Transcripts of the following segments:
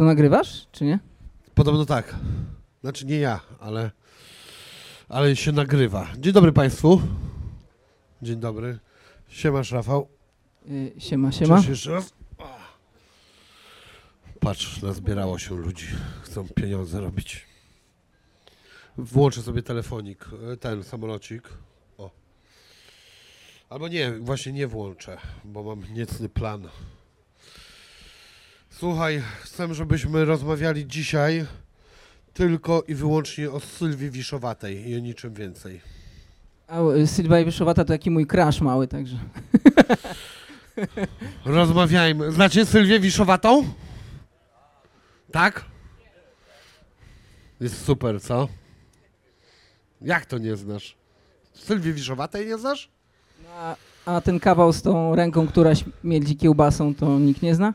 to nagrywasz, czy nie? Podobno tak. Znaczy nie ja, ale, ale się nagrywa. Dzień dobry Państwu. Dzień dobry. Siemasz Rafał. Y, siema, siema. Cześć jeszcze raz. Patrz, nazbierało się ludzi. Chcą pieniądze robić. Włączę sobie telefonik, e, ten samolocik. O. Albo nie, właśnie nie włączę, bo mam niecny plan. Słuchaj, chcę, żebyśmy rozmawiali dzisiaj tylko i wyłącznie o Sylwii Wiszowatej i o niczym więcej. A y, Sylwia Wyszowata to taki mój crush mały, także. Rozmawiajmy. Znacie Sylwię Wiszowatą? Tak? Jest super, co? Jak to nie znasz? Sylwię Wiszowatej nie znasz? A, a ten kawał z tą ręką, która śmierdzi kiełbasą, to nikt nie zna?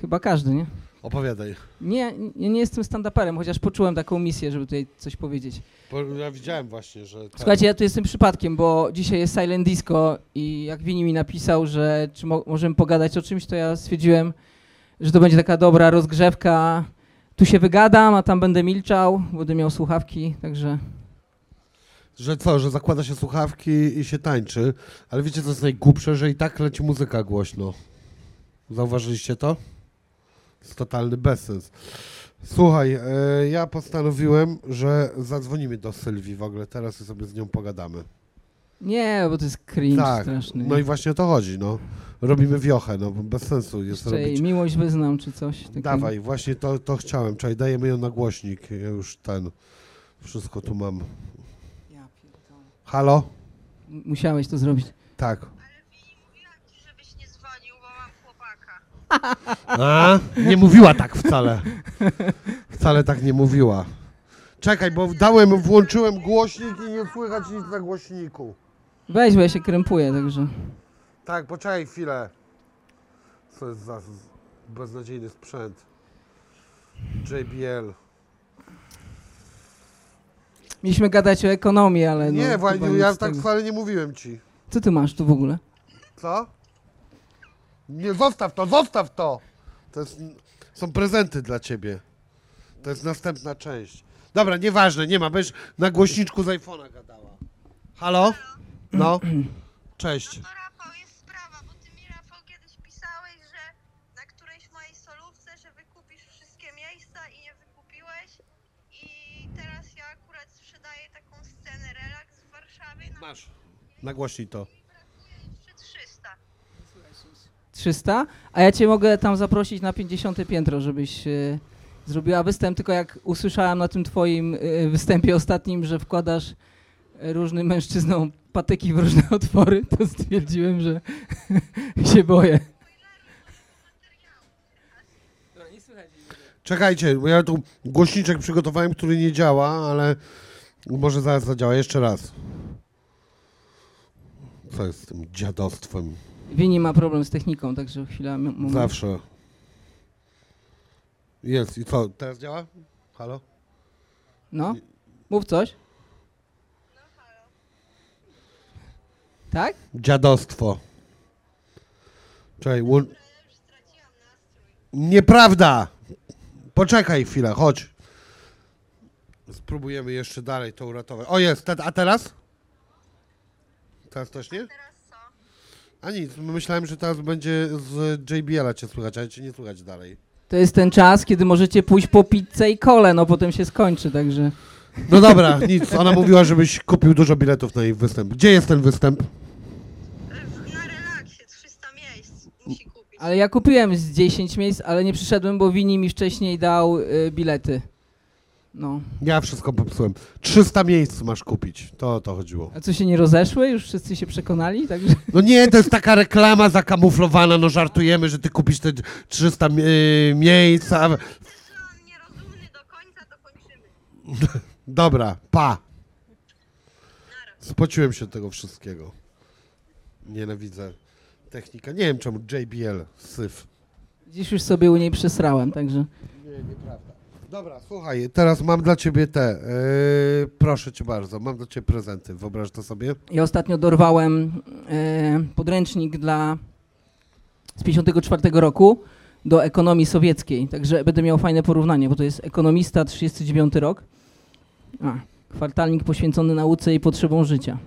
Chyba każdy, nie? Opowiadaj. Nie, nie, nie jestem stand-uperem, chociaż poczułem taką misję, żeby tutaj coś powiedzieć. Bo ja widziałem właśnie, że... ten- Słuchajcie, ja tu jestem przypadkiem, bo dzisiaj jest Silent Disco i jak Wini mi napisał, że czy mo- możemy pogadać o czymś, to ja stwierdziłem, że to będzie taka dobra rozgrzewka. Tu się wygadam, a tam będę milczał, będę miał słuchawki, także... Że co, że zakłada się słuchawki i się tańczy. Ale wiecie, co jest najgłupsze? Że i tak leci muzyka głośno. Zauważyliście to? Jest totalny bezsens. Słuchaj, e, ja postanowiłem, że zadzwonimy do Sylwii w ogóle teraz i sobie z nią pogadamy. Nie, bo to jest cringe tak, straszny. no i właśnie o to chodzi, no. Robimy wiochę, no bo bez sensu jest Jeszcze robić. miłość wyznam, czy coś takiego. Dawaj, właśnie to, to chciałem. Czekaj, dajemy ją na głośnik. Ja już ten, wszystko tu mam. Ja pierdolę. Halo? Musiałeś to zrobić. Tak. Mówiłam ci, żebyś nie dzwonił, bo mam chłopaka. A? Nie mówiła tak wcale. Wcale tak nie mówiła. Czekaj, bo dałem, włączyłem głośnik i nie słychać nic na głośniku. Weź, bo ja się krępuję, także... Tak, poczekaj chwilę. Co jest za beznadziejny sprzęt? JBL. Mieliśmy gadać o ekonomii, ale no... Nie, chyba właśnie, ja tak wcale nie mówiłem ci. Co ty masz tu w ogóle? Co? Nie, zostaw to, zostaw to! To jest, są prezenty dla ciebie. To jest następna część. Dobra, nieważne, nie ma, będziesz na głośniczku z iPhone'a gadała. Halo? No? Cześć. No to Rafał, jest sprawa, bo ty mi Rafał kiedyś pisałeś, że na którejś mojej solówce, że wykupisz wszystkie miejsca i nie wykupiłeś. I teraz ja akurat sprzedaję taką scenę relaks w Warszawie. No Masz. Nagłośnij to. i brakuje jeszcze 300. 300? A ja cię mogę tam zaprosić na 50 piętro, żebyś e, zrobiła występ, tylko jak usłyszałem na tym twoim e, występie ostatnim, że wkładasz e, różnym mężczyznom patyki w różne otwory, to stwierdziłem, że się boję. Czekajcie, bo ja tu głośniczek przygotowałem, który nie działa, ale może zaraz zadziała. Jeszcze raz. Co jest z tym dziadostwem? Wini ma problem z techniką, także chwila. moment. Zawsze. Jest. I co, teraz działa? Halo? No, mów coś. Tak? Dziadostwo. Czekaj, łą... Ja już straciłam nastrój. Nieprawda! Poczekaj chwilę, chodź. Spróbujemy jeszcze dalej to uratować. O, jest, a teraz? Teraz też nie? A nic, myślałem, że teraz będzie z JBL-a cię słychać, ale cię nie słychać dalej. To jest ten czas, kiedy możecie pójść po pizzę i kole, no potem się skończy, także... No dobra, nic, ona mówiła, żebyś kupił dużo biletów na jej występ. Gdzie jest ten występ? Na relaksie 300 miejsc musi kupić. Ale ja kupiłem z 10 miejsc, ale nie przyszedłem, bo Wini mi wcześniej dał y, bilety. No. Ja wszystko popsułem. 300 miejsc masz kupić, to o to chodziło. A co się nie rozeszły? Już wszyscy się przekonali? Także... No nie, to jest taka reklama zakamuflowana, no żartujemy, że ty kupisz te 300 mi- yy, miejsc, a... Nierozumny do końca, to kończymy. Dobra, pa. Spociłem się tego wszystkiego. Nienawidzę technika. Nie wiem czemu JBL, syf. Dziś już sobie u niej przesrałem, także... Nie, nieprawda. Dobra, słuchaj, teraz mam dla ciebie te. Yy, proszę cię bardzo, mam dla ciebie prezenty. Wyobraź to sobie. Ja ostatnio dorwałem e, podręcznik dla z 54 roku do ekonomii sowieckiej, także będę miał fajne porównanie, bo to jest ekonomista 39 rok, a, kwartalnik poświęcony nauce i potrzebom życia.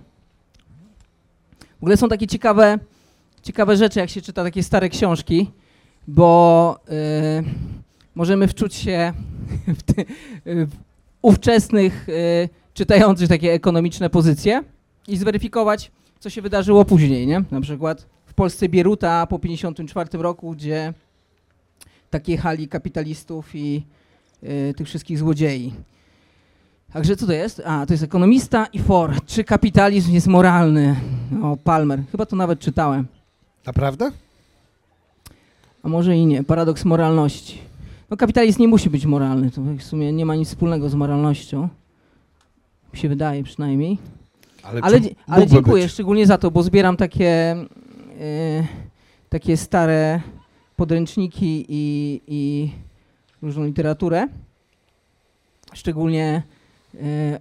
W ogóle są takie ciekawe, ciekawe rzeczy, jak się czyta takie stare książki, bo y, możemy wczuć się w, ty, w ówczesnych y, czytających takie ekonomiczne pozycje i zweryfikować, co się wydarzyło później, nie? Na przykład w Polsce Bieruta po 54 roku, gdzie tak jechali kapitalistów i y, tych wszystkich złodziei. Także co to jest? A, to jest ekonomista i for. Czy kapitalizm jest moralny? O, Palmer. Chyba to nawet czytałem. Naprawdę? A może i nie. Paradoks moralności. No kapitalizm nie musi być moralny. To w sumie nie ma nic wspólnego z moralnością. Mi się wydaje przynajmniej. Ale, Ale, ale dziękuję być? szczególnie za to, bo zbieram takie, e, takie stare podręczniki i, i różną literaturę, szczególnie e,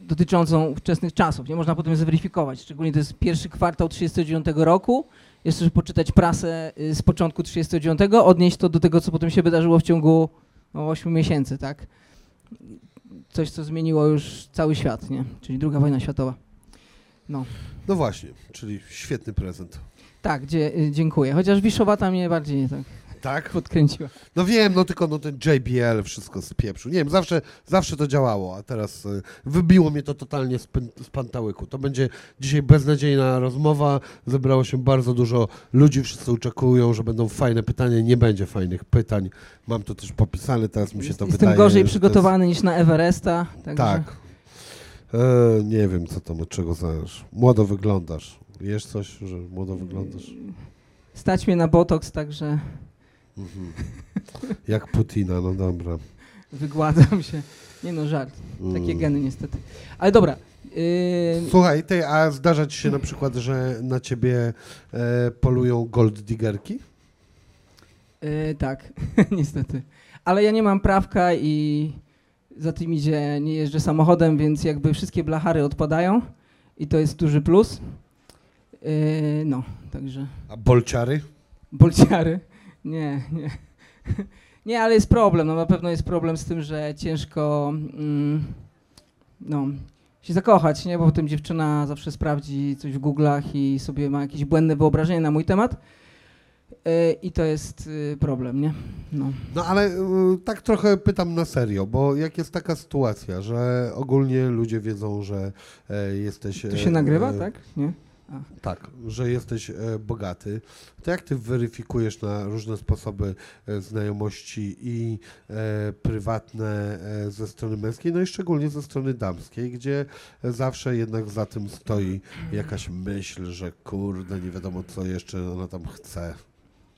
dotyczącą ówczesnych czasów. Nie można potem zweryfikować. Szczególnie to jest pierwszy kwartał 1939 roku. Jeszcze żeby poczytać prasę y, z początku 1939, odnieść to do tego, co potem się wydarzyło w ciągu no, 8 miesięcy, tak? Coś, co zmieniło już cały świat, nie? Czyli druga wojna światowa. No. No właśnie, czyli świetny prezent. Tak, dziękuję. Chociaż Wiszowata mnie bardziej tak Tak? podkręciła. No wiem, no tylko no ten JBL wszystko spieprzył. Nie wiem, zawsze, zawsze to działało, a teraz y, wybiło mnie to totalnie z, z pantałyku. To będzie dzisiaj beznadziejna rozmowa. Zebrało się bardzo dużo ludzi, wszyscy oczekują, że będą fajne pytania. Nie będzie fajnych pytań. Mam to też popisane, teraz mi się to Jestem wydaje. gorzej że to przygotowany niż na Everesta. Jest... Także Tak. E, nie wiem, co tam, od czego zależy. Młodo wyglądasz. Wiesz coś, że młodo wyglądasz? Stać mnie na botoks, także Mhm. Jak Putina, no dobra. wygładzam się. Nie no, żart. Takie Mm. geny niestety. Ale dobra. Yy, Słuchaj, ty, a zdarza ci się na przykład, że na ciebie e, polują gold diggerki? yy, tak, niestety. Ale ja nie mam prawka i za tym idzie, nie jeżdżę samochodem, więc jakby wszystkie blachary odpadają i to jest duży plus. Yy, no, także A bolciary? bolciary. Nie, nie. Nie, ale jest problem. No na pewno jest problem z tym, że ciężko mm, no, się zakochać, nie? Bo potem dziewczyna zawsze sprawdzi coś w Google'ach i sobie ma jakieś błędne wyobrażenie na mój temat. Yy, I to jest yy, problem, nie? No. No ale y, tak trochę pytam na serio, bo jak jest taka sytuacja, że ogólnie ludzie wiedzą, że e, jesteś... To e, się nagrywa, e, tak? Nie? Tak, że jesteś e, bogaty, to jak ty weryfikujesz na różne sposoby e, znajomości i e, prywatne ze strony męskiej, no i szczególnie ze strony damskiej, gdzie zawsze jednak za tym stoi jakaś myśl, że kurde, nie wiadomo co jeszcze ona tam chce.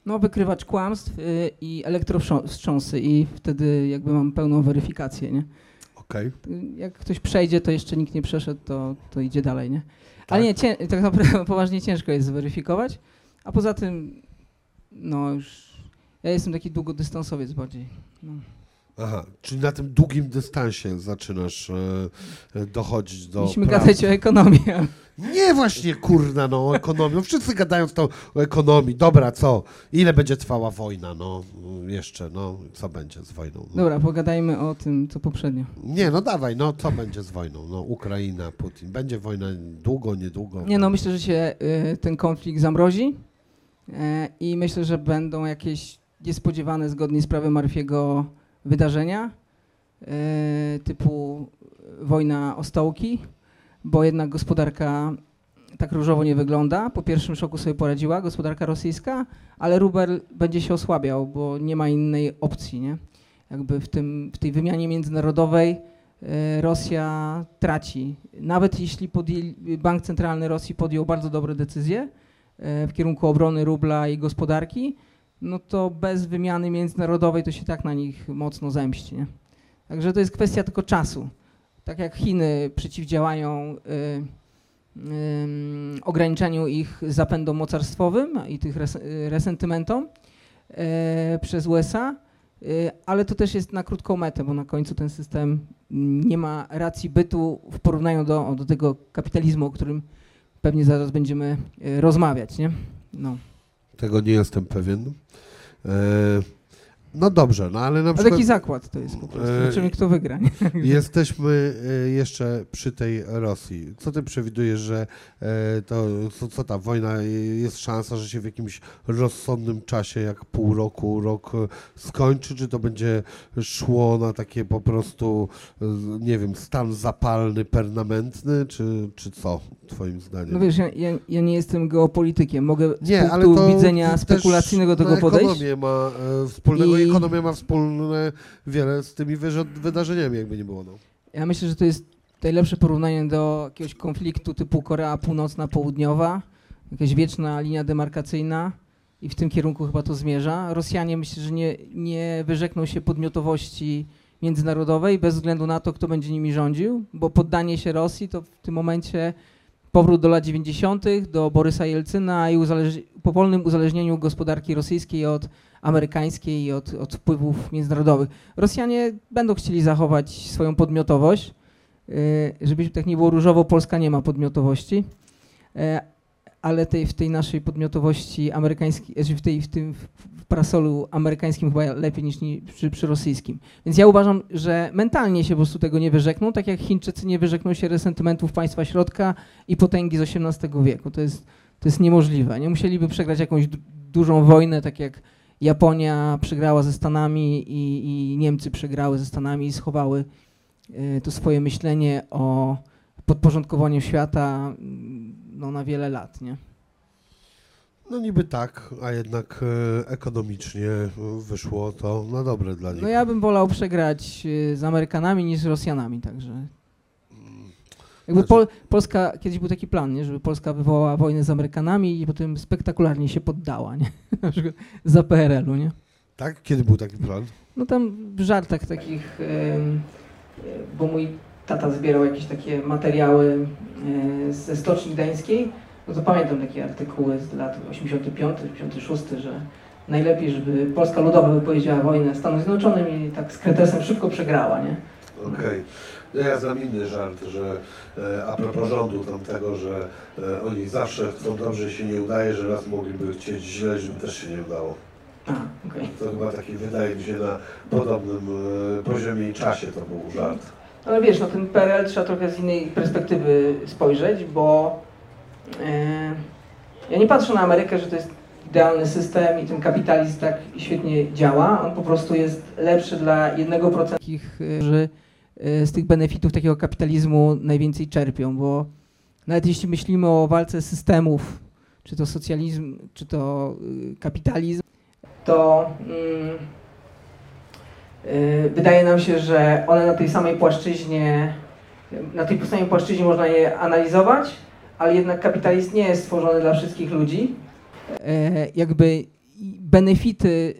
No, wykrywacz kłamstw yy, i elektrowstrząsy i wtedy jakby mam pełną weryfikację, nie? Okej? jak ktoś przejdzie, to jeszcze nikt nie przeszedł, to, to idzie dalej, nie? Tak. Ale nie, cię, tak naprawdę poważnie ciężko jest zweryfikować, a poza tym, no już, ja jestem taki długodystansowiec bardziej. No. Aha, czyli na tym długim dystansie zaczynasz e, e, dochodzić do Mieliśmy prawdy. gadać o ekonomii, Nie właśnie, kurna, no, o ekonomii. No, wszyscy gadają to o ekonomii. Dobra, co? Ile będzie trwała wojna? No, jeszcze, no, co będzie z wojną? No. dobra, pogadajmy o tym, co poprzednio. Nie, no dawaj, no, co będzie z wojną? No, Ukraina, Putin. Będzie wojna długo, niedługo? Nie no, myślę, że się y, ten konflikt zamrozi y, i myślę, że będą jakieś niespodziewane, zgodnie z prawem Marfiego, wydarzenia y, typu wojna o stołki, bo jednak gospodarka tak różowo nie wygląda. Po pierwszym szoku sobie poradziła gospodarka rosyjska, ale rubel będzie się osłabiał, bo nie ma innej opcji, nie? Jakby w, tym, w tej wymianie międzynarodowej e, Rosja traci. Nawet jeśli podjęli, Bank Centralny Rosji podjął bardzo dobre decyzje e, w kierunku obrony rubla i gospodarki, no to bez wymiany międzynarodowej to się tak na nich mocno zemści. Nie? Także to jest kwestia tylko czasu. Tak jak Chiny przeciwdziałają y, ym, ograniczeniu ich zapędom mocarstwowym i tych res, y, resentymentom y, przez USA, y, ale to też jest na krótką metę, bo na końcu ten system nie ma racji bytu w porównaniu do, do tego kapitalizmu, o którym pewnie zaraz będziemy y, rozmawiać. Nie? No. Tego nie jestem pewien. E, No dobrze, no ale na przykład taki zakład to jest po prostu. E, Zobaczymy, kto wygra. Nie? jesteśmy e, jeszcze przy tej Rosji. Co ty przewidujesz, że e, to, co, co ta wojna, jest szansa, że się w jakimś rozsądnym czasie, jak pół roku, rok skończy, czy to będzie szło na takie po prostu, nie wiem, stan zapalny, permanentny, czy, czy co, twoim zdaniem? No wiesz, ja, ja, ja nie jestem geopolitykiem. Mogę z Nie, ale punktu widzenia spekulacyjnego tego podejść. Ekonomię ma, wspólnego, I- Ekonomia ma wspólne wiele z tymi wydarzeniami, jakby nie było. No. Ja myślę, że to jest najlepsze porównanie do jakiegoś konfliktu typu Korea Północna, Południowa, jakaś wieczna linia demarkacyjna i w tym kierunku chyba to zmierza. Rosjanie myślę, że nie, nie wyrzekną się podmiotowości międzynarodowej bez względu na to, kto będzie nimi rządził, bo poddanie się Rosji to w tym momencie powrót do lat 90., do Borysa Jelcyna i uzależ- powolnym uzależnieniu gospodarki rosyjskiej od amerykańskiej i od, od wpływów międzynarodowych. Rosjanie będą chcieli zachować swoją podmiotowość. Yy, Żeby tak nie było różowo, Polska nie ma podmiotowości, Yy, ale tej, w tej naszej podmiotowości amerykańskiej, znaczy w, tej, w tym w parasolu amerykańskim chyba lepiej niż ni- przy, przy rosyjskim. Więc ja uważam, że mentalnie się po prostu tego nie wyrzekną, tak jak Chińczycy nie wyrzekną się resentymentów państwa środka i potęgi z XVIII wieku. To jest, to jest niemożliwe. Nie musieliby przegrać jakąś du- dużą wojnę, tak jak Japonia przegrała ze Stanami i, i Niemcy przegrały ze Stanami i schowały y, to swoje myślenie o podporządkowaniu świata no, na wiele lat, nie? no niby tak, a jednak e, ekonomicznie e, wyszło to na dobre dla nich. No ja bym wolał przegrać y, z Amerykanami niż z Rosjanami, także... Jakby Znaczy- Pol Polska, kiedyś był taki plan, nie? żeby Polska wywołała wojnę z Amerykanami i potem spektakularnie się poddała, nie? Na przykład za PRL-u, nie? Tak? Kiedy był taki plan? No tam w żartach takich, e, bo mój tata zbierał jakieś takie materiały e, ze Stoczni Gdańskiej, no to pamiętam takie artykuły z lat 85, 86, że najlepiej, żeby Polska Ludowa wypowiedziała wojnę Stanom Zjednoczonym i tak z kretesem szybko przegrała, nie? Okej. No Ja znam inny żart, że e, a propos rządu tamtego, że e, oni zawsze chcą dobrze się nie udaje, że raz mogliby chcieć źle, żeby też się nie udało. A, okej. To chyba taki wydaje mi się na podobnym e, poziomie i czasie to był żart. Ale wiesz, no ten PRL trzeba trochę z innej perspektywy spojrzeć, bo e, ja nie patrzę na Amerykę, że to jest idealny system i ten kapitalizm tak świetnie działa. On po prostu jest lepszy dla 1% takich, e, że e, z tych benefitów takiego kapitalizmu najwięcej czerpią, bo nawet jeśli myślimy o walce systemów, czy to socjalizm, czy to kapitalizm, to mm, y, wydaje nam się, że one na tej samej płaszczyźnie, na tej samej płaszczyźnie można je analizować, ale jednak kapitalizm nie jest stworzony dla wszystkich ludzi. E, jakby benefity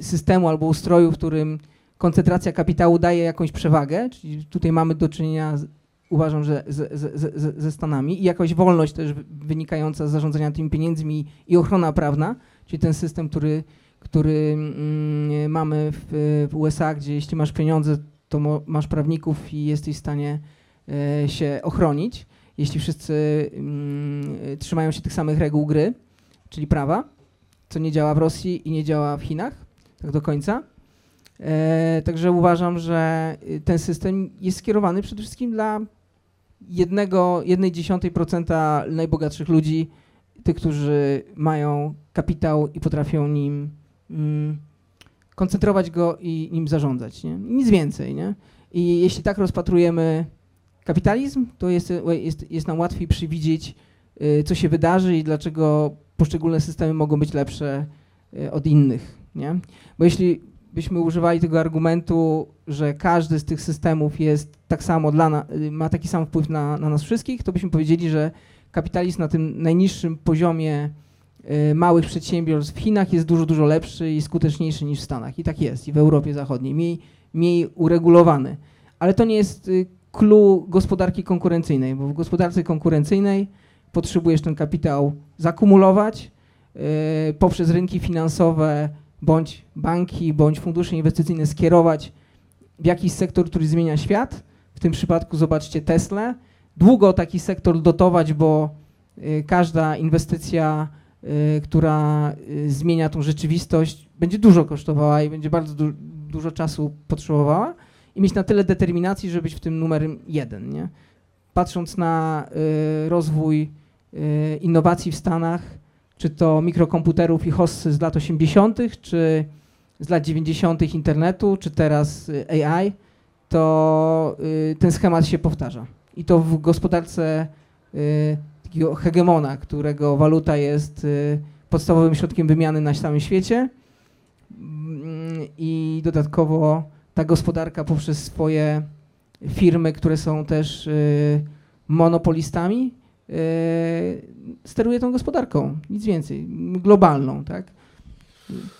systemu albo ustroju, w którym koncentracja kapitału daje jakąś przewagę, czyli tutaj mamy do czynienia, uważam, że z, z, z, ze Stanami i jakaś wolność też wy- wynikająca z zarządzania tymi pieniędzmi i ochrona prawna, czyli ten system, który, który mm, mamy w, USA, gdzie jeśli masz pieniądze, to masz prawników i jesteś w stanie e, się ochronić, jeśli wszyscy mm, trzymają się tych samych reguł gry, czyli prawa, co nie działa w Rosji i nie działa w Chinach, tak do końca. E, także uważam, że y, ten system jest skierowany przede wszystkim dla jednego, jednej dziesiątej procenta najbogatszych ludzi, tych, którzy mają kapitał i potrafią nim koncentrować go i nim zarządzać. Nie? Nic więcej. Nie? I jeśli tak rozpatrujemy kapitalizm, to jest, jest, jest nam łatwiej przewidzieć, y, co się wydarzy i dlaczego poszczególne systemy mogą być lepsze y, od innych. Nie? Bo jeśli byśmy używali tego argumentu, że każdy z tych systemów jest tak samo dla na, y, ma taki sam wpływ na, na nas wszystkich, to byśmy powiedzieli, że kapitalizm na tym najniższym poziomie małych przedsiębiorstw w Chinach jest dużo, dużo lepszy i skuteczniejszy niż w Stanach. I tak jest, i w Europie Zachodniej, mniej, mniej uregulowany. Ale to nie jest y, clue gospodarki konkurencyjnej, bo w gospodarce konkurencyjnej potrzebujesz ten kapitał zakumulować y, poprzez rynki finansowe, bądź banki, bądź fundusze inwestycyjne skierować w jakiś sektor, który zmienia świat. W tym przypadku zobaczcie Tesla. Długo taki sektor dotować, bo y, każda inwestycja y, która y, zmienia tą rzeczywistość, będzie dużo kosztowała i będzie bardzo du dużo czasu potrzebowała i mieć na tyle determinacji, żeby być w tym numerem jeden, nie? Patrząc na y, rozwój y, innowacji w Stanach, czy to mikrokomputerów i hossy z lat 80., czy z lat 90. internetu, czy teraz y, AI, to y, ten schemat się powtarza. I to w gospodarce y, takiego hegemona, którego waluta jest y, podstawowym środkiem wymiany na całym świecie. Mm, I dodatkowo ta gospodarka poprzez swoje firmy, które są też y, monopolistami, y, steruje tą gospodarką, nic więcej, globalną, tak?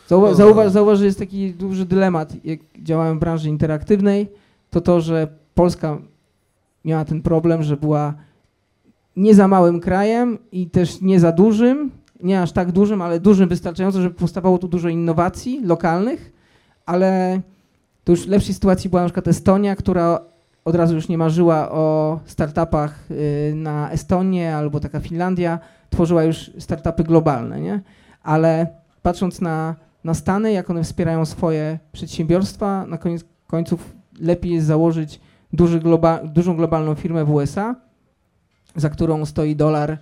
Zauwa- zauważ, zauważ, że jest taki duży dylemat, jak działałem w branży interaktywnej, to to, że Polska miała ten problem, że była nie za małym krajem i też nie za dużym, nie aż tak dużym, ale dużym wystarczająco, żeby powstawało tu dużo innowacji lokalnych, ale to już w lepszej sytuacji była na przykład Estonia, która od razu już nie marzyła o startupach y, na Estonię albo taka Finlandia, tworzyła już startupy globalne, nie? Ale patrząc na, na Stany, jak one wspierają swoje przedsiębiorstwa, na koniec końców lepiej jest założyć duży globa, dużą globalną firmę w USA, za którą stoi dolar,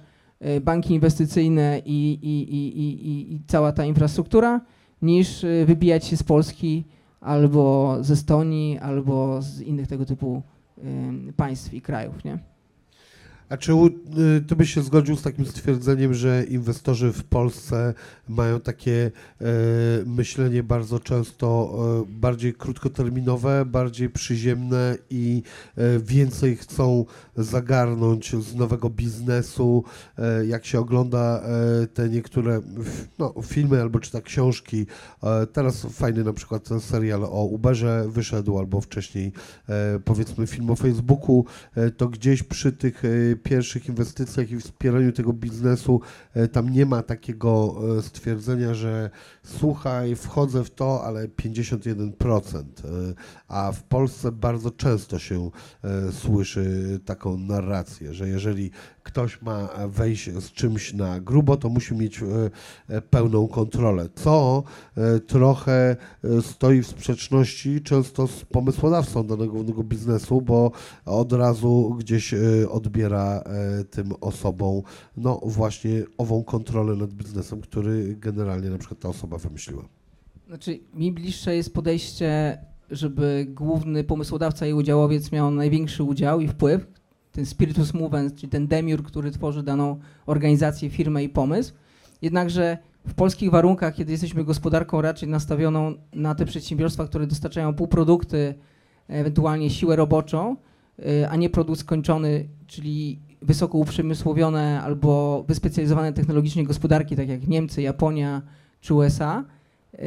y, banki inwestycyjne i, i, i, i, cała ta infrastruktura, niż y, wybijać się z Polski albo z Estonii, albo z innych tego typu y, państw i krajów, nie? A czy y, ty byś się zgodził z takim stwierdzeniem, że inwestorzy w Polsce mają takie e, myślenie bardzo często e, bardziej krótkoterminowe, bardziej przyziemne i e, więcej chcą zagarnąć z nowego biznesu, e, jak się ogląda e, te niektóre no, filmy albo czyta książki. E, teraz fajny na przykład ten serial o Uberze wyszedł, albo wcześniej powiedzmy film o Facebooku, to gdzieś przy tych pierwszych inwestycjach i wspieraniu tego biznesu e, tam nie ma takiego e, stwierdzenia, że słuchaj, wchodzę w to, ale 51%. e, A w Polsce bardzo często się e, słyszy taką narrację, że jeżeli ktoś ma wejść z czymś na grubo, to musi mieć e, pełną kontrolę, co trochę stoi w sprzeczności często z pomysłodawcą danego biznesu, bo od razu gdzieś odbiera tym osobom no właśnie ową kontrolę nad biznesem, który generalnie na przykład ta osoba wymyśliła. Znaczy, mi bliższe jest podejście, żeby główny pomysłodawca i udziałowiec miał największy udział i wpływ, ten spiritus movens, czyli ten demiur, który tworzy daną organizację, firmę i pomysł. Jednakże w polskich warunkach, kiedy jesteśmy gospodarką raczej nastawioną na te przedsiębiorstwa, które dostarczają półprodukty, ewentualnie siłę roboczą, y, a nie produkt skończony, czyli wysoko uprzemysłowione albo wyspecjalizowane technologicznie gospodarki, tak jak Niemcy, Japonia czy USA, y,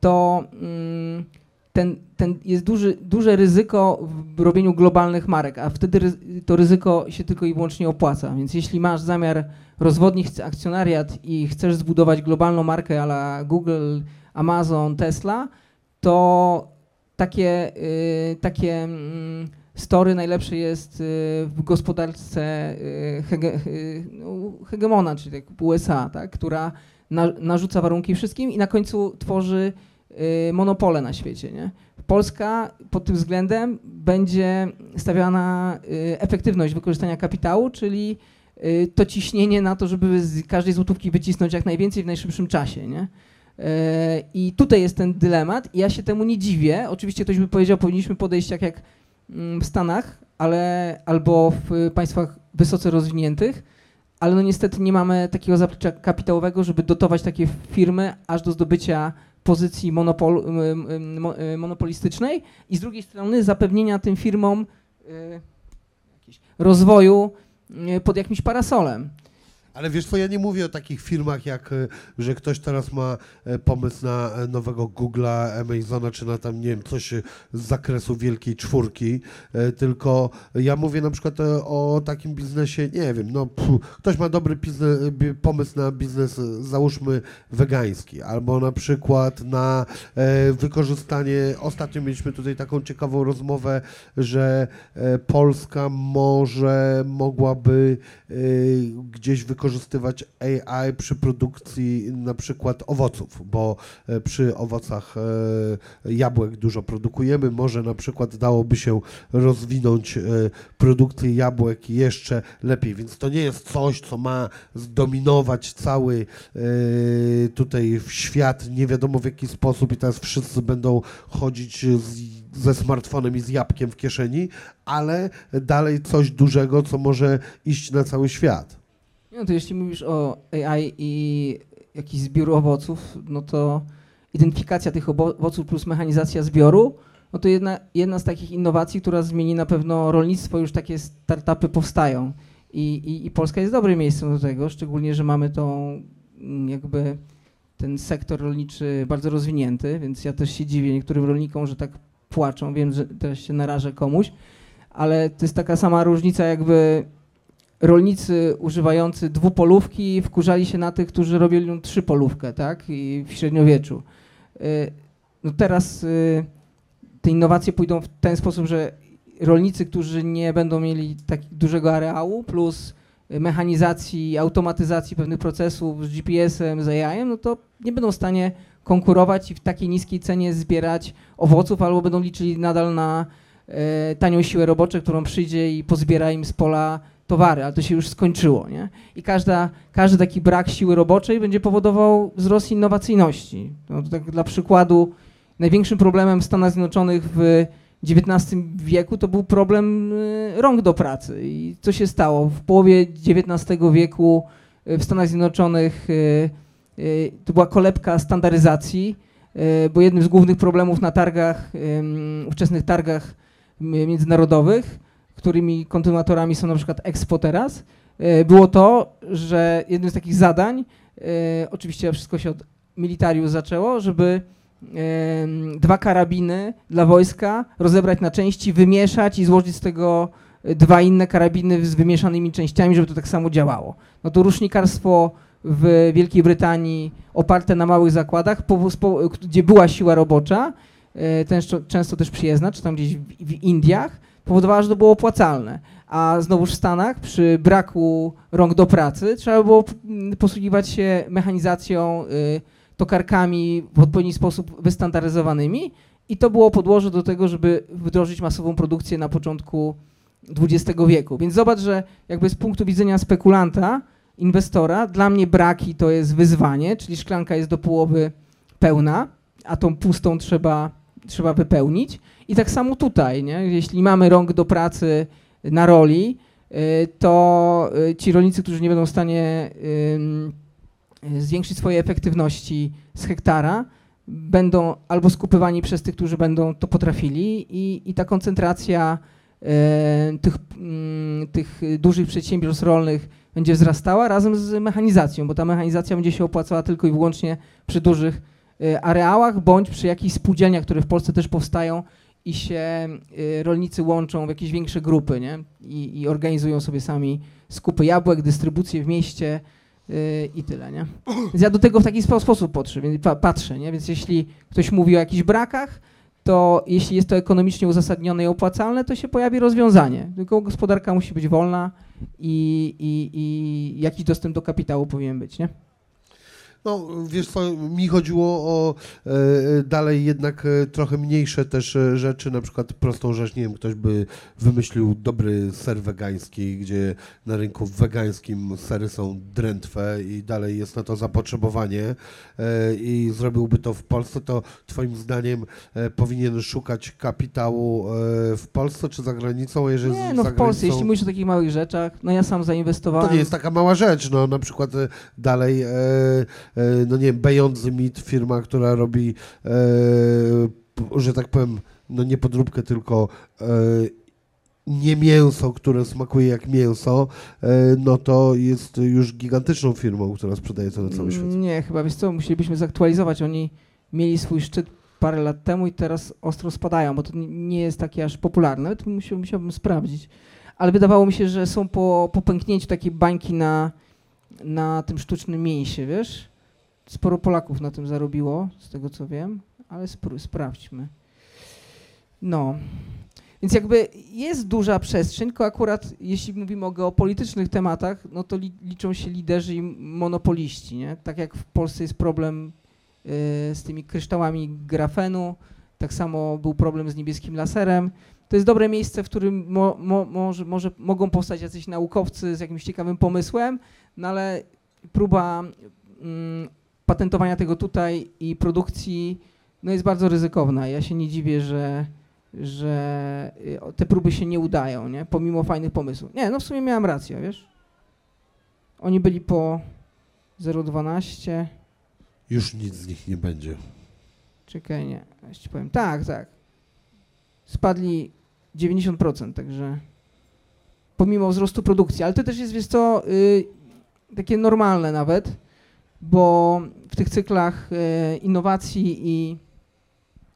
to mm, ten, ten jest duży, duże ryzyko w robieniu globalnych marek, a wtedy to ryzyko się tylko i wyłącznie opłaca. Więc jeśli masz zamiar rozwodnić akcjonariat i chcesz zbudować globalną markę a la Google, Amazon, Tesla, to takie, y, takie mm, story najlepsze jest y, w gospodarce y, hege, no, hegemona, czyli tak USA, tak, która na, narzuca warunki wszystkim i na końcu tworzy y, monopole na świecie. Nie? Polska pod tym względem będzie stawiała na y, efektywność wykorzystania kapitału, czyli y, to ciśnienie na to, żeby z każdej złotówki wycisnąć jak najwięcej w najszybszym czasie. Nie? E, I tutaj jest ten dylemat. Ja się temu nie dziwię. Oczywiście ktoś by powiedział, powinniśmy podejść tak jak mm, w Stanach, ale albo w państwach wysoce rozwiniętych, ale no niestety nie mamy takiego zaplecza kapitałowego, żeby dotować takie firmy aż do zdobycia pozycji monopol, e, monopolistycznej i z drugiej strony zapewnienia tym firmom e, rozwoju e, pod jakimś parasolem. Ale wiesz co, ja nie mówię o takich firmach jak, e, że ktoś teraz ma e, pomysł na e, nowego Google'a, Amazona, czy na tam, nie wiem, coś z zakresu wielkiej czwórki, tylko ja mówię na przykład o takim biznesie, nie wiem, no pfu, ktoś ma dobry biznes, bi- pomysł na biznes, załóżmy wegański, albo na przykład na wykorzystanie, ostatnio mieliśmy tutaj taką ciekawą rozmowę, że Polska może mogłaby gdzieś wykorzystać wykorzystywać AI przy produkcji na przykład owoców, bo e, przy owocach e, jabłek dużo produkujemy. Może na przykład dałoby się rozwinąć e, produkcję jabłek jeszcze lepiej, więc to nie jest coś, co ma zdominować cały tutaj świat, nie wiadomo w jaki sposób i teraz wszyscy będą chodzić z, ze smartfonem i z jabłkiem w kieszeni, ale dalej coś dużego, co może iść na cały świat. No to jeśli mówisz o AI i jakiś zbiór owoców, no to identyfikacja tych owoców plus mechanizacja zbioru, no to jedna, jedna z takich innowacji, która zmieni na pewno rolnictwo, już takie startupy powstają. I, i, I Polska jest dobrym miejscem do tego, szczególnie, że mamy tą mm, jakby ten sektor rolniczy bardzo rozwinięty, więc ja też się dziwię niektórym rolnikom, że tak płaczą. Wiem, że teraz się narażę komuś, ale to jest taka sama różnica jakby rolnicy używający dwupolówki wkurzali się na tych, którzy robili trzypolówkę, tak? I w średniowieczu. Y, No teraz y, te innowacje pójdą w ten sposób, że rolnicy, którzy nie będą mieli tak dużego areału, plus mechanizacji, automatyzacji pewnych procesów z GPS-em, z AI-em, no to nie będą w stanie konkurować i w takiej niskiej cenie zbierać owoców, albo będą liczyli nadal na tanią siłę roboczą, którą przyjdzie i pozbiera im z pola towary, ale to się już skończyło, nie? I każda, każdy taki brak siły roboczej będzie powodował wzrost innowacyjności. No, tak dla przykładu, największym problemem w Stanach Zjednoczonych w XIX wieku to był problem y, rąk do pracy. I co się stało? W połowie XIX wieku y, w Stanach Zjednoczonych y, to była kolebka standaryzacji, bo jednym z głównych problemów na targach, ówczesnych targach międzynarodowych, którymi kontynuatorami są na przykład Expo teraz, y, było to, że jednym z takich zadań, y, oczywiście wszystko się od militarium zaczęło, żeby dwa karabiny dla wojska rozebrać na części, wymieszać i złożyć z tego y, dwa inne karabiny z wymieszanymi częściami, żeby to tak samo działało. No to rusznikarstwo w Wielkiej Brytanii oparte na małych zakładach, gdzie była siła robocza, y, często, też przyjezdna, czy tam gdzieś w Indiach, powodowała, że to było opłacalne. A znowuż w Stanach przy braku rąk do pracy trzeba było posługiwać się mechanizacją, y, tokarkami w odpowiedni sposób wystandaryzowanymi i to było podłoże do tego, żeby wdrożyć masową produkcję na początku XX wieku. Więc zobacz, że jakby z punktu widzenia spekulanta, inwestora, dla mnie braki to jest wyzwanie, czyli szklanka jest do połowy pełna, a tą pustą trzeba, trzeba wypełnić. I tak samo tutaj, nie? jeśli mamy rąk do pracy na roli, y, to y, ci rolnicy, którzy nie będą w stanie y, zwiększyć swojej efektywności z hektara, będą albo skupywani przez tych, którzy będą to potrafili i, i ta koncentracja tych, tych dużych przedsiębiorstw rolnych będzie wzrastała razem z mechanizacją, bo ta mechanizacja będzie się opłacała tylko i wyłącznie przy dużych areałach bądź przy jakichś spółdzielniach, które w Polsce też powstają i się e, rolnicy łączą w jakieś większe grupy nie? I, i organizują sobie sami skupy jabłek, dystrybucję w mieście y, i tyle. Nie? Więc ja do tego w taki spo- sposób patrzę, więc, pa, patrzę nie? więc jeśli ktoś mówi o jakichś brakach, to jeśli jest to ekonomicznie uzasadnione i opłacalne, to się pojawi rozwiązanie. Tylko gospodarka musi być wolna i, i, i jakiś dostęp do kapitału powinien być. Nie? No, wiesz co, mi chodziło o e, dalej jednak e, trochę mniejsze też e, rzeczy, na przykład prostą rzecz, nie wiem, ktoś by wymyślił dobry ser wegański, gdzie na rynku wegańskim sery są drętwe i dalej jest na to zapotrzebowanie e, i zrobiłby to w Polsce, to twoim zdaniem e, powinien szukać kapitału e, w Polsce czy za granicą, jeżeli Nie, no w granicą, Polsce, jeśli mówisz o takich małych rzeczach, no ja sam zainwestowałem. to nie jest taka mała rzecz, no na przykład dalej, no nie wiem, Beyond the Meat, firma, która robi, e, że tak powiem, no nie podróbkę, tylko e, nie mięso, które smakuje jak mięso, e, no to jest już gigantyczną firmą, która sprzedaje to na cały świat. Nie, chyba wiesz co, musielibyśmy zaktualizować. Oni mieli swój szczyt parę lat temu i teraz ostro spadają, bo to nie jest takie aż popularne. To musiał, musiałbym sprawdzić. Ale wydawało mi się, że są po, po pęknięciu takiej bańki na, na tym sztucznym mięsie, wiesz? Sporo Polaków na tym zarobiło, z tego co wiem, ale sprawdźmy. No. Więc jakby jest duża przestrzeń, tylko akurat jeśli mówimy o geopolitycznych tematach, no to li, liczą się liderzy i monopoliści, nie? Tak jak w Polsce jest problem y, z tymi kryształami grafenu, tak samo był problem z niebieskim laserem. To jest dobre miejsce, w którym mo, mo, może, może mogą powstać jacyś naukowcy z jakimś ciekawym pomysłem, no ale próba mm, patentowania tego tutaj i produkcji no jest bardzo ryzykowna. Ja się nie dziwię, że, że y, te próby się nie udają, nie? pomimo fajnych pomysłów. Nie, no w sumie miałem rację, wiesz? Oni byli po 0,12. Już nic z nich nie będzie. Czekaj, nie, ja ci powiem. Tak, tak. Spadli 90%, także pomimo wzrostu produkcji, ale to też jest, wiesz co, y, takie normalne nawet, bo w tych cyklach y, innowacji i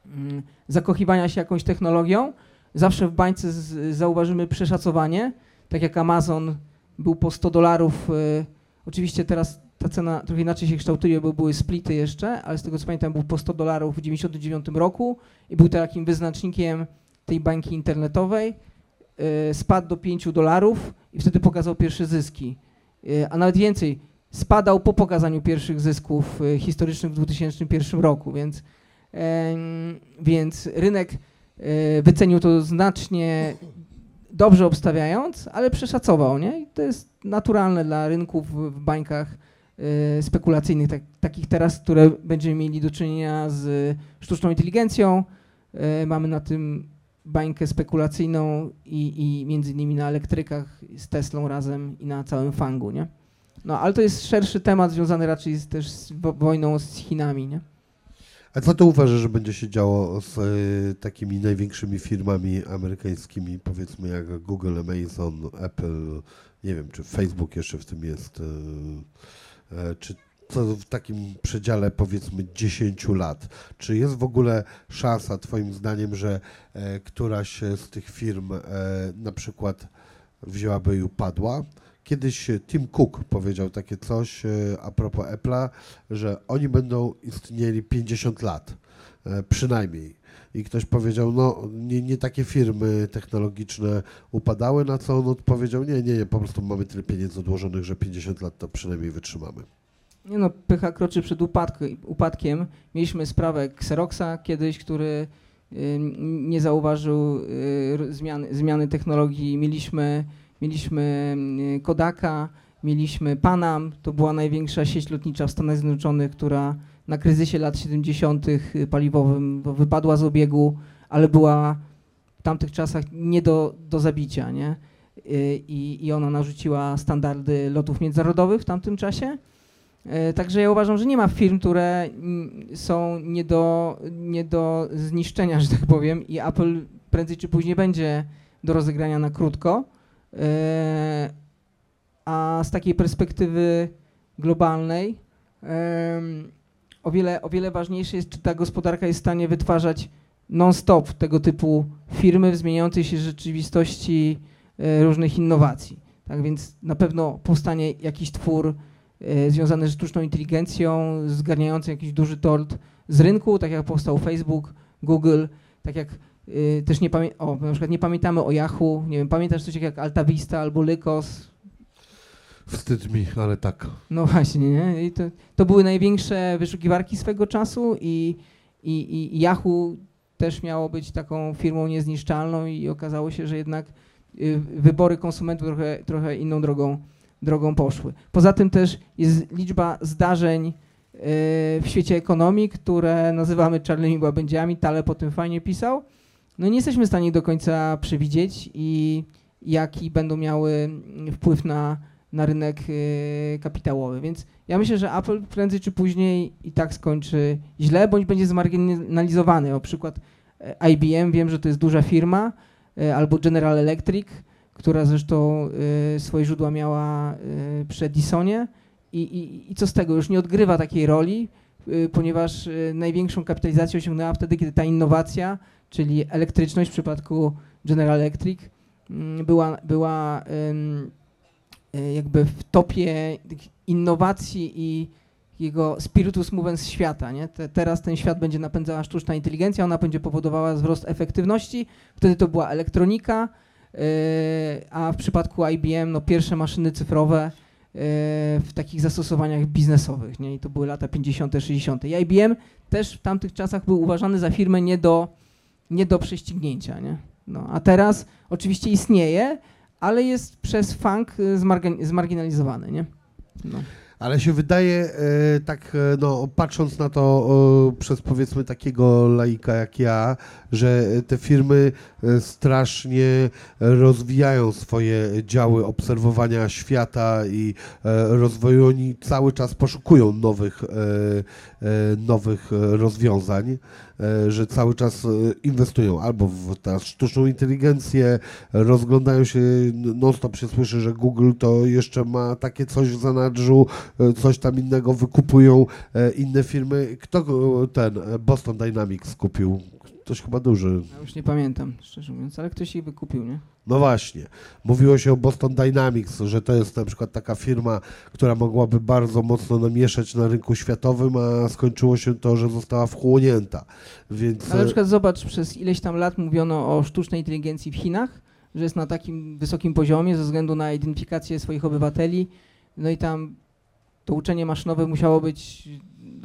y, zakochiwania się jakąś technologią, zawsze w bańce zauważymy przeszacowanie, tak jak Amazon był po 100 dolarów, y, oczywiście teraz ta cena trochę inaczej się kształtuje, bo były splity jeszcze, ale z tego co pamiętam był po 100 dolarów w 99 roku i był takim wyznacznikiem tej bańki internetowej, y, spadł do 5 dolarów i wtedy pokazał pierwsze zyski. A nawet więcej, spadał po pokazaniu pierwszych zysków y, historycznych w 2001 roku, więc, em, więc rynek y, wycenił to znacznie dobrze obstawiając, ale przeszacował, nie? I to jest naturalne dla rynków w, bańkach spekulacyjnych, tak, takich teraz, które będziemy mieli do czynienia z sztuczną inteligencją. Mamy na tym bańkę spekulacyjną i, i między innymi na elektrykach z Teslą razem i na całym fangu, nie? No, ale to jest szerszy temat związany raczej z, też z wo- wojną z Chinami, nie? A co ty uważasz, że będzie się działo z y, takimi największymi firmami amerykańskimi, powiedzmy jak Google, Amazon, Apple, nie wiem, czy Facebook jeszcze w tym jest, y, y, czy co w takim przedziale powiedzmy 10 lat? Czy jest w ogóle szansa, Twoim zdaniem, że e, któraś z tych firm e, na przykład wzięłaby i upadła? Kiedyś e, Tim Cook powiedział takie coś e, a propos Apple'a, że oni będą istnieli 50 lat, e, przynajmniej. I ktoś powiedział, no nie, nie takie firmy technologiczne upadały, na co on odpowiedział, nie, nie, nie, po prostu mamy tyle pieniędzy odłożonych, że 50 lat to przynajmniej wytrzymamy. Nie no, pycha kroczy przed upadk- upadkiem. Mieliśmy sprawę Xeroxa kiedyś, który y, nie zauważył y, zmiany technologii. Mieliśmy, mieliśmy y, Kodaka, mieliśmy Panam, to była największa sieć lotnicza w Stanach Zjednoczonych, która na kryzysie lat 70. paliwowym wypadła z obiegu, ale była w tamtych czasach nie do, do zabicia, nie? Y, I, I ona narzuciła standardy lotów międzynarodowych w tamtym czasie. E, Także ja uważam, że nie ma firm, które mm, są nie do, nie do zniszczenia, że tak powiem, i Apple prędzej czy później będzie do rozegrania na krótko. E, A z takiej perspektywy globalnej o wiele, o wiele ważniejsze jest, czy ta gospodarka jest w stanie wytwarzać non-stop tego typu firmy w zmieniającej się rzeczywistości e, różnych innowacji. Tak więc na pewno powstanie jakiś twór e, związany z sztuczną inteligencją, zgarniający jakiś duży tort z rynku, tak jak powstał Facebook, Google, tak jak e, też nie, pamię- o, na przykład nie pamiętamy o Yahoo, nie wiem, pamiętasz coś jak Alta Vista albo Lycos, Wstyd mi, ale tak. no właśnie, nie? I to, to były największe wyszukiwarki swego czasu i, i, i Yahoo też miało być taką firmą niezniszczalną i okazało się, że jednak y, wybory konsumentów trochę, trochę inną drogą, drogą poszły. Poza tym też jest liczba zdarzeń y, w świecie ekonomii, które nazywamy czarnymi łabędziami. Taleb o tym fajnie pisał. No nie jesteśmy w stanie do końca przewidzieć i jaki będą miały wpływ na, na rynek y, kapitałowy. Więc ja myślę, że Apple prędzej czy później i tak skończy źle, bądź będzie zmarginalizowany. Na przykład e, IBM, wiem, że to jest duża firma, e, albo General Electric, która zresztą e, swoje źródła miała przy Edisonie. I, i, I co z tego? Już nie odgrywa takiej roli, ponieważ największą kapitalizację osiągnęła wtedy, kiedy ta innowacja, czyli elektryczność w przypadku General Electric, mm, była, była e, jakby w topie innowacji i takiego spiritus movens świata. Nie? Te, teraz ten świat będzie napędzała sztuczna inteligencja, ona będzie powodowała wzrost efektywności. Wtedy to była elektronika, yy, a w przypadku IBM no, pierwsze maszyny cyfrowe yy, w takich zastosowaniach biznesowych. Nie? I to były lata 50., 60. I IBM też w tamtych czasach był uważany za firmę nie do, nie do prześcignięcia. Nie? No, a teraz oczywiście istnieje, ale jest przez funk y, zmarginalizowany. Nie? No. Ale się wydaje, e, tak e, no, patrząc na to przez powiedzmy takiego laika jak ja, że te firmy e, strasznie rozwijają swoje działy obserwowania świata i e, rozwoju. Oni cały czas poszukują nowych, e, nowych rozwiązań, że cały czas inwestują albo w sztuczną inteligencję, rozglądają się, non-stop się słyszy, że Google to jeszcze ma takie coś w zanadrzu, coś tam innego wykupują inne firmy. Kto ten Boston Dynamics kupił? Ktoś chyba duży. Ja już nie pamiętam, szczerze mówiąc, ale ktoś ich wykupił, nie? No właśnie. Mówiło się o Boston Dynamics, że to jest na przykład taka firma, która mogłaby bardzo mocno namieszać na rynku światowym, a skończyło się to, że została wchłonięta. Więc Ale na e, przykład zobacz, przez ileś tam lat mówiono o sztucznej inteligencji w Chinach, że jest na takim wysokim poziomie ze względu na identyfikację swoich obywateli. No i tam to uczenie maszynowe musiało być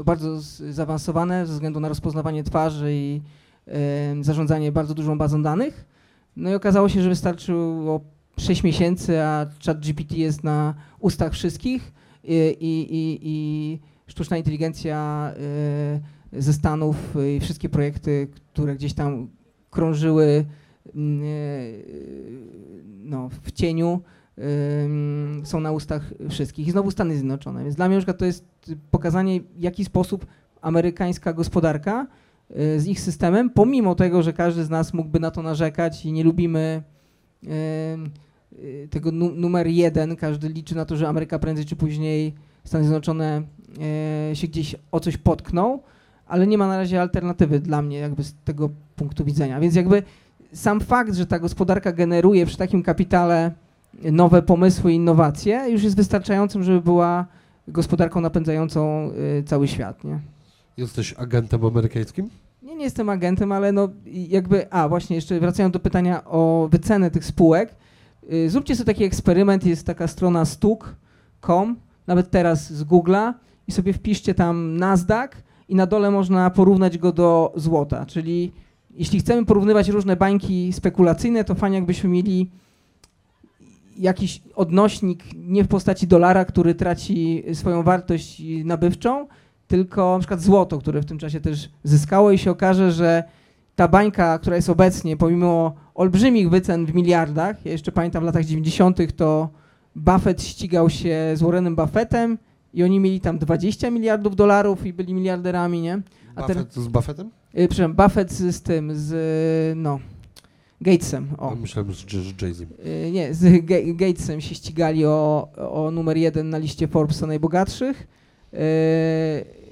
bardzo zaawansowane ze względu na rozpoznawanie twarzy i zarządzanie bardzo dużą bazą danych. No i okazało się, że wystarczyło 6 miesięcy, a ChatGPT jest na ustach wszystkich i, i, i, i sztuczna inteligencja y, ze Stanów y, i wszystkie projekty, które gdzieś tam krążyły y, no, w cieniu, są na ustach wszystkich. I znowu Stany Zjednoczone. Więc dla mnie to jest pokazanie, w jaki sposób amerykańska gospodarka z ich systemem, pomimo tego, że każdy z nas mógłby na to narzekać i nie lubimy ym, y, tego nu numer jeden, każdy liczy na to, że Ameryka prędzej czy później, Stany Zjednoczone się gdzieś o coś potkną, ale nie ma na razie alternatywy dla mnie jakby z tego punktu widzenia. Więc jakby sam fakt, że ta gospodarka generuje przy takim kapitale nowe pomysły innowacje już jest wystarczającym, żeby była gospodarką napędzającą y, cały świat, nie? Jesteś agentem amerykańskim? Nie, nie jestem agentem, ale no jakby, a właśnie jeszcze wracając do pytania o wycenę tych spółek, y, zróbcie sobie taki eksperyment, jest taka strona stuk.com, nawet teraz z Google'a i sobie wpiszcie tam Nasdaq i na dole można porównać go do złota, czyli jeśli chcemy porównywać różne bańki spekulacyjne, to fajnie jakbyśmy mieli jakiś odnośnik nie w postaci dolara, który traci swoją wartość nabywczą, tylko na przykład złoto, które w tym czasie też zyskało i się okaże, że ta bańka, która jest obecnie, pomimo olbrzymich wycen w miliardach, ja jeszcze pamiętam w latach 90. to Buffett ścigał się z Warrenem Buffettem i oni mieli tam 20 miliardów dolarów i byli miliarderami, nie? A Buffett z Buffettem? Yy, przepraszam, Buffett z, z tym, z y, no, Gatesem, o. A myślałem, że z Jay-Z. Y, Nie, z Ga- Gatesem się ścigali o, o numer jeden na liście Forbesa najbogatszych. Y,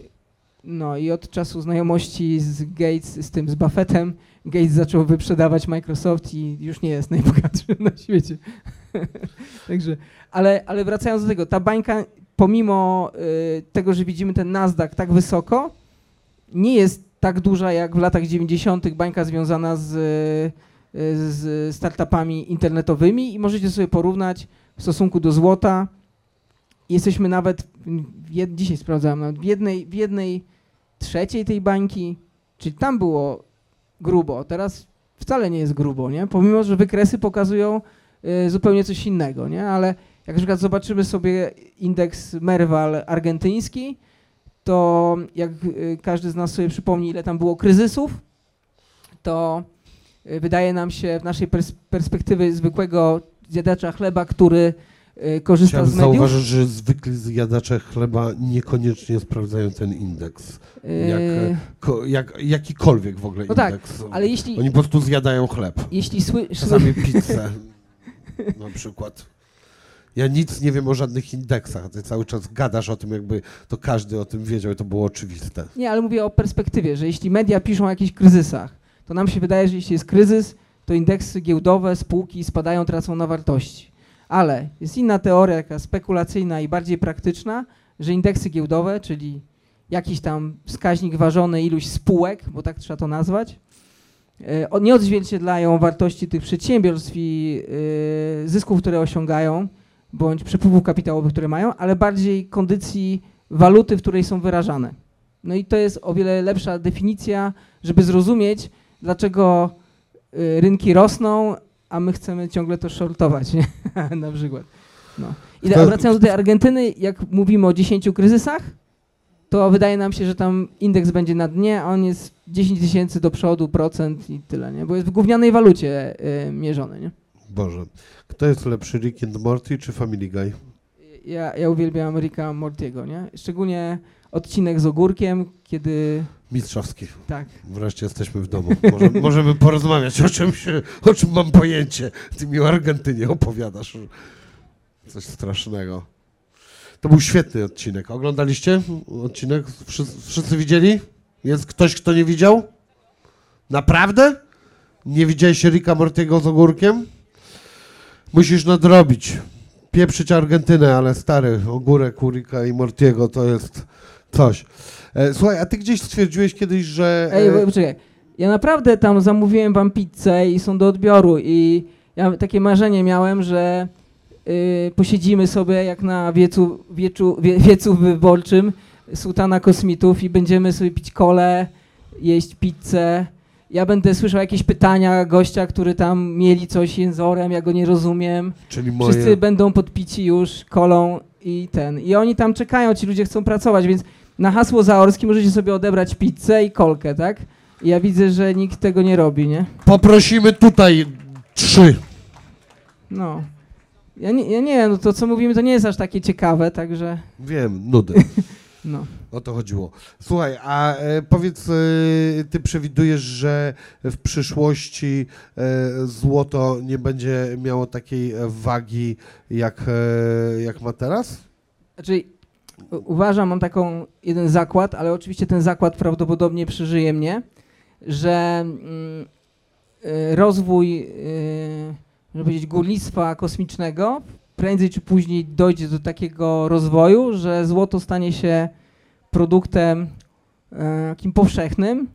No i od czasu znajomości z Gates, z tym, z Buffettem, Gates zaczął wyprzedawać Microsoft i już nie jest najbogatszym na świecie. Także, ale, ale wracając do tego, ta bańka, pomimo y, tego, że widzimy ten Nasdaq tak wysoko, nie jest tak duża jak w latach 90. bańka związana z, y, z startupami internetowymi i możecie sobie porównać w stosunku do złota. Jesteśmy nawet, jed, dzisiaj sprawdzałem, nawet w jednej, w jednej trzeciej tej bańki, czyli tam było grubo, teraz wcale nie jest grubo, nie? Pomimo, że wykresy pokazują y, zupełnie coś innego, nie? Ale jak na przykład zobaczymy sobie indeks Merval argentyński, to jak y, każdy z nas sobie przypomni, ile tam było kryzysów, to y, wydaje nam się w naszej pers- perspektywy zwykłego zjadacza chleba, który korzysta Chciałem z mediów. zauważyć, że zwykli zjadacze chleba niekoniecznie sprawdzają ten indeks. jak, y, Ko, jak, jakikolwiek w ogóle No tak, indeks. ale jeśli, Oni po prostu zjadają chleb. jeśli sły, Czasami pizzę na przykład. Ja nic nie wiem o żadnych indeksach, ty cały czas gadasz o tym, jakby to każdy o tym wiedział i to było oczywiste. Nie, ale mówię o perspektywie, że jeśli media piszą o jakichś kryzysach, to nam się wydaje, że jeśli jest kryzys, to indeksy giełdowe, spółki spadają, tracą na wartości. Ale jest inna teoria, taka spekulacyjna i bardziej praktyczna, że indeksy giełdowe, czyli jakiś tam wskaźnik ważony iluś spółek, bo tak trzeba to nazwać, e, nie odzwierciedlają wartości tych przedsiębiorstw i e, zysków, które osiągają, bądź przepływów kapitałowych, które mają, ale bardziej kondycji waluty, w której są wyrażane. No i to jest o wiele lepsza definicja, żeby zrozumieć, dlaczego y, rynki rosną, a my chcemy ciągle to shortować, nie? na przykład. No. I To- wracając do tej Argentyny, jak mówimy o 10 kryzysach, to wydaje nam się, że tam indeks będzie na dnie, a on jest 10 tysięcy do przodu, procent i tyle, nie? Bo jest w gównianej walucie y, mierzony, nie? Boże. Kto jest lepszy, Rick and Morty czy Family Guy? Ja, ja uwielbiam Ricka Mortiego, nie? Szczególnie odcinek z ogórkiem, kiedy Mistrzowski. tak, Wreszcie jesteśmy w domu. Może, możemy porozmawiać o czymś, o czym mam pojęcie. Ty mi o Argentynie opowiadasz. Coś strasznego. To był świetny odcinek. Oglądaliście odcinek? Wszyscy, wszyscy widzieli? Jest ktoś, kto nie widział? Naprawdę? Nie widziałeś Ricka Mortiego z ogórkiem? Musisz nadrobić. Pieprzyć Argentynę, ale stary, ogórek u Ricka i Mortiego to jest coś. E, słuchaj, a ty gdzieś stwierdziłeś kiedyś, że... Ej, e, bo- poczekaj. Ja naprawdę tam zamówiłem wam pizzę i są do odbioru i ja takie marzenie miałem, że y, posiedzimy sobie jak na wiecu, wieczu, wie, wiecu wyborczym sułtana kosmitów i będziemy sobie pić kole, jeść pizzę. Ja będę słyszał jakieś pytania gościa, który tam mieli coś jęzorem, ja go nie rozumiem. Czyli moje... Wszyscy będą podpici już kolą i ten. I oni tam czekają, ci ludzie chcą pracować, więc na hasło Zaorski możecie sobie odebrać pizzę i kolkę, tak? I ja widzę, że nikt tego nie robi, nie? Poprosimy tutaj trzy. No. Ja nie, ja nie, no to co mówimy, to nie jest aż takie ciekawe, także Wiem, nudy. no. O to chodziło. Słuchaj, a e, powiedz, e, ty przewidujesz, że w przyszłości e, złoto nie będzie miało takiej wagi, jak, e, jak ma teraz? Znaczy, uważam, mam taką jeden zakład, ale oczywiście ten zakład prawdopodobnie przeżyje mnie, że mm, y, rozwój, y, żeby powiedzieć, górnictwa kosmicznego prędzej czy później dojdzie do takiego rozwoju, że złoto stanie się produktem e, takim powszechnym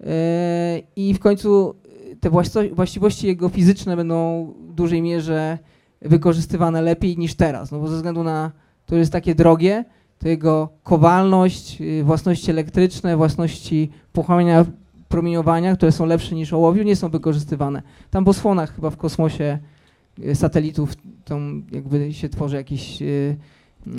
e, i w końcu te właściwości jego fizyczne będą w dużej mierze wykorzystywane lepiej niż teraz, no bo ze względu na to, że jest takie drogie, to jego kowalność, y, własności elektryczne, własności pochłaniania promieniowania, które są lepsze niż ołowiu, nie są wykorzystywane. Tam po słonach chyba w kosmosie y, satelitów tam jakby się tworzy jakieś y,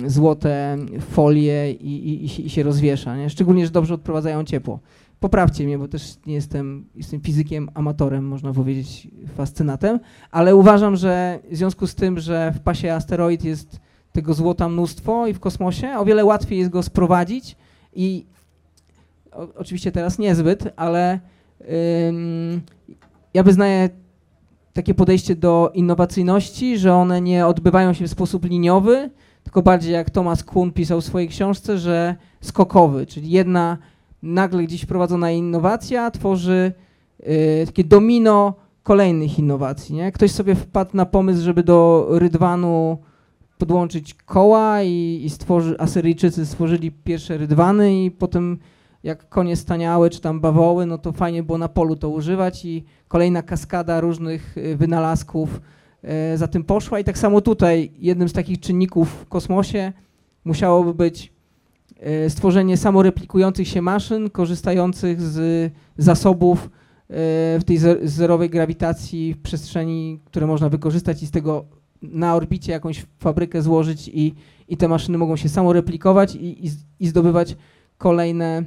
złote folie i, i, i się rozwiesza, nie? szczególnie, że dobrze odprowadzają ciepło. Poprawcie mnie, bo też nie jestem, jestem fizykiem, amatorem, można powiedzieć, fascynatem, ale uważam, że w związku z tym, że w pasie asteroid jest tego złota mnóstwo i w kosmosie, o wiele łatwiej jest go sprowadzić i o, oczywiście teraz niezbyt, ale ym, ja wyznaję takie podejście do innowacyjności, że one nie odbywają się w sposób liniowy, tylko bardziej jak Thomas Kuhn pisał w swojej książce, że skokowy, czyli jedna nagle gdzieś wprowadzona innowacja tworzy y, takie domino kolejnych innowacji. Nie? Ktoś sobie wpadł na pomysł, żeby do rydwanu podłączyć koła i, i stworzy, Asyryjczycy stworzyli pierwsze rydwany i potem jak konie staniały czy tam bawoły, no to fajnie było na polu to używać i kolejna kaskada różnych y, wynalazków e, za tym poszła. I tak samo tutaj jednym z takich czynników w kosmosie musiałoby być e, stworzenie samoreplikujących się maszyn korzystających z zasobów w tej zer- zerowej grawitacji w przestrzeni, które można wykorzystać i z tego na orbicie jakąś fabrykę złożyć i, i te maszyny mogą się samoreplikować i, i, i zdobywać kolejne,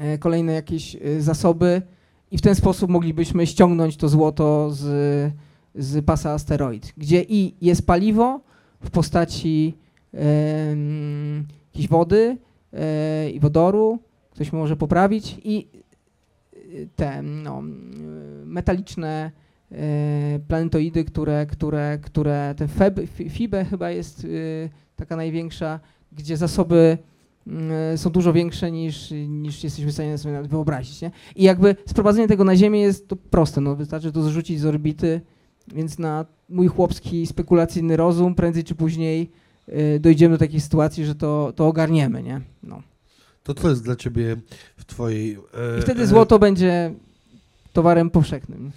e, kolejne jakieś e, zasoby. I w ten sposób moglibyśmy ściągnąć to złoto z, z pasa asteroid, gdzie i jest paliwo w postaci em, jakiejś wody e, i wodoru, ktoś może poprawić i te no, metaliczne planetoidy, które, które, które ten Feb, Fi- FIBE chyba jest y, taka największa, gdzie zasoby mm, są dużo większe niż, niż jesteśmy w stanie sobie nawet wyobrazić. Nie? I jakby sprowadzenie tego na Ziemię jest to proste, no, wystarczy to zrzucić z orbity, więc na mój chłopski spekulacyjny rozum prędzej czy później y, dojdziemy do takiej sytuacji, że to, to ogarniemy, nie? No. To co jest dla ciebie w twojej... e, I wtedy e, złoto będzie towarem powszechnym.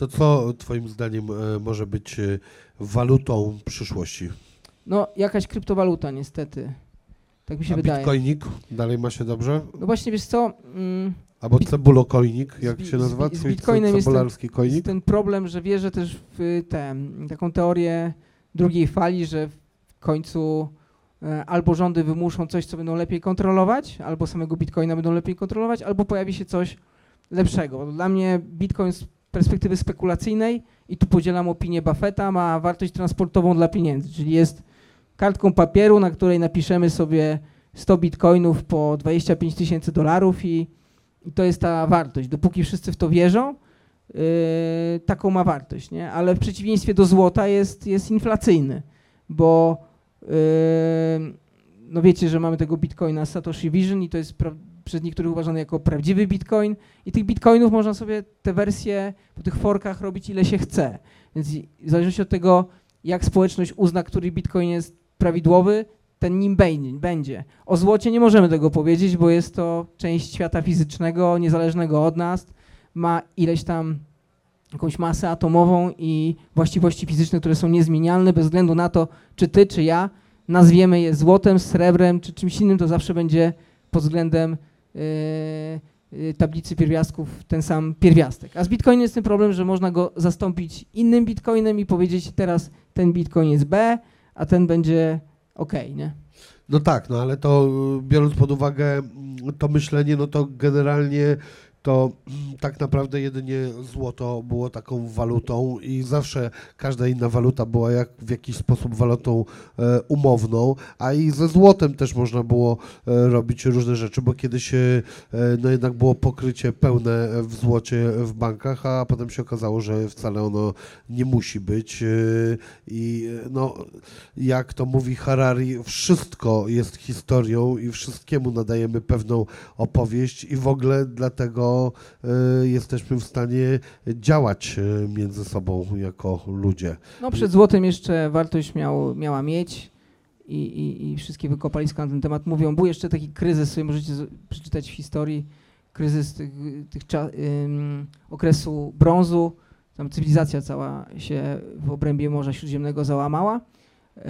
To co twoim zdaniem e, może być e, walutą przyszłości? No, jakaś kryptowaluta niestety. Tak mi się A wydaje. bitcoinik dalej ma się dobrze? No właśnie, wiesz co, mm, Albo cebulokoinik, jak się nazywa? z z bitcoinem jest ten- Cebularski jest koinik? ten problem, że wierzę też w tę, taką teorię drugiej fali, że w końcu e, albo rządy wymuszą coś, co będą lepiej kontrolować, albo samego bitcoina będą lepiej kontrolować, albo pojawi się coś lepszego. Dla mnie bitcoin z perspektywy spekulacyjnej i tu podzielam opinię Buffetta, ma wartość transportową dla pieniędzy, czyli jest kartką papieru, na której napiszemy sobie 100 bitcoinów po 25 tysięcy dolarów i, i to jest ta wartość. Dopóki wszyscy w to wierzą, yy, taką ma wartość, nie? Ale w przeciwieństwie do złota jest, jest inflacyjny, bo yy, no wiecie, że mamy tego bitcoina Satoshi Vision i to jest pra- przez niektórych uważany jako prawdziwy bitcoin i tych bitcoinów można sobie te wersje po tych forkach robić ile się chce. Więc w zależności od tego, jak społeczność uzna, który bitcoin jest prawidłowy, ten nim będzie. O złocie nie możemy tego powiedzieć, bo jest to część świata fizycznego, niezależnego od nas, ma ileś tam jakąś masę atomową i właściwości fizyczne, które są niezmienialne bez względu na to, czy ty, czy ja nazwiemy je złotem, srebrem, czy czymś innym, to zawsze będzie pod względem tablicy pierwiastków ten sam pierwiastek. A z Bitcoinem jest ten problem, że można go zastąpić innym Bitcoinem i powiedzieć teraz ten Bitcoin jest B, a ten będzie OK, nie? No tak, no ale to y, biorąc pod uwagę mm, to myślenie, no to generalnie to mm, tak naprawdę jedynie złoto było taką walutą i zawsze każda inna waluta była jak w jakiś sposób walutą e, umowną, a i ze złotem też można było e, robić różne rzeczy, bo kiedyś e, no jednak było pokrycie pełne w złocie w bankach, a potem się okazało, że wcale ono nie musi być i no jak to mówi Harari, wszystko jest historią i wszystkiemu nadajemy pewną opowieść i w ogóle dlatego y, jesteśmy w stanie działać y, między sobą jako ludzie. No przed złotem jeszcze wartość miał, miała mieć i, i, i wszystkie wykopaliska na ten temat mówią. Był jeszcze taki kryzys, sobie możecie przeczytać w historii, kryzys tych, tych ym, okresu brązu. Tam cywilizacja cała się w obrębie Morza Śródziemnego załamała yy,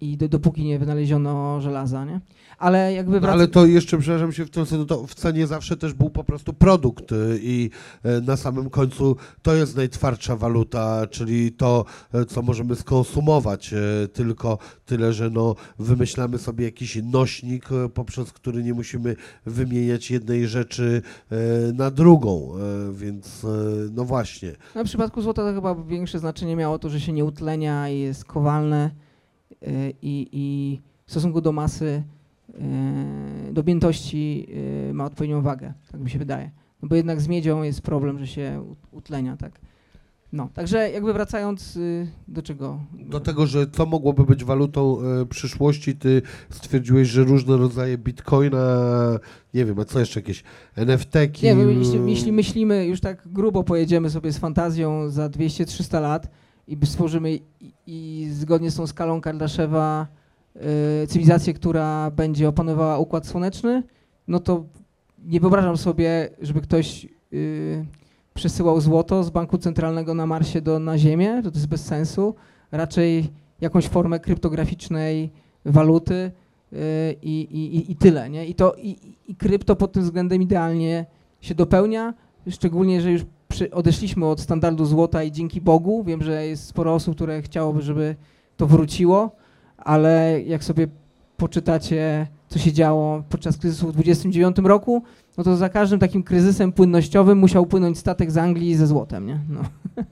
i do, dopóki nie wynaleziono żelaza, nie? Ale jakby No, wrac- ale to jeszcze, przepraszam się, w tym sensie, to w cenie zawsze też był po prostu produkt y, i y, na samym końcu to jest najtwardsza waluta, czyli to, y, co możemy skonsumować, y, tylko tyle, że no, wymyślamy sobie jakiś nośnik, poprzez który nie musimy wymieniać jednej rzeczy na drugą, więc no właśnie. No, w przypadku złota to chyba większe znaczenie miało to, że się nie utlenia i jest kowalne i, i w stosunku do masy, do objętości yy, ma odpowiednią wagę, tak mi się wydaje. No bo jednak z miedzią jest problem, że się ut- utlenia, tak. No, także jakby wracając yy, do czego? Do tego, że co mogłoby być walutą e, przyszłości, ty stwierdziłeś, że różne rodzaje bitcoina, nie wiem, a co jeszcze jakieś NFT-ki? Nie, my, jeśli, jeśli myślimy, już tak grubo pojedziemy sobie z fantazją za 200-300 lat i stworzymy i, i zgodnie z tą skalą Kardaszewa y, cywilizację, która będzie opanowała Układ Słoneczny, no to nie wyobrażam sobie, żeby ktoś y, przesyłał złoto z banku centralnego na Marsie do, na Ziemię, to, jest bez sensu. Raczej jakąś formę kryptograficznej waluty y, i, i, i- tyle, nie? I to i- i krypto pod tym względem idealnie się dopełnia, szczególnie, że już przy, odeszliśmy od standardu złota i dzięki Bogu, wiem, że jest sporo osób, które chciałoby, żeby to wróciło, ale jak sobie poczytacie, co się działo podczas kryzysu w 29 roku, no to za każdym takim kryzysem płynnościowym musiał płynąć statek z Anglii ze złotem, nie? No.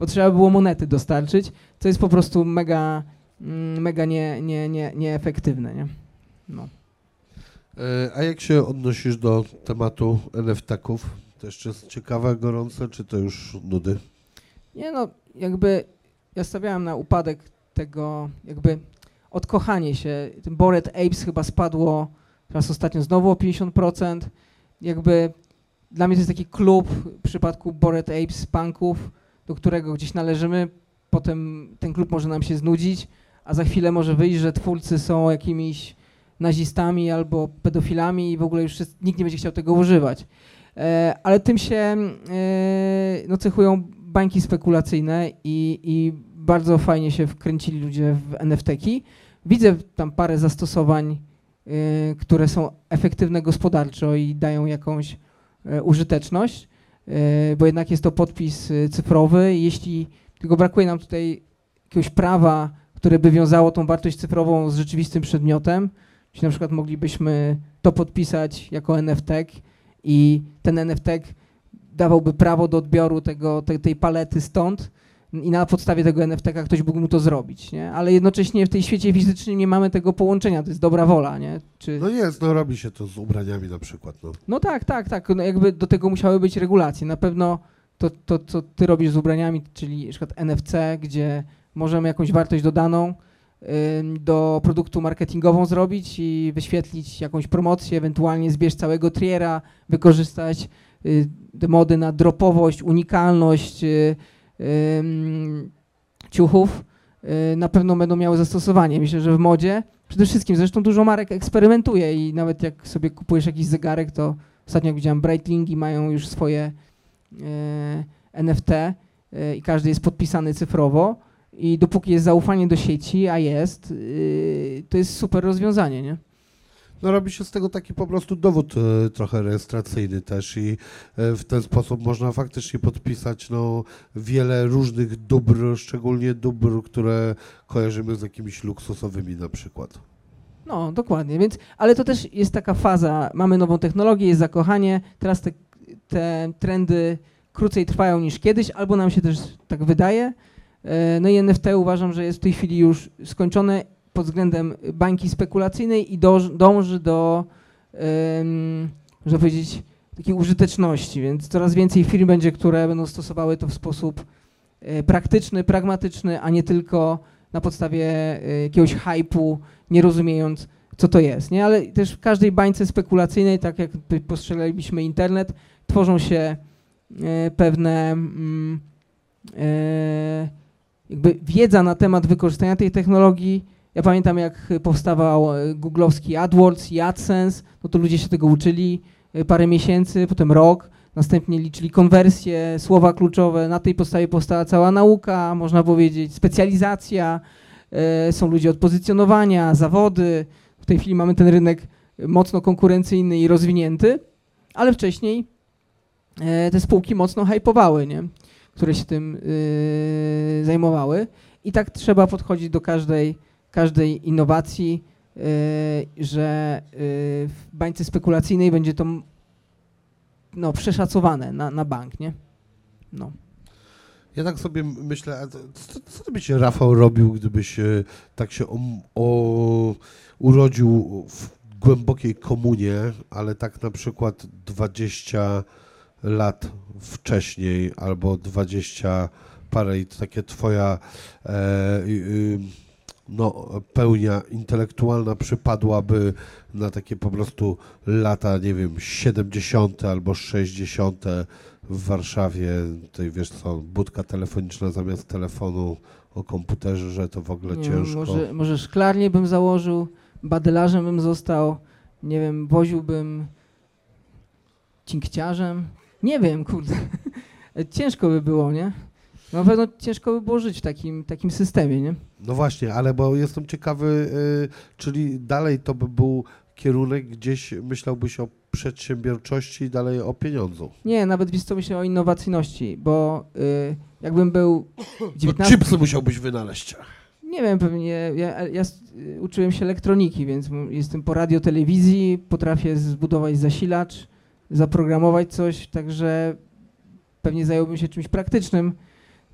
Bo trzeba było monety dostarczyć, co jest po prostu mega, mm, mega nie, nie, nie, nieefektywne, nie? No. E, A jak się odnosisz do tematu NFT-ków? To jeszcze jest ciekawe, gorące, czy to już nudy? Nie no, jakby ja stawiałem na upadek tego, jakby odkochanie się. Ten Bored Apes chyba spadło teraz ostatnio znowu o 50%. Jakby dla mnie to jest taki klub w przypadku Bored Apes punków, do którego gdzieś należymy. Potem ten klub może nam się znudzić, a za chwilę może wyjść, że twórcy są jakimiś nazistami albo pedofilami i w ogóle już nikt nie będzie chciał tego używać. E, ale tym się e, no, cechują bańki spekulacyjne i, i bardzo fajnie się wkręcili ludzie w NFT-ki. Widzę tam parę zastosowań, y, które są efektywne gospodarczo i dają jakąś y, użyteczność, y, bo jednak jest to podpis y, cyfrowy. Jeśli tylko brakuje nam tutaj jakiegoś prawa, które by wiązało tą wartość cyfrową z rzeczywistym przedmiotem, czyli na przykład moglibyśmy to podpisać jako NFT i ten NFT dawałby prawo do odbioru tego, te, tej palety stąd, i na podstawie tego NFT-ka ktoś mógł mu to zrobić, nie? Ale jednocześnie w tej świecie fizycznym nie mamy tego połączenia, to jest dobra wola, nie? Czy... No jest, no robi się to z ubraniami na przykład, no. No tak, tak, tak. No jakby do tego musiały być regulacje. Na pewno to, to co ty robisz z ubraniami, czyli na przykład NFC, gdzie możemy jakąś wartość dodaną ym, do produktu marketingową zrobić i wyświetlić jakąś promocję, ewentualnie zbierz całego triera, wykorzystać y, te mody na dropowość, unikalność, y, ym, ciuchów y, na pewno będą miały zastosowanie. Myślę, że w modzie przede wszystkim, zresztą dużo marek eksperymentuje i nawet jak sobie kupujesz jakiś zegarek, to ostatnio jak widziałem Breitlingi mają już swoje e, NFT e, i każdy jest podpisany cyfrowo i dopóki jest zaufanie do sieci, a jest, y, to jest super rozwiązanie, nie? No robi się z tego taki po prostu dowód e, trochę rejestracyjny też i e, w ten sposób można faktycznie podpisać no, wiele różnych dóbr, szczególnie dóbr, które kojarzymy z jakimiś luksusowymi na przykład. No, dokładnie, więc, ale to też jest taka faza, mamy nową technologię, jest zakochanie, teraz te, te trendy krócej trwają niż kiedyś, albo nam się też tak wydaje. E, No i NFT uważam, że jest w tej chwili już skończone pod względem bańki spekulacyjnej i dąży, do, można powiedzieć, takiej użyteczności, więc coraz więcej firm będzie, które będą stosowały to w sposób e, praktyczny, pragmatyczny, a nie tylko na podstawie e, jakiegoś hypu, nie rozumiejąc, co to jest, nie? Ale też w każdej bańce spekulacyjnej, tak jak postrzelaliśmy internet, tworzą się e, pewne mm, jakby wiedza na temat wykorzystania tej technologii. Ja pamiętam, jak powstawał e, googlowski AdWords i AdSense, no to ludzie się tego uczyli e, parę miesięcy, potem rok, następnie liczyli konwersje, słowa kluczowe, na tej podstawie powstała cała nauka, można powiedzieć, specjalizacja, e, są ludzie od pozycjonowania, zawody. W tej chwili mamy ten rynek mocno konkurencyjny i rozwinięty, ale wcześniej te spółki mocno hypowały, nie? które się tym zajmowały. I tak trzeba podchodzić do każdej, każdej innowacji, y, że y, w bańce spekulacyjnej będzie to no, przeszacowane na, na bank, nie? No. Ja tak sobie myślę, co, co ty byś Rafał robił, gdybyś e, tak się o, o, urodził w głębokiej komunie, ale tak na przykład 20 lat wcześniej albo 20 parę i to takie twoja e, y, y, no, pełnia intelektualna przypadłaby na takie po prostu lata, nie wiem, 70 albo 60 w Warszawie, tutaj wiesz co, budka telefoniczna zamiast telefonu o komputerze, że to w ogóle Nie wiem, ciężko. może, może szklarnię bym założył, badelarzem bym został, nie wiem, woziłbym cinkciarzem. Nie wiem, kurde. Ciężko by było, nie? Na pewno ciężko by było żyć w takim, takim systemie, nie? No właśnie, ale bo jestem ciekawy, y, czyli dalej to by był kierunek gdzieś, myślałbyś o przedsiębiorczości i dalej o pieniądzu. Nie, nawet wiesz co, myślę o innowacyjności, bo y, jakbym był No 19... chipsy musiałbyś wynaleźć. Nie wiem, pewnie. Ja, ja y, uczyłem się elektroniki, więc jestem po radio, telewizji, potrafię zbudować zasilacz, zaprogramować coś, także pewnie zająłbym się czymś praktycznym.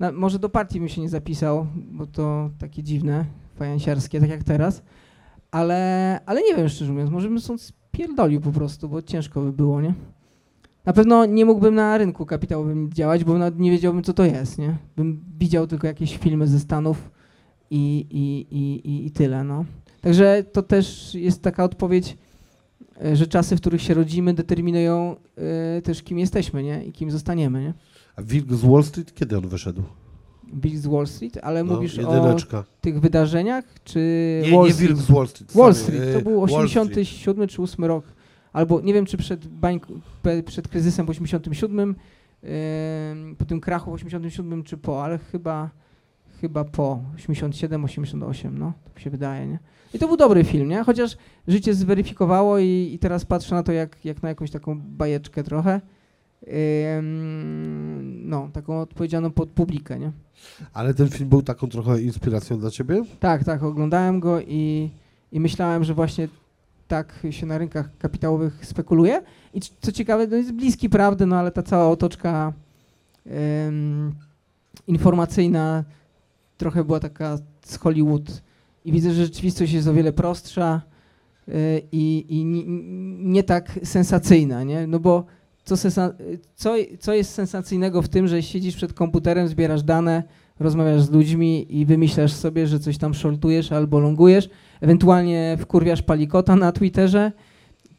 Na, może do partii bym się nie zapisał, bo to takie dziwne, fajansiarskie, tak jak teraz. Ale, ale nie wiem, szczerze mówiąc, może bym stąd spierdolił po prostu, bo ciężko by było, nie? Na pewno nie mógłbym na rynku kapitałowym działać, bo nie wiedziałbym, co to jest, nie? Bym widział tylko jakieś filmy ze Stanów, i, i, i, i, tyle. No. Także to też jest taka odpowiedź, e, że czasy, w których się rodzimy, determinują e, też, kim jesteśmy nie? i kim zostaniemy. Nie? A Wilk z Wall Street, kiedy on wyszedł? Wilk z Wall Street, ale No, mówisz o jedyneczka. tych wydarzeniach, czy Nie, Wall nie? Wilk z Wall Street. Wall sorry, Street, to e, był Wall Street. 87 czy 8 rok, albo nie wiem czy przed, bańk, pe- przed kryzysem w 87, em, po tym krachu w 87 czy po, ale chyba, chyba po 87, 88, no, to mi się wydaje, nie? I to był dobry film, nie? Chociaż życie zweryfikowało i, i teraz patrzę na to jak, jak na jakąś taką bajeczkę trochę. No, taką odpowiedzialną pod publikę, nie? Ale ten film był taką trochę inspiracją dla ciebie? Tak, tak, oglądałem go i, i myślałem, że właśnie tak się na rynkach kapitałowych spekuluje. I co ciekawe, to jest bliski prawdy, no ale ta cała otoczka em, informacyjna trochę była taka z Hollywood. I widzę, że rzeczywistość jest o wiele prostsza y, i, i nie, nie tak sensacyjna, nie? No bo co, co, co jest sensacyjnego w tym, że siedzisz przed komputerem, zbierasz dane, rozmawiasz z ludźmi i wymyślasz sobie, że coś tam shortujesz albo longujesz, ewentualnie wkurwiasz palikota na Twitterze.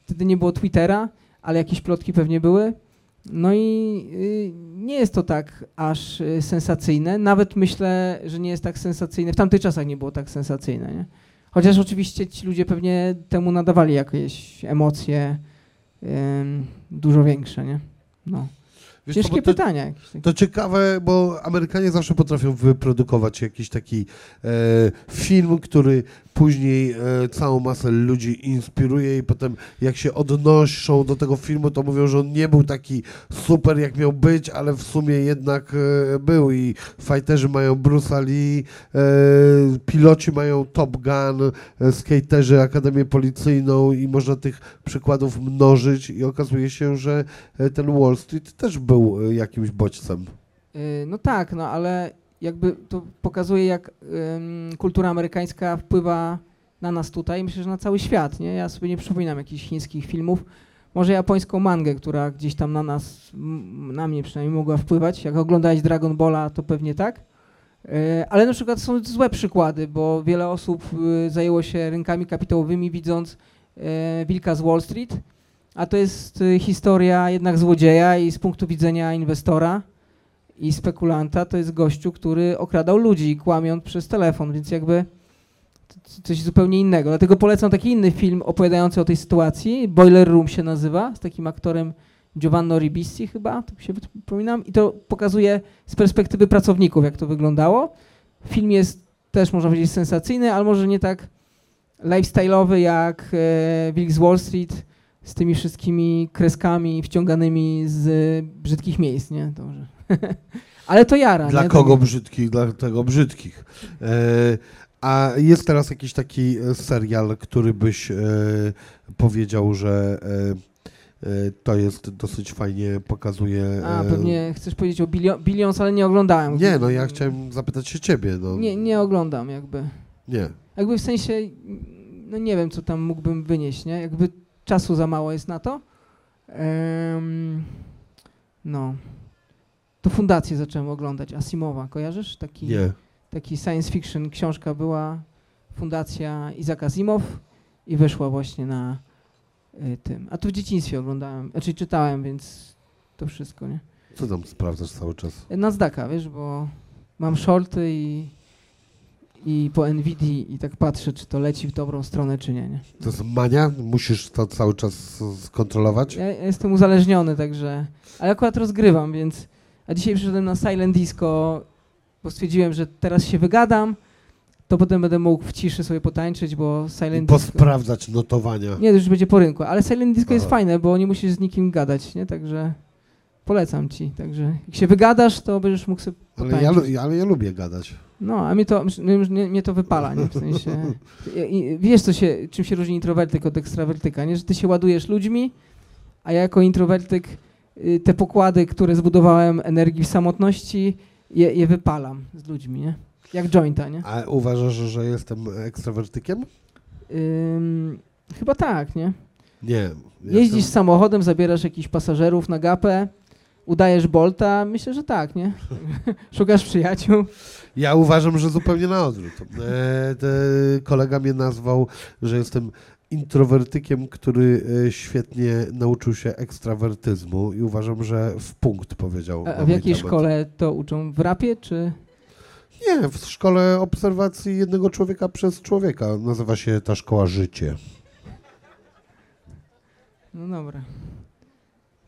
Wtedy nie było Twittera, ale jakieś plotki pewnie były. No i y, nie jest to tak aż y, sensacyjne. Nawet myślę, że nie jest tak sensacyjne. W tamtych czasach nie było tak sensacyjne, nie? Chociaż oczywiście ci ludzie pewnie temu nadawali jakieś emocje dużo większe, nie? No. Wiesz Ciężkie bo to, pytania jakieś takie. to ciekawe, bo Amerykanie zawsze potrafią wyprodukować jakiś taki e, film, który później e, całą masę ludzi inspiruje i potem jak się odnoszą do tego filmu, to mówią, że on nie był taki super jak miał być, ale w sumie jednak e, był i fighterzy mają Bruce'a Lee, e, piloci mają Top Gun, e, skaterzy Akademię Policyjną i można tych przykładów mnożyć i okazuje się, że ten Wall Street też był jakimś bodźcem. No tak, no ale jakby to pokazuje, jak ym, kultura amerykańska wpływa na nas tutaj, myślę, że na cały świat, nie? Ja sobie nie przypominam jakichś chińskich filmów, może japońską mangę, która gdzieś tam na nas, na mnie przynajmniej mogła wpływać. Jak oglądałeś Dragon Balla, to pewnie tak. Y, Ale na przykład są złe przykłady, bo wiele osób y, zajęło się rynkami kapitałowymi widząc y, Wilka z Wall Street, a to jest y, historia jednak złodzieja i z punktu widzenia inwestora i spekulanta to jest gościu, który okradał ludzi kłamiąc przez telefon, więc jakby coś zupełnie innego. Dlatego polecam taki inny film opowiadający o tej sytuacji. Boiler Room się nazywa, z takim aktorem Giovanni Ribisi chyba, tak się przypominam. I to pokazuje z perspektywy pracowników, jak to wyglądało. Film jest też, można powiedzieć, sensacyjny, ale może nie tak lifestyle'owy jak e, Wilk z Wall Street z tymi wszystkimi kreskami wciąganymi z brzydkich miejsc, nie? Może. Ale to jara. Dla nie? Kogo brzydkich? Dla tego brzydkich. E, a jest teraz jakiś taki e, serial, który byś e, powiedział, że to jest dosyć fajnie pokazuje. A, pewnie chcesz powiedzieć o Billion, Billions, ale nie oglądałem. Nie, no ja chciałem zapytać się ciebie. No. Nie, nie oglądam jakby. Nie. Jakby w sensie, no nie wiem, co tam mógłbym wynieść, nie? Jakby czasu za mało jest na to. Em, no. To fundację zacząłem oglądać, Asimowa, kojarzysz? Taki, Nie. taki science fiction książka była, fundacja Isaac Asimov i wyszła właśnie na y, tym. A to w dzieciństwie oglądałem, znaczy czytałem, więc to wszystko, nie? Co tam sprawdzasz cały czas? Nasdaqa, wiesz, bo mam shorty i, i po Nvidia i tak patrzę, czy to leci w dobrą stronę, czy nie, nie? To jest mania? Musisz to cały czas skontrolować? Ja, ja jestem uzależniony, także, ale akurat rozgrywam, więc, a dzisiaj przyszedłem na Silent Disco, bo stwierdziłem, że teraz się wygadam, to potem będę mógł w ciszy sobie potańczyć, bo I Silent Disco... posprawdzać notowania. Nie, to już będzie po rynku, ale Silent Disco jest fajne, bo nie musisz z nikim gadać, nie? Także polecam ci, także jak się wygadasz, to będziesz mógł sobie Ale ja, ale ja lubię gadać. No, a mnie to, mnie, mnie to wypala, nie? W sensie, wiesz, co się, czym się różni introwertyk od ekstrawertyka, nie? Że ty się ładujesz ludźmi, a ja jako introwertyk te pokłady, które zbudowałem energii w samotności, je, je wypalam z ludźmi, nie? Jak jointa, nie? A uważasz, że jestem ekstrawertykiem? Ym, chyba tak, nie? Nie. Jeździsz Jestem- samochodem, zabierasz jakichś pasażerów na gapę, udajesz Bolta, myślę, że tak, nie? Szukasz przyjaciół. Ja uważam, że zupełnie na odwrót. E, kolega mnie nazwał, że jestem introwertykiem, który e, świetnie nauczył się ekstrawertyzmu i uważam, że w punkt powiedział. A, w jakiej temat. szkole to uczą? W rapie, czy... Nie, w szkole obserwacji jednego człowieka przez człowieka. Nazywa się ta szkoła życie. No dobra.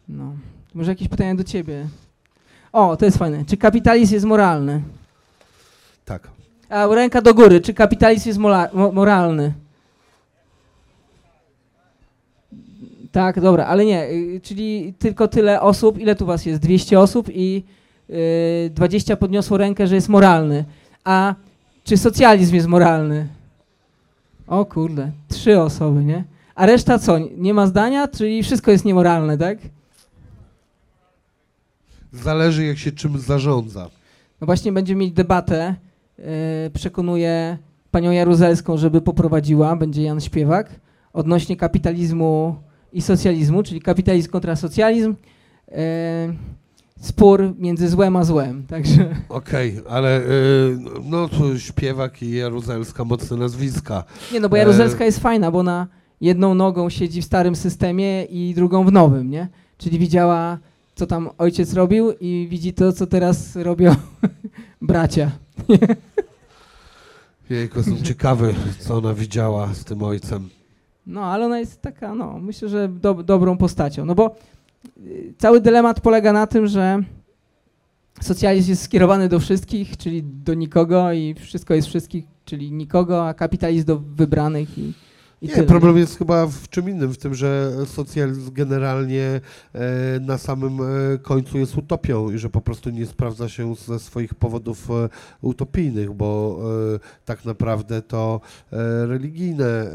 No. Może jakieś pytania do ciebie? O, to jest fajne. Czy kapitalizm jest moralny? Tak. A ręka do góry. Czy kapitalizm jest moralny? Tak, dobra, ale nie. y, Czyli tylko tyle osób. Ile tu was jest? 200 osób i y, 20 podniosło rękę, że jest moralny. A czy socjalizm jest moralny? O kurde, trzy osoby, nie? A reszta co? Nie ma zdania? Czyli wszystko jest niemoralne, tak? Zależy jak się czym zarządza. No właśnie będziemy mieć debatę. Yy, przekonuję panią Jaruzelską, żeby poprowadziła, będzie Jan Śpiewak, odnośnie kapitalizmu i socjalizmu, czyli kapitalizm kontra socjalizm. Yy, spór między złem a złem. Także Okej, ale y, no to śpiewak i Jaruzelska mocne nazwiska. nie no, bo E, Jaruzelska jest fajna, bo ona jedną nogą siedzi w starym systemie i drugą w nowym, nie? Czyli widziała, co tam ojciec robił i widzi to, co teraz robią bracia. Jejku, jestem ciekawy, co ona widziała z tym ojcem. No, ale ona jest taka, no, myślę, że do, dobrą postacią. No bo y, cały dylemat polega na tym, że socjalizm jest skierowany do wszystkich, czyli do nikogo i wszystko jest wszystkich, czyli nikogo, a kapitalizm do wybranych i, i Nie, tyle. problem jest chyba w czym innym, w tym, że socjalizm generalnie e, na samym e, końcu jest utopią i że po prostu nie sprawdza się ze swoich powodów e, utopijnych, bo tak naprawdę to religijne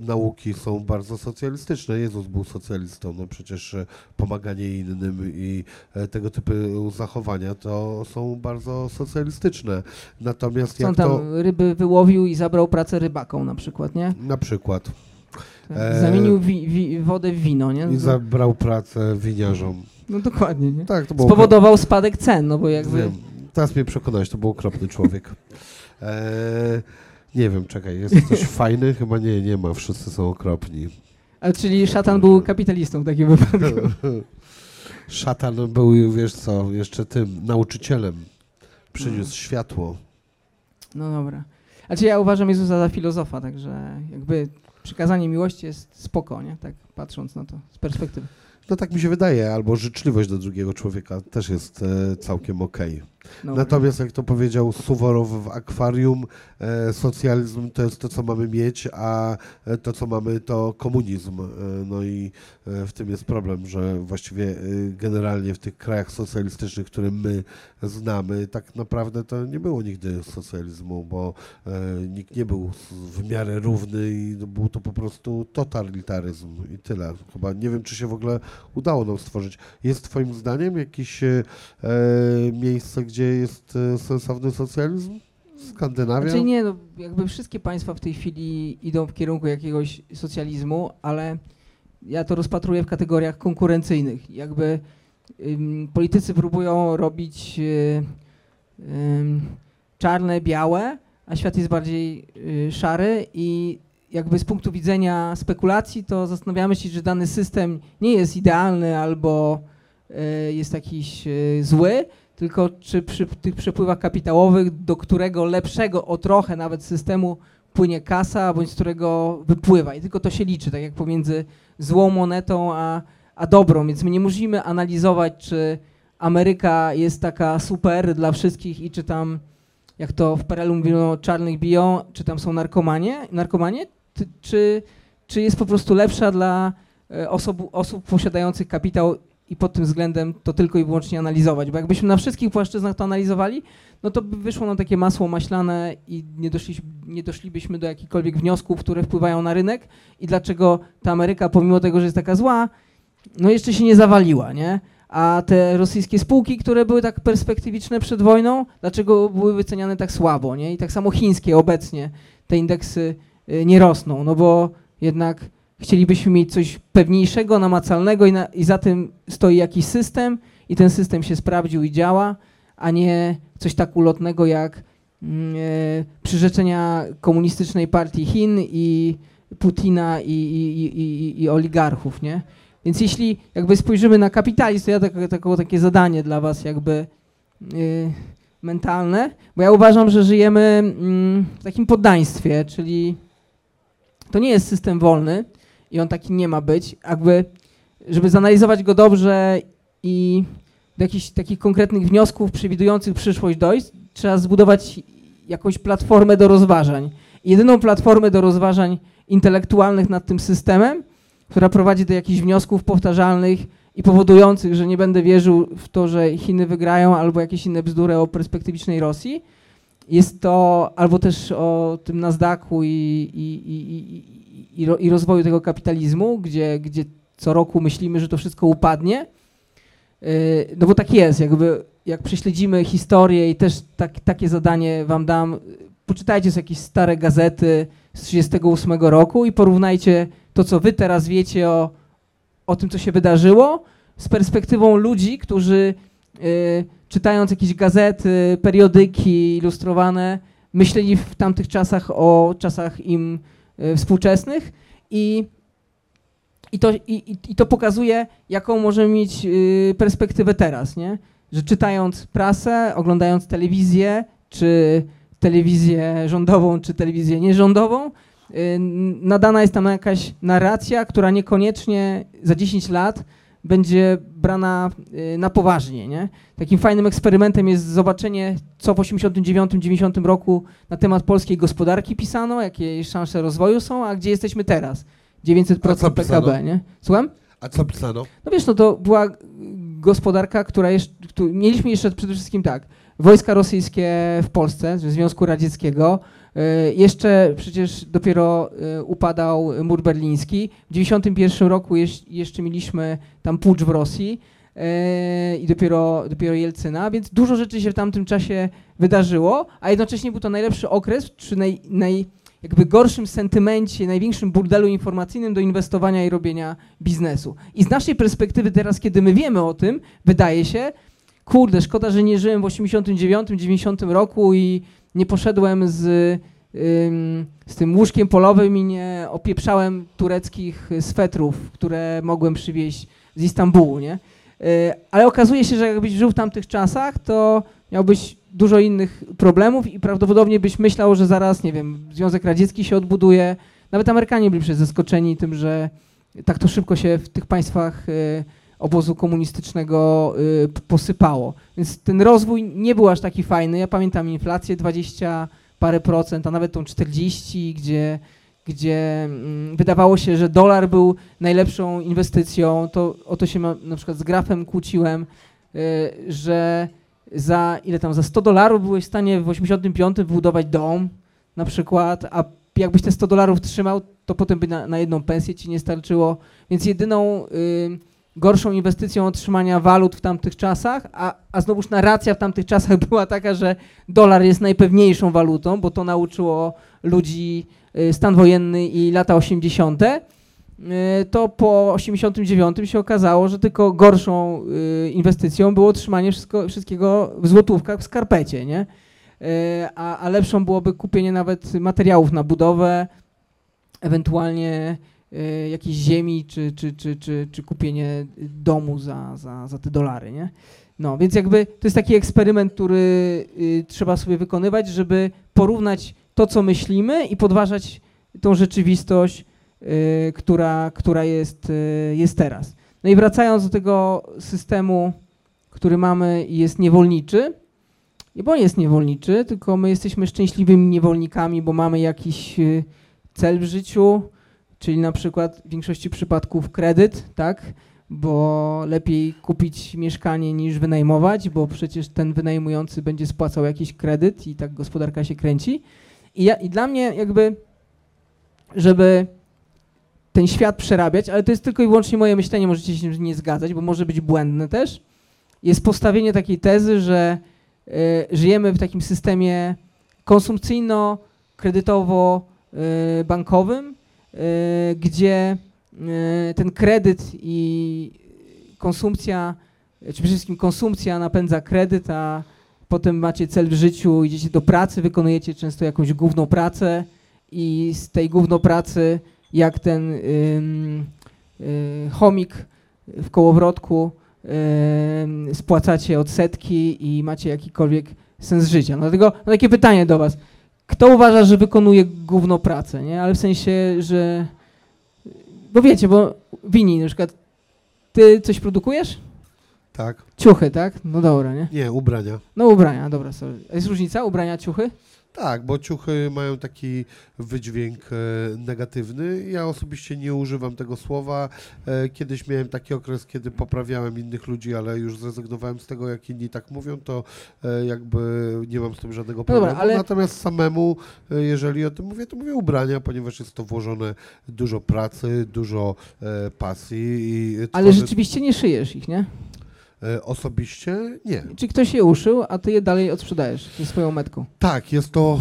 nauki są bardzo socjalistyczne. Jezus był socjalistą, no przecież pomaganie innym i tego typu zachowania to są bardzo socjalistyczne. Natomiast jak tam to ryby wyłowił i zabrał pracę rybakom na przykład, nie? na przykład Tak. E, Zamienił wi, wi, wodę w wino, nie? i zabrał pracę winiarzom. No dokładnie, nie? Tak, to było Spowodował spadek cen, no bo jakby... Wiem. Teraz mnie przekonałeś, to był okropny człowiek. Eee, nie wiem, czekaj, jest ktoś fajny? Chyba nie, nie ma, wszyscy są okropni. A czyli szatan był kapitalistą w takim wypadku. Szatan był, wiesz co, jeszcze tym, nauczycielem. Przyniósł Mhm. światło. No dobra. Znaczy ja uważam Jezusa za filozofa, także jakby przykazanie miłości jest spoko, nie? Tak patrząc na to z perspektywy. No tak mi się wydaje, albo życzliwość do drugiego człowieka też jest e, całkiem okej. Dobra. Natomiast jak to powiedział Suworow w akwarium, e, socjalizm to jest to, co mamy mieć, a to, co mamy, to komunizm. E, no i e, w tym jest problem, że właściwie e, generalnie w tych krajach socjalistycznych, które my znamy, tak naprawdę to nie było nigdy socjalizmu, bo e, nikt nie był w miarę równy i był to po prostu totalitaryzm i tyle. Chyba nie wiem, czy się w ogóle udało nam stworzyć. Jest twoim zdaniem jakieś e, miejsce, gdzie jest e, sensowny socjalizm? Skandynawia? Znaczy nie, no jakby wszystkie państwa w tej chwili idą w kierunku jakiegoś socjalizmu, ale ja to rozpatruję w kategoriach konkurencyjnych. Jakby ym, politycy próbują robić ym, czarne, białe, a świat jest bardziej y, szary i jakby z punktu widzenia spekulacji to zastanawiamy się, czy dany system nie jest idealny albo y, jest jakiś zły, tylko czy przy tych przepływach kapitałowych, do którego lepszego o trochę nawet systemu płynie kasa, bądź z którego wypływa. I tylko to się liczy, tak jak pomiędzy złą monetą a, a dobrą. Więc my nie musimy analizować, czy Ameryka jest taka super dla wszystkich i czy tam, jak to w Perelu mówią, czarnych biją, czy tam są narkomanie, narkomanie czy, czy jest po prostu lepsza dla e, osób posiadających kapitał i pod tym względem to tylko i wyłącznie analizować. Bo jakbyśmy na wszystkich płaszczyznach to analizowali, no to by wyszło nam takie masło maślane i nie, doszli, nie doszlibyśmy do jakichkolwiek wniosków, które wpływają na rynek i dlaczego ta Ameryka, pomimo tego, że jest taka zła, no jeszcze się nie zawaliła, nie? A te rosyjskie spółki, które były tak perspektywiczne przed wojną, dlaczego były wyceniane tak słabo, nie? I tak samo chińskie obecnie te indeksy y, nie rosną, no bo jednak chcielibyśmy mieć coś pewniejszego, namacalnego i, na, i za tym stoi jakiś system i ten system się sprawdził i działa, a nie coś tak ulotnego jak e, przyrzeczenia komunistycznej partii Chin i Putina i, i, i, i, oligarchów, nie? Więc jeśli jakby spojrzymy na kapitalizm, to ja tak, tako, takie zadanie dla was jakby yy, mentalne, bo ja uważam, że żyjemy mm, w takim poddaństwie, czyli to nie jest system wolny i on taki nie ma być. Jakby, żeby zanalizować go dobrze i do jakichś takich konkretnych wniosków przewidujących przyszłość dojść, trzeba zbudować jakąś platformę do rozważań. Jedyną platformę do rozważań intelektualnych nad tym systemem, która prowadzi do jakichś wniosków powtarzalnych i powodujących, że nie będę wierzył w to, że Chiny wygrają, albo jakieś inne bzdury o perspektywicznej Rosji. Jest to albo też o tym Nasdaqu i, i, i, i, i rozwoju tego kapitalizmu, gdzie, gdzie co roku myślimy, że to wszystko upadnie. Yy, no bo tak jest, jakby jak prześledzimy historię i też tak, takie zadanie wam dam, poczytajcie sobie jakieś stare gazety z 1938 roku i porównajcie to, co wy teraz wiecie o, o tym, co się wydarzyło, z perspektywą ludzi, którzy y, czytając jakieś gazety, periodyki ilustrowane, myśleli w tamtych czasach o czasach im y, współczesnych i, i, to, i, i to pokazuje, jaką możemy mieć y, perspektywę teraz, nie? że czytając prasę, oglądając telewizję, czy telewizję rządową, czy telewizję nierządową, y, nadana jest tam jakaś narracja, która niekoniecznie za 10 lat będzie brana y, na poważnie. Nie? Takim fajnym eksperymentem jest zobaczenie, co w 89-90 roku na temat polskiej gospodarki pisano, jakie szanse rozwoju są, a gdzie jesteśmy teraz. 900% PKB, nie? Słucham? A co pisano? No wiesz, no to była gospodarka, która jeszcze, mieliśmy jeszcze przede wszystkim tak, wojska rosyjskie w Polsce, Związku Radzieckiego, y, jeszcze przecież dopiero y, upadał mur berliński. W 1991 roku jeszcze mieliśmy tam pucz w Rosji y, i dopiero, dopiero Jelcyna, więc dużo rzeczy się w tamtym czasie wydarzyło, a jednocześnie był to najlepszy okres, czy naj, naj jakby gorszym sentymencie, największym burdelu informacyjnym do inwestowania i robienia biznesu. I z naszej perspektywy teraz, kiedy my wiemy o tym, wydaje się, kurde, szkoda, że nie żyłem w 89, 90 roku i nie poszedłem z, ym, z tym łóżkiem polowym i nie opieprzałem tureckich swetrów, które mogłem przywieźć z Istambułu, nie? Yy, ale okazuje się, że jakbyś żył w tamtych czasach, to miałbyś dużo innych problemów i prawdopodobnie byś myślał, że zaraz, nie wiem, Związek Radziecki się odbuduje. Nawet Amerykanie byli przecież zaskoczeni tym, że tak to szybko się w tych państwach y, obozu komunistycznego y, posypało. Więc ten rozwój nie był aż taki fajny. Ja pamiętam inflację 20 parę procent, a nawet tą 40, gdzie, gdzie mm, wydawało się, że dolar był najlepszą inwestycją. To o to się na przykład z grafem kłóciłem, y, że za ile tam, za 100 dolarów byłeś w stanie w 85 wybudować dom na przykład, a jakbyś te 100 dolarów trzymał, to potem by na, na jedną pensję ci nie starczyło. Więc jedyną y, gorszą inwestycją otrzymania walut w tamtych czasach, a, a znowuż narracja w tamtych czasach była taka, że dolar jest najpewniejszą walutą, bo to nauczyło ludzi y, stan wojenny i lata 80. Y, to po 89 się okazało, że tylko gorszą y, inwestycją było trzymanie wszystko, wszystkiego w złotówkach w skarpecie, nie? A, a lepszą byłoby kupienie nawet materiałów na budowę, ewentualnie jakiejś ziemi, czy, czy, czy, czy, czy kupienie domu za, za, za te dolary, nie? No, więc jakby to jest taki eksperyment, który y, trzeba sobie wykonywać, żeby porównać to, co myślimy i podważać tą rzeczywistość Y, która, która jest, y, jest teraz. No i wracając do tego systemu, który mamy i jest niewolniczy, nie bo on jest niewolniczy, tylko my jesteśmy szczęśliwymi niewolnikami, bo mamy jakiś y, cel w życiu, czyli na przykład w większości przypadków kredyt, tak? Bo lepiej kupić mieszkanie niż wynajmować, bo przecież ten wynajmujący będzie spłacał jakiś kredyt i tak gospodarka się kręci. I, ja, i dla mnie jakby, żeby ten świat przerabiać, ale to jest tylko i wyłącznie moje myślenie, możecie się nie zgadzać, bo może być błędne też, jest postawienie takiej tezy, że y, żyjemy w takim systemie konsumpcyjno-kredytowo-bankowym, y, gdzie ten kredyt i konsumpcja, czy przede wszystkim konsumpcja napędza kredyt, a potem macie cel w życiu, idziecie do pracy, wykonujecie często jakąś główną pracę i z tej główną pracy jak ten y, chomik w kołowrotku spłacacie odsetki i macie jakikolwiek sens życia. No dlatego no takie pytanie do was. Kto uważa, że wykonuje gówno pracę, nie? Ale w sensie, że... Bo wiecie, bo Wini, na przykład, ty coś produkujesz? Tak? Ciuchy, tak? No dobra, nie? Nie, ubrania. No ubrania, dobra, sorry. A jest różnica? Ubrania, ciuchy? Tak, bo ciuchy mają taki wydźwięk e, negatywny. Ja osobiście nie używam tego słowa. E, kiedyś miałem taki okres, kiedy poprawiałem innych ludzi, ale już zrezygnowałem z tego, jak inni tak mówią, to e, jakby nie mam z tym żadnego No dobra, problemu. ale- Natomiast samemu, jeżeli o tym mówię, to mówię ubrania, ponieważ jest to włożone dużo pracy, dużo pasji. I Ale rzeczywiście nie szyjesz ich, nie? E, Osobiście nie. Czy ktoś je uszył, a ty je dalej odsprzedajesz ze swoją metką? Tak, jest to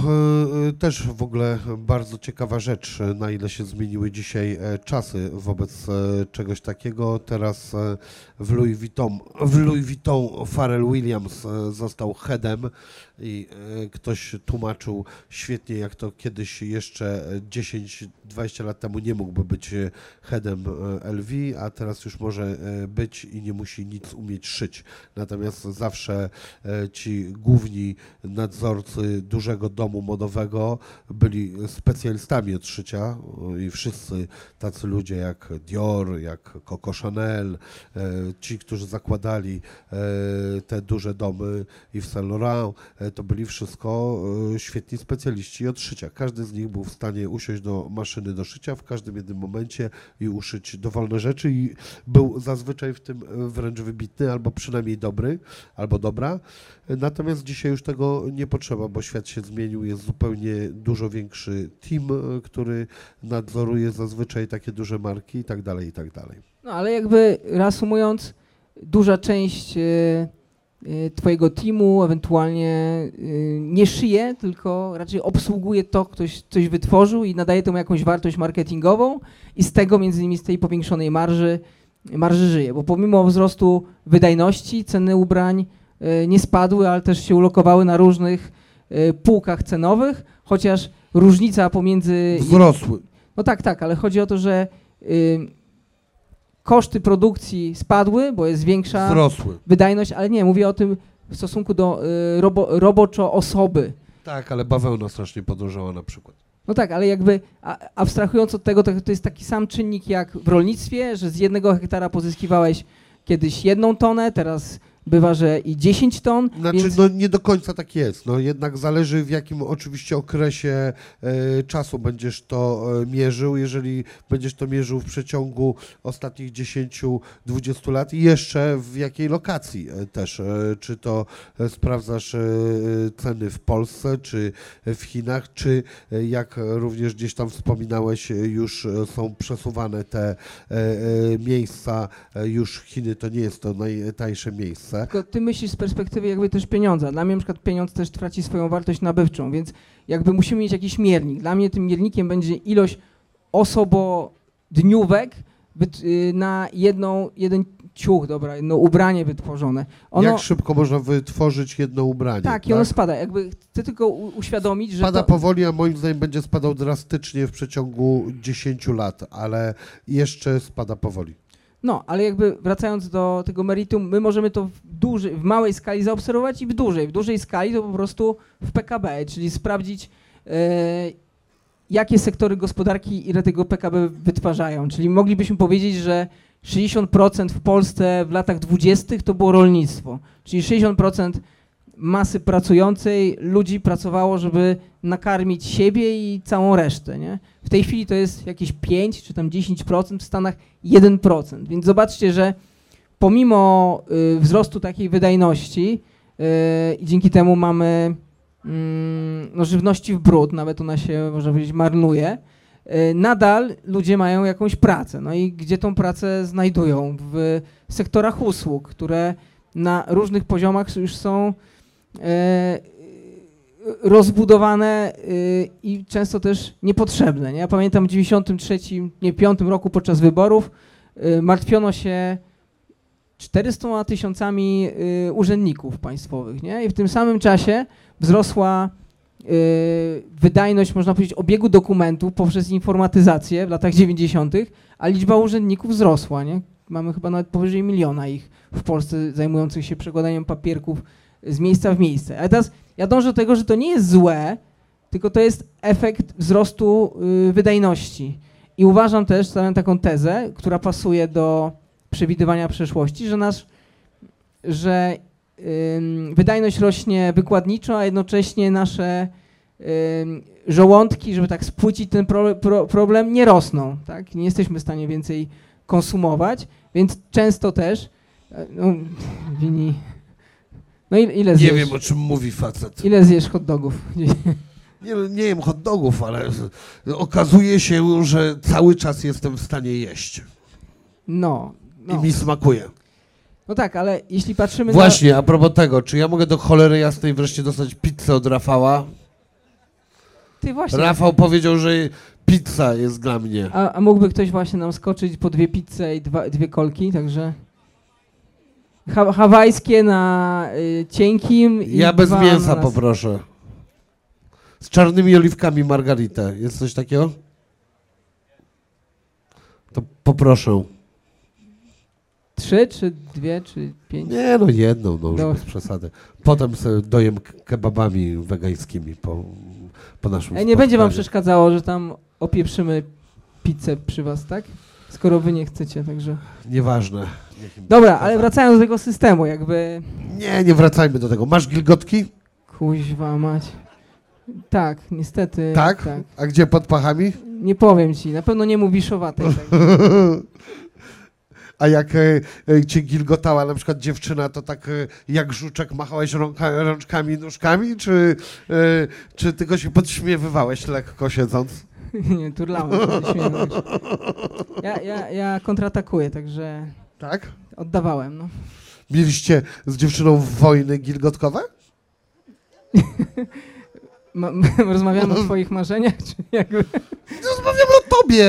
e, e, też w ogóle bardzo ciekawa rzecz, na ile się zmieniły dzisiaj czasy wobec czegoś takiego. Teraz w Louis Vuitton, w Louis Vuitton Pharrell Williams został headem i e, ktoś tłumaczył świetnie, jak to kiedyś jeszcze e, 10-20 lat temu nie mógłby być e, headem e, LV, a teraz już może być i nie musi nic umieć szyć. Natomiast zawsze ci główni nadzorcy dużego domu modowego byli specjalistami od szycia i wszyscy tacy ludzie jak Dior, jak Coco Chanel, ci, którzy zakładali te duże domy Yves Saint Laurent, to byli wszystko e, świetni specjaliści od szycia. Każdy z nich był w stanie usiąść do maszyny do szycia w każdym jednym momencie i uszyć dowolne rzeczy i był zazwyczaj w tym e, wręcz wybitny, albo przynajmniej dobry, albo dobra. Natomiast dzisiaj już tego nie potrzeba, bo świat się zmienił, jest zupełnie dużo większy team, e, który nadzoruje zazwyczaj takie duże marki i tak dalej, i tak dalej. No ale jakby reasumując, duża część e, twojego teamu ewentualnie e, nie szyje, tylko raczej obsługuje to, ktoś coś wytworzył i nadaje temu jakąś wartość marketingową i z tego między innymi z tej powiększonej marży, marży żyje, bo pomimo wzrostu wydajności ceny ubrań e, nie spadły, ale też się ulokowały na różnych półkach cenowych, chociaż różnica pomiędzy Wzrosły. no tak, tak, ale chodzi o to, że y, koszty produkcji spadły, bo jest większa Wzrosły. wydajność, ale nie, mówię o tym w stosunku do y, robo, roboczo osoby. Tak, ale bawełna strasznie podrożała na przykład. No tak, ale jakby a, abstrahując od tego, to, to jest taki sam czynnik jak w rolnictwie, że z jednego hektara pozyskiwałeś kiedyś jedną tonę, teraz bywa, że i 10 ton, Znaczy, więc no nie do końca tak jest. No jednak zależy w jakim oczywiście okresie e, czasu będziesz to e, mierzył. Jeżeli będziesz to mierzył w przeciągu ostatnich 10-20 lat i jeszcze w jakiej lokacji e, też. Czy to sprawdzasz ceny w Polsce, czy w Chinach, czy jak również gdzieś tam wspominałeś, już są przesuwane te miejsca. Już Chiny to nie jest to najtańsze miejsce. Tylko ty myślisz z perspektywy jakby też pieniądza. Dla mnie na przykład pieniądz też traci swoją wartość nabywczą, więc jakby musimy mieć jakiś miernik. Dla mnie tym miernikiem będzie ilość osobodniówek y, na jedną, jeden ciuch, dobra, jedno ubranie wytworzone. Ono, Jak szybko można wytworzyć jedno ubranie? tak, i ono spada. Jakby chcę tylko uświadomić, że Spada to, powoli, a moim zdaniem będzie spadał drastycznie w przeciągu 10 lat, ale jeszcze spada powoli. No, ale jakby wracając do tego meritum, my możemy to w, duży, w małej skali zaobserwować i w dużej. W dużej skali to po prostu w PKB, czyli sprawdzić, e, jakie sektory gospodarki ile tego PKB wytwarzają. Czyli moglibyśmy powiedzieć, że 60% w Polsce w latach 20. to było rolnictwo. Czyli 60% masy pracującej ludzi pracowało, żeby nakarmić siebie i całą resztę. Nie? W tej chwili to jest jakieś 5 czy tam 10%, w Stanach 1%. Więc zobaczcie, że pomimo y, wzrostu takiej wydajności y, i dzięki temu mamy mm, no, żywności w brud, nawet ona się, można powiedzieć, marnuje, y, nadal ludzie mają jakąś pracę. No i gdzie tą pracę znajdują? W sektorach usług, które na różnych poziomach już są rozbudowane y, i często też niepotrzebne. Nie? Ja pamiętam w 93, nie 5 roku podczas wyborów y, martwiono się 400 tysiącami urzędników państwowych. Nie? I w tym samym czasie wzrosła wydajność, można powiedzieć, obiegu dokumentów poprzez informatyzację w latach 90., a liczba urzędników wzrosła. Nie? Mamy chyba nawet powyżej miliona ich w Polsce zajmujących się przekładaniem papierków z miejsca w miejsce. Ale teraz ja dążę do tego, że to nie jest złe, tylko to jest efekt wzrostu y, wydajności. I uważam też, stawiam taką tezę, która pasuje do przewidywania przyszłości, że nasz, że wydajność rośnie wykładniczo, a jednocześnie nasze żołądki, żeby tak spłycić ten pro, pro, problem, nie rosną. Tak? Nie jesteśmy w stanie więcej konsumować, więc często też e, no, wini. No ile, ile Nie zjesz? wiem, o czym mówi facet. Ile zjesz hot dogów? Nie, nie jem hot dogów, ale okazuje się, że cały czas jestem w stanie jeść. No. I No, mi smakuje. no tak, ale jeśli patrzymy Właśnie, a propos tego, czy ja mogę do cholery jasnej wreszcie dostać pizzę od Rafała? na... Ty właśnie. Rafał powiedział, że pizza jest dla mnie. A, a mógłby ktoś właśnie nam skoczyć po dwie pizze i dwa, dwie kolki, także... Ha, hawajskie na y, cienkim i Ja bez dwa mięsa poproszę. Z czarnymi oliwkami margaritę. Jest coś takiego? To poproszę. Trzy, czy dwie, czy pięć? Nie no, jedną, no już Dobra. bez przesady. Potem sobie dojem k- kebabami wegańskimi po, po naszym Ej, nie będzie wam spotkaniu. przeszkadzało, że tam opieprzymy pizzę przy was, tak? Skoro wy nie chcecie, także... Nieważne. Dobra, ale wracając do tego systemu, jakby... Nie, nie wracajmy do tego. Masz gilgotki? Kuźwa mać. Tak, niestety. Tak? tak. A gdzie pod pachami? Nie powiem ci, na pewno nie mówisz owatej. Tak. A jak e, e, cię gilgotała na przykład dziewczyna, to tak e, jak żuczek machałeś rąka, rączkami, nóżkami, czy, e, czy tylko się podśmiewywałeś lekko siedząc? nie, turlałem. Ja, ja, ja kontratakuję, także Tak? oddawałem. No. Mieliście z dziewczyną wojny gilgotkowe? Ma, rozmawiamy o swoich marzeniach, czy jakby... Rozmawiamy o tobie!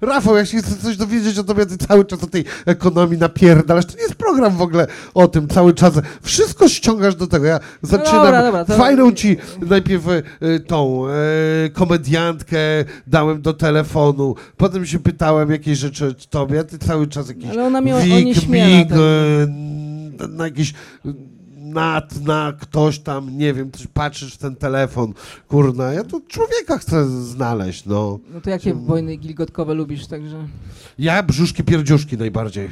Rafał, jak się chce coś dowiedzieć o tobie, ty cały czas o tej ekonomii napierdalasz. To nie jest program w ogóle o tym cały czas. Wszystko ściągasz do tego. Ja zaczynam dobra, dobra, to- fajną ci najpierw e, tą e, komediantkę dałem do telefonu, potem się pytałem jakieś rzeczy o tobie, a ty cały czas jakiś Ale ona o- wik, mig, tak. e, na jakiś nad, na ktoś tam, nie wiem, coś patrzysz w ten telefon, kurna, ja tu człowieka chcę znaleźć, no. No to jakie wojny gilgotkowe lubisz, także... Ja brzuszki pierdziuszki najbardziej.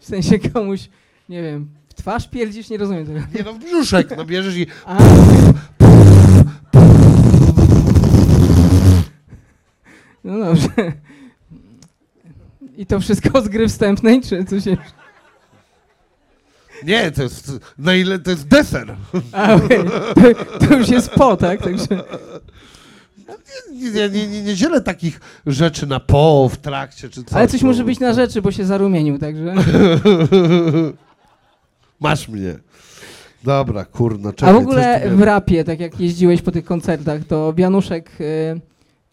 W sensie komuś, nie wiem, w twarz pierdzisz, nie rozumiem tego. Nie no, w brzuszek, no bierzesz i A, no dobrze. I to wszystko z gry wstępnej, czy coś jeszcze? Nie, to jest, na ile to jest deser. A, okej. to, to już jest po, tak? Także... Nie, nie, nie, nie, nie dzielę takich rzeczy na po, w trakcie, czy coś. Ale coś może być na rzeczy, bo się zarumienił, także... Masz mnie. Dobra, kurna, czekaj. A w ogóle w rapie, tak jak jeździłeś po tych koncertach, to Wianuszek y,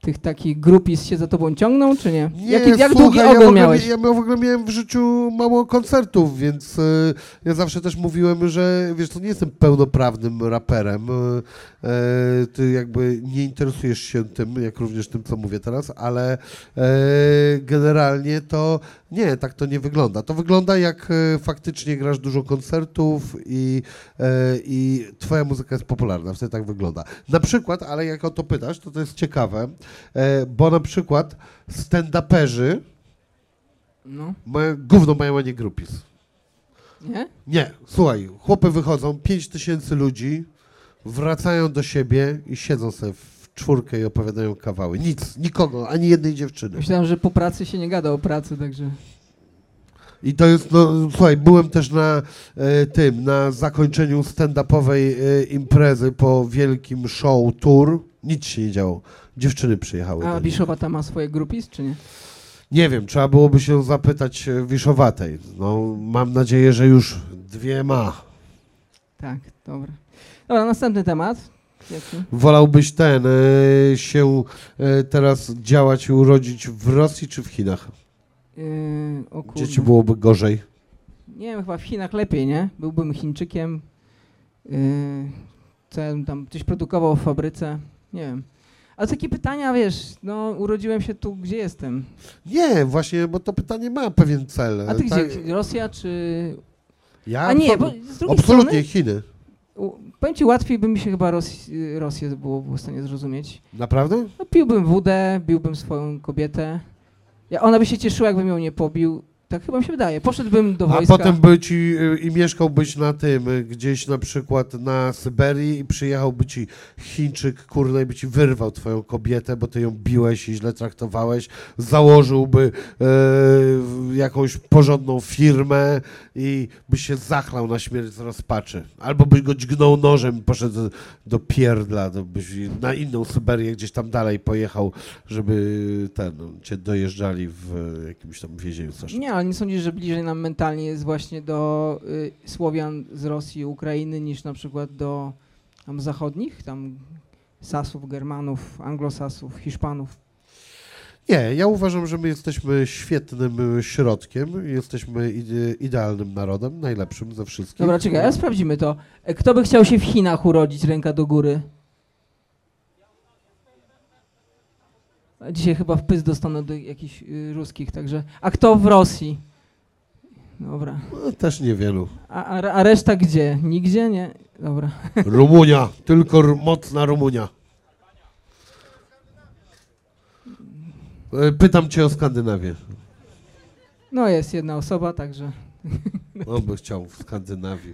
tych takich grupis się za tobą ciągnął, czy nie? Nie, jak słuchaj, długi ja ogóle, miałeś? Ja w ogóle miałem w życiu mało koncertów, więc y, ja zawsze też mówiłem, że wiesz, to nie jestem pełnoprawnym raperem. Y, ty jakby nie interesujesz się tym, jak również tym, co mówię teraz, ale y, generalnie to nie, tak to nie wygląda. To wygląda jak y, faktycznie grasz dużo koncertów i, y, i twoja muzyka jest popularna, wtedy tak wygląda. Na przykład, ale jak o to pytasz, to to jest ciekawe, e, bo na przykład stand-uperzy No, mają, gówno mają, a nie grupis. nie? Nie, słuchaj, chłopy wychodzą, 5 tysięcy ludzi, wracają do siebie i siedzą sobie w czwórkę i opowiadają kawały. Nic, nikogo, ani jednej dziewczyny. Myślałem, że po pracy się nie gada o pracy, także... I to jest, no słuchaj, byłem też na e, tym, na zakończeniu stand-upowej e, imprezy po wielkim show tour. Nic się nie działo. Dziewczyny przyjechały. A nich. Biszowa tam ma swoje grupis, czy nie? Nie wiem, trzeba byłoby się zapytać e, Wiszowatej. No, mam nadzieję, że już dwie ma. Tak, dobra. Dobra, następny temat. Wolałbyś ten e, się e, teraz działać i urodzić w Rosji czy w Chinach? Yy, o kurde. Gdzie ci byłoby gorzej? Nie wiem, chyba w Chinach lepiej, nie? Byłbym Chińczykiem. Yy, co ja bym tam coś produkował w fabryce. Nie wiem. Ale takie pytania, wiesz, no urodziłem się tu, gdzie jestem. Nie, właśnie, bo to pytanie ma pewien cel. A ty tak? gdzie? Rosja czy... Ja A nie, bo z drugiej absolutnie strony... Chiny. u- powiem ci, łatwiej by mi się chyba Ros Rosję było, było w stanie zrozumieć. Naprawdę? No, piłbym wódę, biłbym swoją kobietę. Ja, ona by się cieszyła, jakbym ją nie pobił. Tak chyba mi się wydaje. Poszedłbym do A wojska. potem by ci i mieszkałbyś na tym, gdzieś na przykład na Syberii i przyjechałby ci Chińczyk, kurna, i by ci wyrwał twoją kobietę, bo ty ją biłeś i źle traktowałeś, założyłby e, jakąś porządną firmę i by się zachlał na śmierć z rozpaczy. Albo byś go dźgnął nożem i poszedł do, do pierdla, to byś na inną Syberię gdzieś tam dalej pojechał, żeby ten, cię dojeżdżali w jakimś tam więzieniu strasznym. Nie, ale nie sądzisz, że bliżej nam mentalnie jest właśnie do y, Słowian z Rosji Ukrainy niż na przykład do tam zachodnich, tam Sasów, Germanów, Anglosasów, Hiszpanów. Nie, ja uważam, że my jesteśmy świetnym środkiem, jesteśmy ide- idealnym narodem, najlepszym ze wszystkich. Dobra, czekaj, ale sprawdzimy to. E, Kto by chciał się w Chinach urodzić, ręka do góry? Dzisiaj chyba w dostanę do jakichś y, ruskich, także... A kto w Rosji? Dobra. No, też niewielu. A, a, a reszta gdzie? Nigdzie? Nie? Dobra. Rumunia, tylko mocna Rumunia. Y, Pytam cię o Skandynawię. No jest jedna osoba, także... On by chciał w Skandynawii.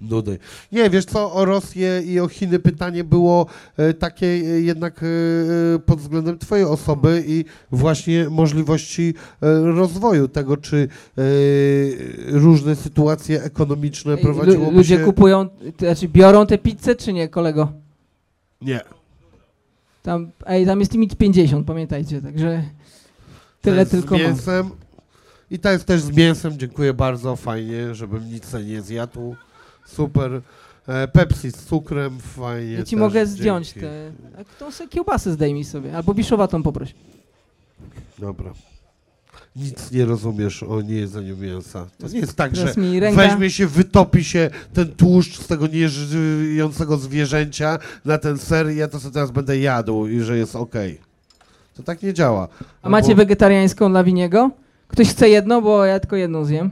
Nudy. Nie, wiesz co, o Rosję i o Chiny pytanie było e, takie e, jednak e, pod względem twojej osoby i właśnie możliwości rozwoju tego, czy różne sytuacje ekonomiczne lu- ludzie się... kupują, to znaczy biorą te pizze, czy nie, kolego? Nie. Tam, ej, tam jest limit 50, pamiętajcie, także tyle tylko z mam. mięsem. I ta jest też z mięsem, dziękuję bardzo, fajnie, żebym nic nie zjadł. Super. E, Pepsi z cukrem, fajnie. Ja ci mogę zdjąć dzięki. te, a tą se kiełbasę zdejmij sobie, albo biszowatą poproś. Dobra. Nic nie rozumiesz o niejedzeniu mięsa. To nie jest tak, że weźmie się, wytopi się ten tłuszcz z tego nieżyjącego zwierzęcia na ten ser i ja to sobie teraz będę jadł i że jest okej. To tak nie działa. a macie wegetariańską dla winiego? Ktoś chce jedno, bo ja tylko jedną zjem.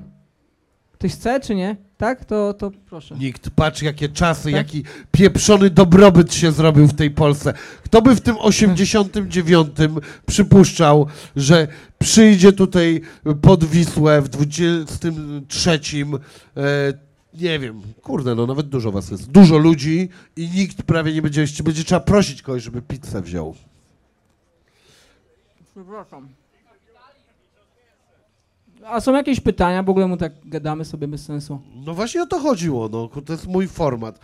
Ktoś chce, czy nie? Tak? To, to proszę. Nikt, patrz jakie czasy, Tak? jaki pieprzony dobrobyt się zrobił w tej Polsce. Kto by w tym 89 przypuszczał, że przyjdzie tutaj pod Wisłę w 23, e, nie wiem, kurde, no nawet dużo was jest, dużo ludzi i nikt prawie nie będzie, będzie trzeba prosić kogoś, żeby pizzę wziął. Przepraszam. A są jakieś pytania? W ogóle mu tak gadamy sobie bez sensu. No właśnie o to chodziło, no, to jest mój format.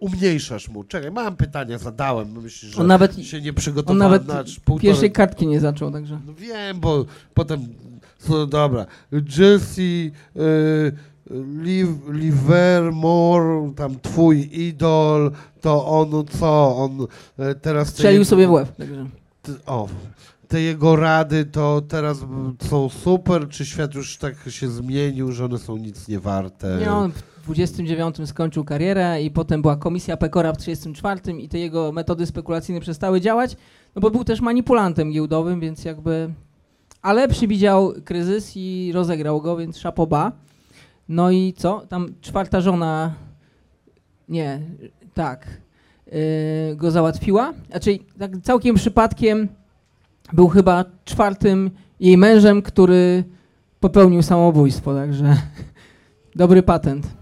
Umniejszasz mu. Czekaj, mam pytania, zadałem, myślisz, że On nawet się nie on przygotowałem nawet na półtorej... pierwszej kartki nie zaczął, także. No wiem, bo potem. No dobra. Jesse y, Liv, Livermore, tam twój idol, to on co? On e, teraz. te Strzelił sobie w łeb. Także. O. Te jego rady to teraz są super, czy świat już tak się zmienił, że one są nic nie warte? Nie, on w 29 skończył karierę i potem była komisja Pekora w 34 i te jego metody spekulacyjne przestały działać, no bo był też manipulantem giełdowym, więc jakby... Ale przywidział kryzys i rozegrał go, więc szapoba. No i co? Tam czwarta żona... Nie, tak. Yy, go załatwiła. Znaczy, tak całkiem przypadkiem był chyba czwartym jej mężem, który popełnił samobójstwo, także dobry patent.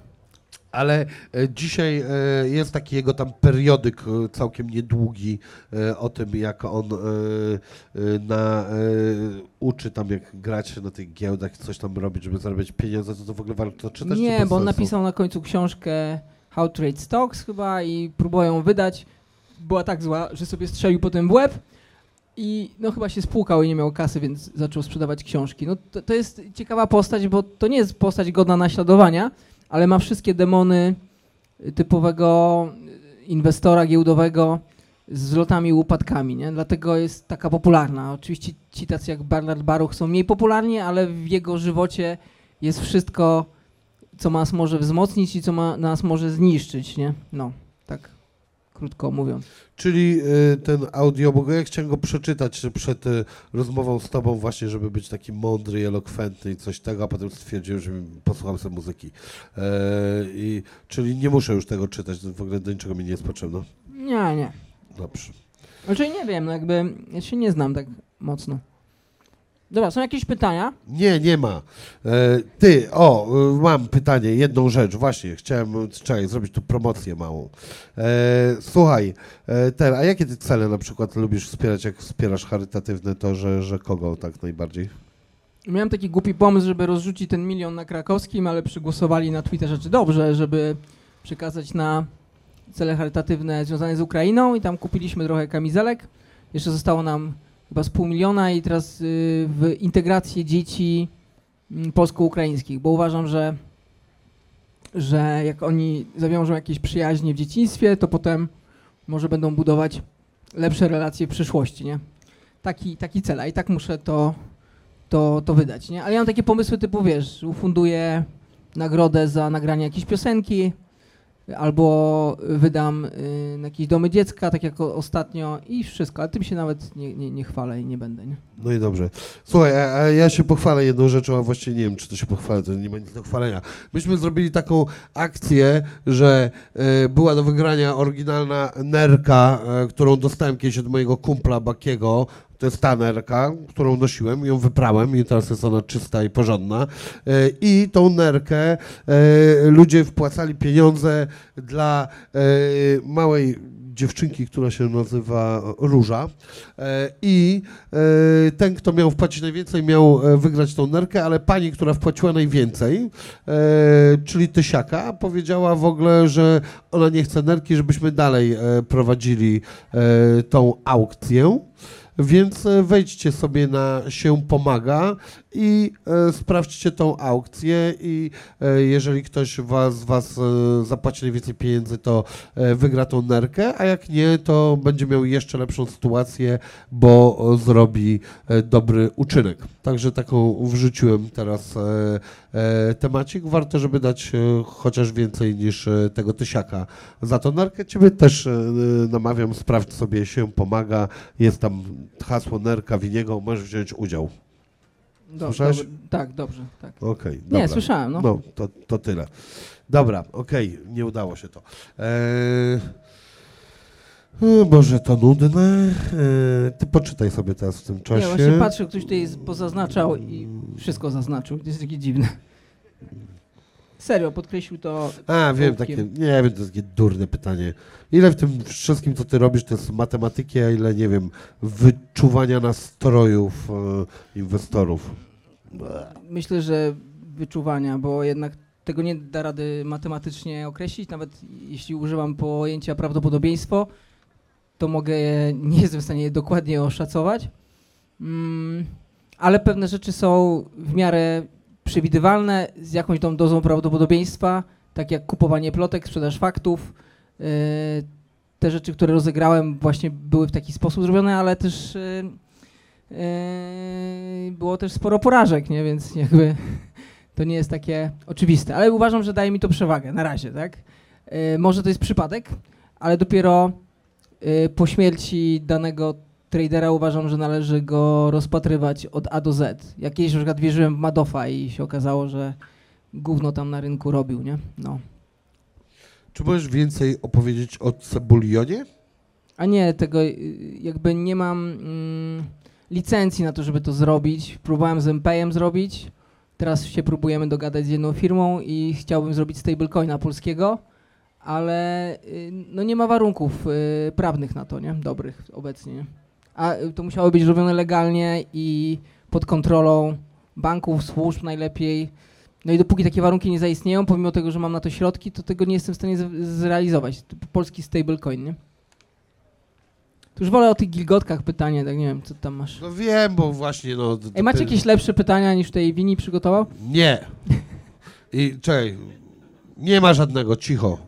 Ale e, dzisiaj e, jest taki jego tam periodyk e, całkiem niedługi o tym, jak on na, uczy tam, jak grać na tych giełdach, coś tam robić, żeby zarabiać pieniądze, to, to w ogóle warto czytać? czy Nie, bo on napisał na końcu książkę How to Trade Stocks chyba i próbują ją wydać. Była tak zła, że sobie strzelił potem w łeb i no chyba się spłukał i nie miał kasy, więc zaczął sprzedawać książki. No to, to jest ciekawa postać, bo to nie jest postać godna naśladowania, ale ma wszystkie demony typowego inwestora giełdowego z wzlotami i upadkami, nie? Dlatego jest taka popularna. Oczywiście ci tacy jak Bernard Baruch są mniej popularni, ale w jego żywocie jest wszystko, co nas może wzmocnić i co ma, nas może zniszczyć, nie? No, krótko mówiąc. Czyli y, ten audiobook, ja chciałem go przeczytać przed y, rozmową z tobą właśnie, żeby być taki mądry i elokwentny i coś tego, a potem stwierdziłem, że posłucham sobie muzyki. E, i, czyli nie muszę już tego czytać, w ogóle do niczego mi nie jest potrzebne. Nie, nie. Dobrze. Znaczy nie wiem, no jakby ja się nie znam tak mocno. Dobra, są jakieś pytania? Nie, nie ma. E, ty, o, y, mam pytanie, jedną rzecz, właśnie, chciałem, czekaj, zrobić tu promocję małą. E, słuchaj, e, a jakie ty cele na przykład lubisz wspierać, jak wspierasz charytatywne, to że, że kogo tak najbardziej? Miałem taki głupi pomysł, żeby rozrzucić ten milion na krakowskim, ale przygłosowali na Twitterze, czy dobrze, żeby przekazać na cele charytatywne związane z Ukrainą i tam kupiliśmy trochę kamizelek. Jeszcze zostało nam chyba z pół miliona i teraz y, w integrację dzieci mm, polsko-ukraińskich, bo uważam, że, że jak oni zawiążą jakieś przyjaźnie w dzieciństwie, to potem może będą budować lepsze relacje w przyszłości, nie? Taki, taki cel, a i tak muszę to to, to wydać, nie? Ale ja mam takie pomysły typu, wiesz, ufunduję nagrodę za nagranie jakiejś piosenki, albo wydam y, na jakieś domy dziecka, tak jak ostatnio i wszystko, ale tym się nawet nie, nie, nie chwalę i nie będę, nie? No i dobrze. Słuchaj, a, a ja się pochwalę jedną rzeczą, a właściwie nie wiem, czy to się pochwalę, to nie ma nic do chwalenia. Myśmy zrobili taką akcję, że e, była do wygrania oryginalna nerka, e, którą dostałem kiedyś od mojego kumpla Bakiego. To jest ta nerka, którą nosiłem, ją wyprałem i teraz jest ona czysta i porządna. E, I tą nerkę e, ludzie wpłacali pieniądze dla e, małej dziewczynki, która się nazywa Róża. I ten, kto miał wpłacić najwięcej, miał wygrać tą nerkę, ale pani, która wpłaciła najwięcej, czyli Tysiaka, powiedziała w ogóle, że ona nie chce nerki, żebyśmy dalej prowadzili tą aukcję. Więc e, wejdźcie sobie na się pomaga i e, sprawdźcie tą aukcję i e, jeżeli ktoś was, z was e, zapłaci najwięcej pieniędzy, to wygra tą nerkę, a jak nie, to będzie miał jeszcze lepszą sytuację, bo zrobi dobry uczynek. Także taką wrzuciłem teraz temacik. Warto, żeby dać chociaż więcej niż tego tysiaka za tą nerkę. Ciebie też namawiam, sprawdź sobie się pomaga. Jest tam hasło nerka Winiego, możesz wziąć udział. Do, Słyszałeś? dob- tak, dobrze, tak. Okej, Nie, dobra. słyszałem, no. No, to, to tyle. Dobra, okej, nie udało się to. Eee... Boże, to nudne. Eee, ty poczytaj sobie teraz w tym czasie. Nie, właśnie patrzę, ktoś tutaj pozaznaczał i wszystko zaznaczył, to jest takie dziwne. Serio, podkreślił to A, wiem, ołówkiem. takie, nie wiem, to jest takie durne pytanie. Ile w tym wszystkim, co ty robisz, to jest matematyki, a ile, nie wiem, wyczuwania nastrojów e, inwestorów? Myślę, że wyczuwania, bo jednak tego nie da rady matematycznie określić, nawet jeśli używam pojęcia prawdopodobieństwo, to mogę, nie jestem w stanie je dokładnie oszacować, mm, ale pewne rzeczy są w miarę przewidywalne, z jakąś tą dozą prawdopodobieństwa, tak jak kupowanie plotek, sprzedaż faktów. Yy, te rzeczy, które rozegrałem właśnie były w taki sposób zrobione, ale też yy, Yy, było też sporo porażek, nie? Więc jakby to nie jest takie oczywiste. Ale uważam, że daje mi to przewagę na razie, tak? Może to jest przypadek, ale dopiero po śmierci danego tradera uważam, że należy go rozpatrywać od A do Z. Jak kiedyś na przykład wierzyłem w Madoffa i się okazało, że gówno tam na rynku robił, nie? No. Czy możesz więcej opowiedzieć o Cebulionie? A nie, tego y, jakby nie mam mm, licencji na to, żeby to zrobić. Próbowałem z MPM zrobić. Teraz się próbujemy dogadać z jedną firmą i chciałbym zrobić stablecoina polskiego, ale y, no nie ma warunków y, prawnych na to, nie? Dobrych obecnie. nie? A y, to musiało być robione legalnie i pod kontrolą banków, służb najlepiej. No i dopóki takie warunki nie zaistnieją, pomimo tego, że mam na to środki, to tego nie jestem w stanie zrealizować. Polski stablecoin, nie? To już wolę o tych gilgotkach pytanie, tak nie wiem, co tam masz. No wiem, bo właśnie, no... Ej, macie jakieś lepsze pytania niż tutaj Wini przygotował? Nie. I czekaj, nie ma żadnego, cicho.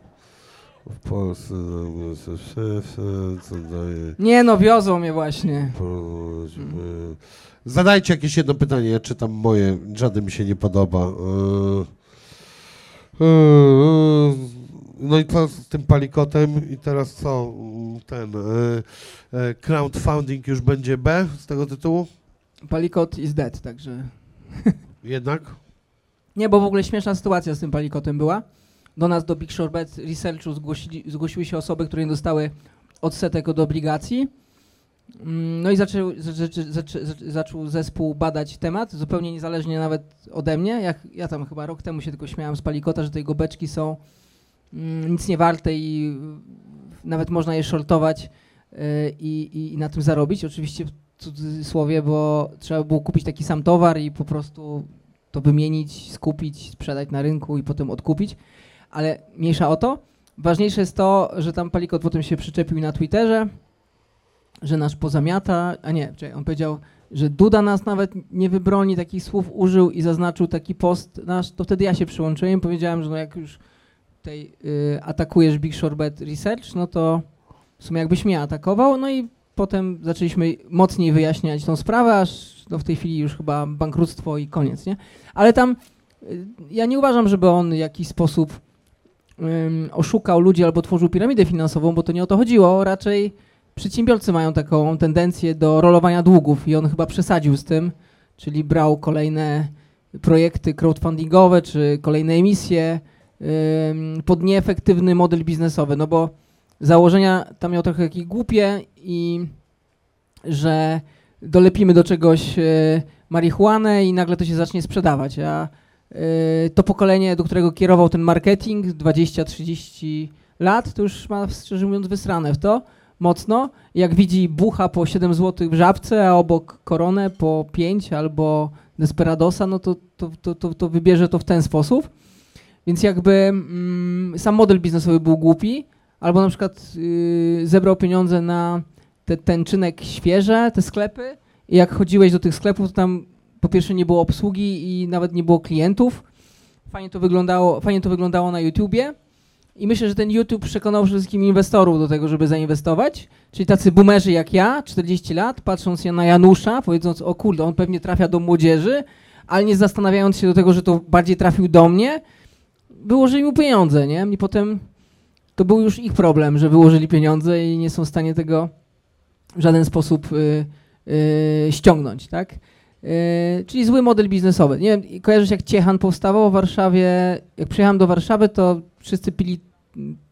W Polsce co daje... Nie no, wiozą mnie właśnie. Zadajcie jakieś jedno pytanie, ja czytam moje, żadne mi się nie podoba. Eee, eee, No i co z tym palikotem i teraz co? Ten e, e, crowdfunding już będzie B z tego tytułu? Palikot is dead, także... Jednak? Nie, bo w ogóle śmieszna sytuacja z tym palikotem była. Do nas, do Big Short Bet Researchu zgłosili, zgłosiły się osoby, które nie dostały odsetek od obligacji. No i zaczął, zaczą, zaczą, zaczął zespół badać temat, zupełnie niezależnie nawet ode mnie. Jak, ja tam chyba rok temu się tylko śmiałem z palikota, że te jego beczki są mm, nic nie warte i nawet można je shortować y, i, i, i na tym zarobić. Oczywiście w cudzysłowie, bo trzeba było kupić taki sam towar i po prostu to wymienić, skupić, sprzedać na rynku i potem odkupić. Ale mniejsza o to. Ważniejsze jest to, że tam Palikot potem się przyczepił na Twitterze, że nas pozamiata, a nie, czekaj, on powiedział, że Duda nas nawet nie wybroni, takich słów użył i zaznaczył taki post nasz, to wtedy ja się przyłączyłem, powiedziałem, że no jak już tutaj y, atakujesz Big Short Bet Research, no to w sumie jakbyś mnie atakował, no i potem zaczęliśmy mocniej wyjaśniać tą sprawę, aż no w tej chwili już chyba bankructwo i koniec, nie? Ale tam y, ja nie uważam, żeby on w jakiś sposób ym, oszukał ludzi albo tworzył piramidę finansową, bo to nie o to chodziło, raczej przedsiębiorcy mają taką tendencję do rolowania długów i on chyba przesadził z tym, czyli brał kolejne projekty crowdfundingowe czy kolejne emisje ym, pod nieefektywny model biznesowy, no bo założenia tam miał trochę jakieś głupie i że dolepimy do czegoś e, marihuanę i nagle to się zacznie sprzedawać, a e, to pokolenie, do którego kierował ten marketing 20-30 lat, to już ma szczerze mówiąc wysrane w to mocno. Jak widzi bucha po 7 zł w żabce, a obok koronę po 5 albo Desperadosa, no to, to, to, to, to wybierze to w ten sposób. Więc jakby mm, sam model biznesowy był głupi, albo na przykład y, zebrał pieniądze na te tęczynek świeże, te sklepy i jak chodziłeś do tych sklepów, to tam po pierwsze nie było obsługi i nawet nie było klientów. Fajnie to wyglądało, fajnie to wyglądało na YouTubie. I myślę, że ten YouTube przekonał przede wszystkim inwestorów do tego, żeby zainwestować. Czyli tacy boomerzy jak ja, 40 lat, patrząc na Janusza, powiedząc, o kurde, on pewnie trafia do młodzieży, ale nie zastanawiając się do tego, że to bardziej trafił do mnie, wyłożyli mu pieniądze, nie? I potem to był już ich problem, że wyłożyli pieniądze i nie są w stanie tego w żaden sposób y, y, ściągnąć, tak? Y, czyli zły model biznesowy. Nie wiem, kojarzysz jak Ciechan powstawał w Warszawie? Jak przyjechałem do Warszawy, to wszyscy pili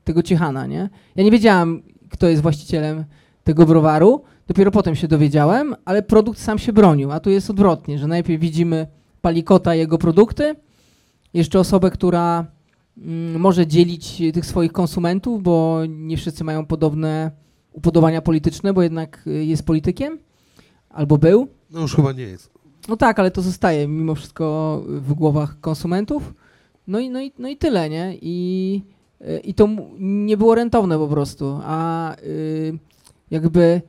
tego Ciechana, nie? Ja nie wiedziałem, kto jest właścicielem tego browaru. Dopiero potem się dowiedziałem, ale produkt sam się bronił, a tu jest odwrotnie, że najpierw widzimy Palikota i jego produkty, jeszcze osobę, która mm, może dzielić tych swoich konsumentów, bo nie wszyscy mają podobne upodobania polityczne, bo jednak y, jest politykiem, albo był. No już chyba nie jest. No tak, ale to zostaje mimo wszystko w głowach konsumentów. No i, no i, no i tyle, nie? I, i to nie było rentowne po prostu. A y, jakby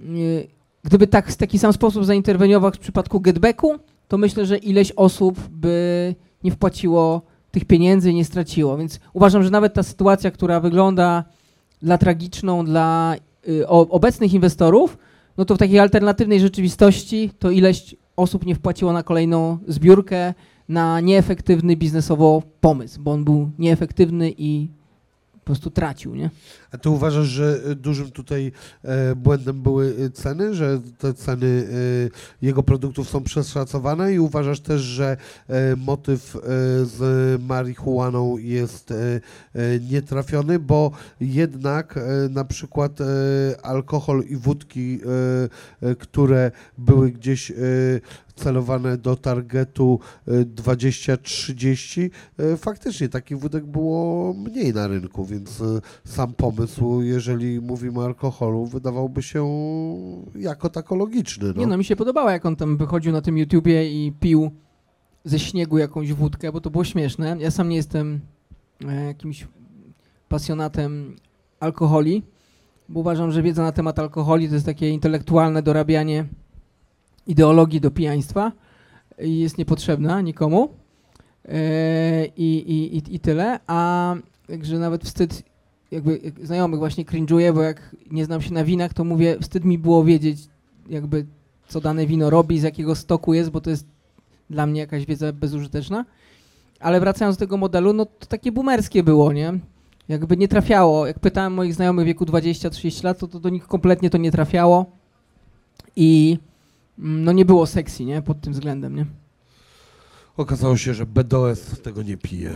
y, gdyby tak w taki sam sposób zainterweniował w przypadku getbacku, to myślę, że ileś osób by nie wpłaciło tych pieniędzy i nie straciło. Więc uważam, że nawet ta sytuacja, która wygląda dla tragiczną dla y, obecnych inwestorów, no to w takiej alternatywnej rzeczywistości to ileś osób nie wpłaciło na kolejną zbiórkę na nieefektywny biznesowo pomysł, bo on był nieefektywny i po prostu tracił, nie? A ty uważasz, że y, dużym tutaj e, błędem były y, ceny, że te ceny jego produktów są przeszacowane i uważasz też, że e, motyw e, z marihuaną jest e, e, nietrafiony, bo jednak e, na przykład e, alkohol i wódki, e, e, które były gdzieś e, celowane do targetu e, 20-30, e, faktycznie takich wódek było mniej na rynku, więc e, sam pomysł, jeżeli mówimy o alkoholu, wydawałby się jako tako logiczny. No. Nie no, mi się podobało, jak on tam wychodził na tym YouTubie i pił ze śniegu jakąś wódkę, bo to było śmieszne. Ja sam nie jestem e, jakimś pasjonatem alkoholi, bo uważam, że wiedza na temat alkoholi to jest takie intelektualne dorabianie ideologii do pijaństwa i jest niepotrzebna nikomu. E, i, i, i, I tyle. A także nawet wstyd, jakby jak znajomych właśnie cringe'uję, bo jak nie znam się na winach, to mówię, wstyd mi było wiedzieć, jakby co dane wino robi, z jakiego stoku jest, bo to jest dla mnie jakaś wiedza bezużyteczna. Ale wracając do tego modelu, no to takie boomerskie było, nie? jakby nie trafiało. Jak pytałem moich znajomych w wieku 20-30 lat, to, to do nich kompletnie to nie trafiało i mm, no nie było sexy, nie? Pod tym względem, nie? Okazało się, że BDOS tego nie pije.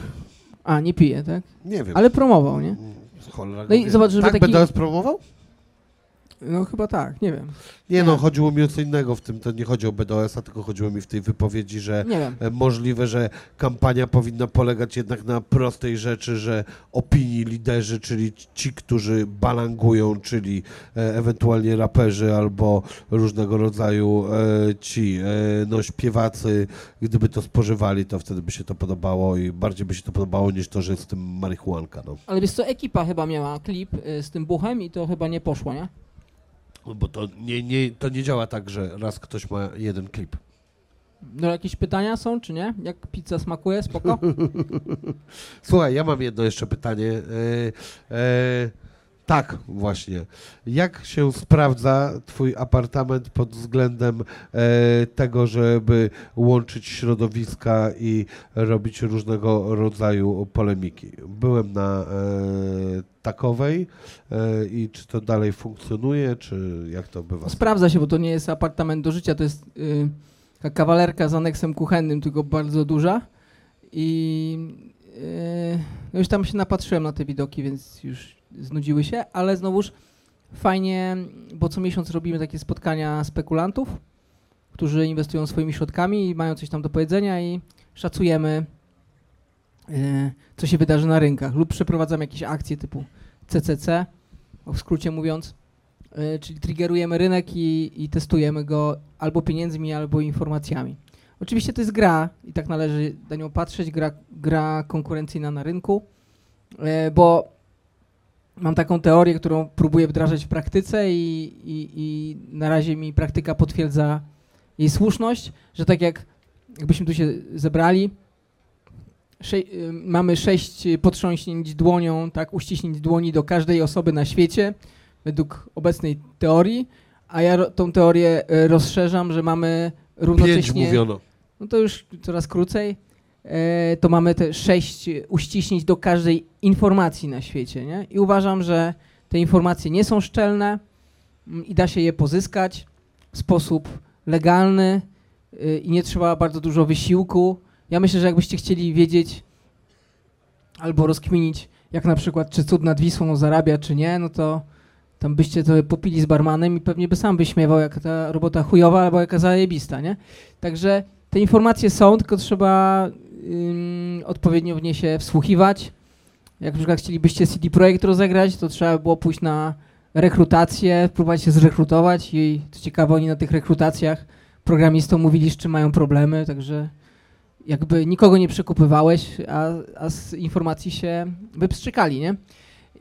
A, nie pije, tak? Nie wiem. Ale promował, nie? Cholera No i zobacz, żeby tak taki- BDOS promował? No chyba tak, nie wiem. Nie no, chodziło mi o co innego w tym, to nie chodzi o BDOS-a, tylko chodziło mi w tej wypowiedzi, że e, możliwe, że kampania powinna polegać jednak na prostej rzeczy, że opinii liderzy, czyli ci, którzy balangują, czyli e, ewentualnie raperzy albo różnego rodzaju e, ci no, śpiewacy, gdyby to spożywali, to wtedy by się to podobało i bardziej by się to podobało niż to, że jest w tym marihuanka. No. Ale wiesz co, ekipa chyba miała klip z tym buchem i to chyba nie poszło, nie? Bo to nie, nie, to nie działa tak, że raz ktoś ma jeden klip. No jakieś pytania są, czy nie? Jak pizza smakuje? Spoko? Słuchaj, ja mam jedno jeszcze pytanie. E, e, tak, właśnie. Jak się sprawdza Twój apartament pod względem e, tego, żeby łączyć środowiska i robić różnego rodzaju polemiki? Byłem na e, takowej e, i czy to dalej funkcjonuje, czy jak to bywa? Sprawdza się, bo to nie jest apartament do życia, to jest y, taka kawalerka z aneksem kuchennym, tylko bardzo duża. I y, no już tam się napatrzyłem na te widoki, więc już znudziły się, ale znowuż fajnie, bo co miesiąc robimy takie spotkania spekulantów, którzy inwestują swoimi środkami i mają coś tam do powiedzenia i szacujemy, y, co się wydarzy na rynkach lub przeprowadzamy jakieś akcje typu CCC, w skrócie mówiąc, y, czyli triggerujemy rynek i, i testujemy go albo pieniędzmi, albo informacjami. Oczywiście to jest gra i tak należy na nią patrzeć, gra, gra konkurencyjna na rynku, y, bo mam taką teorię, którą próbuję wdrażać w praktyce i, i, i na razie mi praktyka potwierdza jej słuszność, że tak jak jakbyśmy tu się zebrali, mamy sześć potrząśnięć dłonią, tak, uściśnięć dłoni do każdej osoby na świecie, według obecnej teorii, a ja tą teorię y, rozszerzam, że mamy Pięć równocześnie mówiono. no to już coraz krócej, e, to mamy te sześć uściśnięć do każdej informacji na świecie, nie? I uważam, że te informacje nie są szczelne mm, i da się je pozyskać w sposób legalny y, i nie trzeba bardzo dużo wysiłku. Ja myślę, że jakbyście chcieli wiedzieć albo rozkminić, jak na przykład, czy cud nad Wisłą zarabia, czy nie, no to tam byście to popili z barmanem i pewnie by sam wyśmiewał, jaka ta robota chujowa, albo jaka zajebista, nie? Także te informacje są, tylko trzeba ym, odpowiednio w nie się wsłuchiwać. Jak na przykład chcielibyście CD Projekt rozegrać, to trzeba było pójść na rekrutację, próbować się zrekrutować i co ciekawe, oni na tych rekrutacjach programistom mówili, z czym mają problemy, także jakby nikogo nie przekupywałeś, a, a z informacji się wypstrzykali, nie?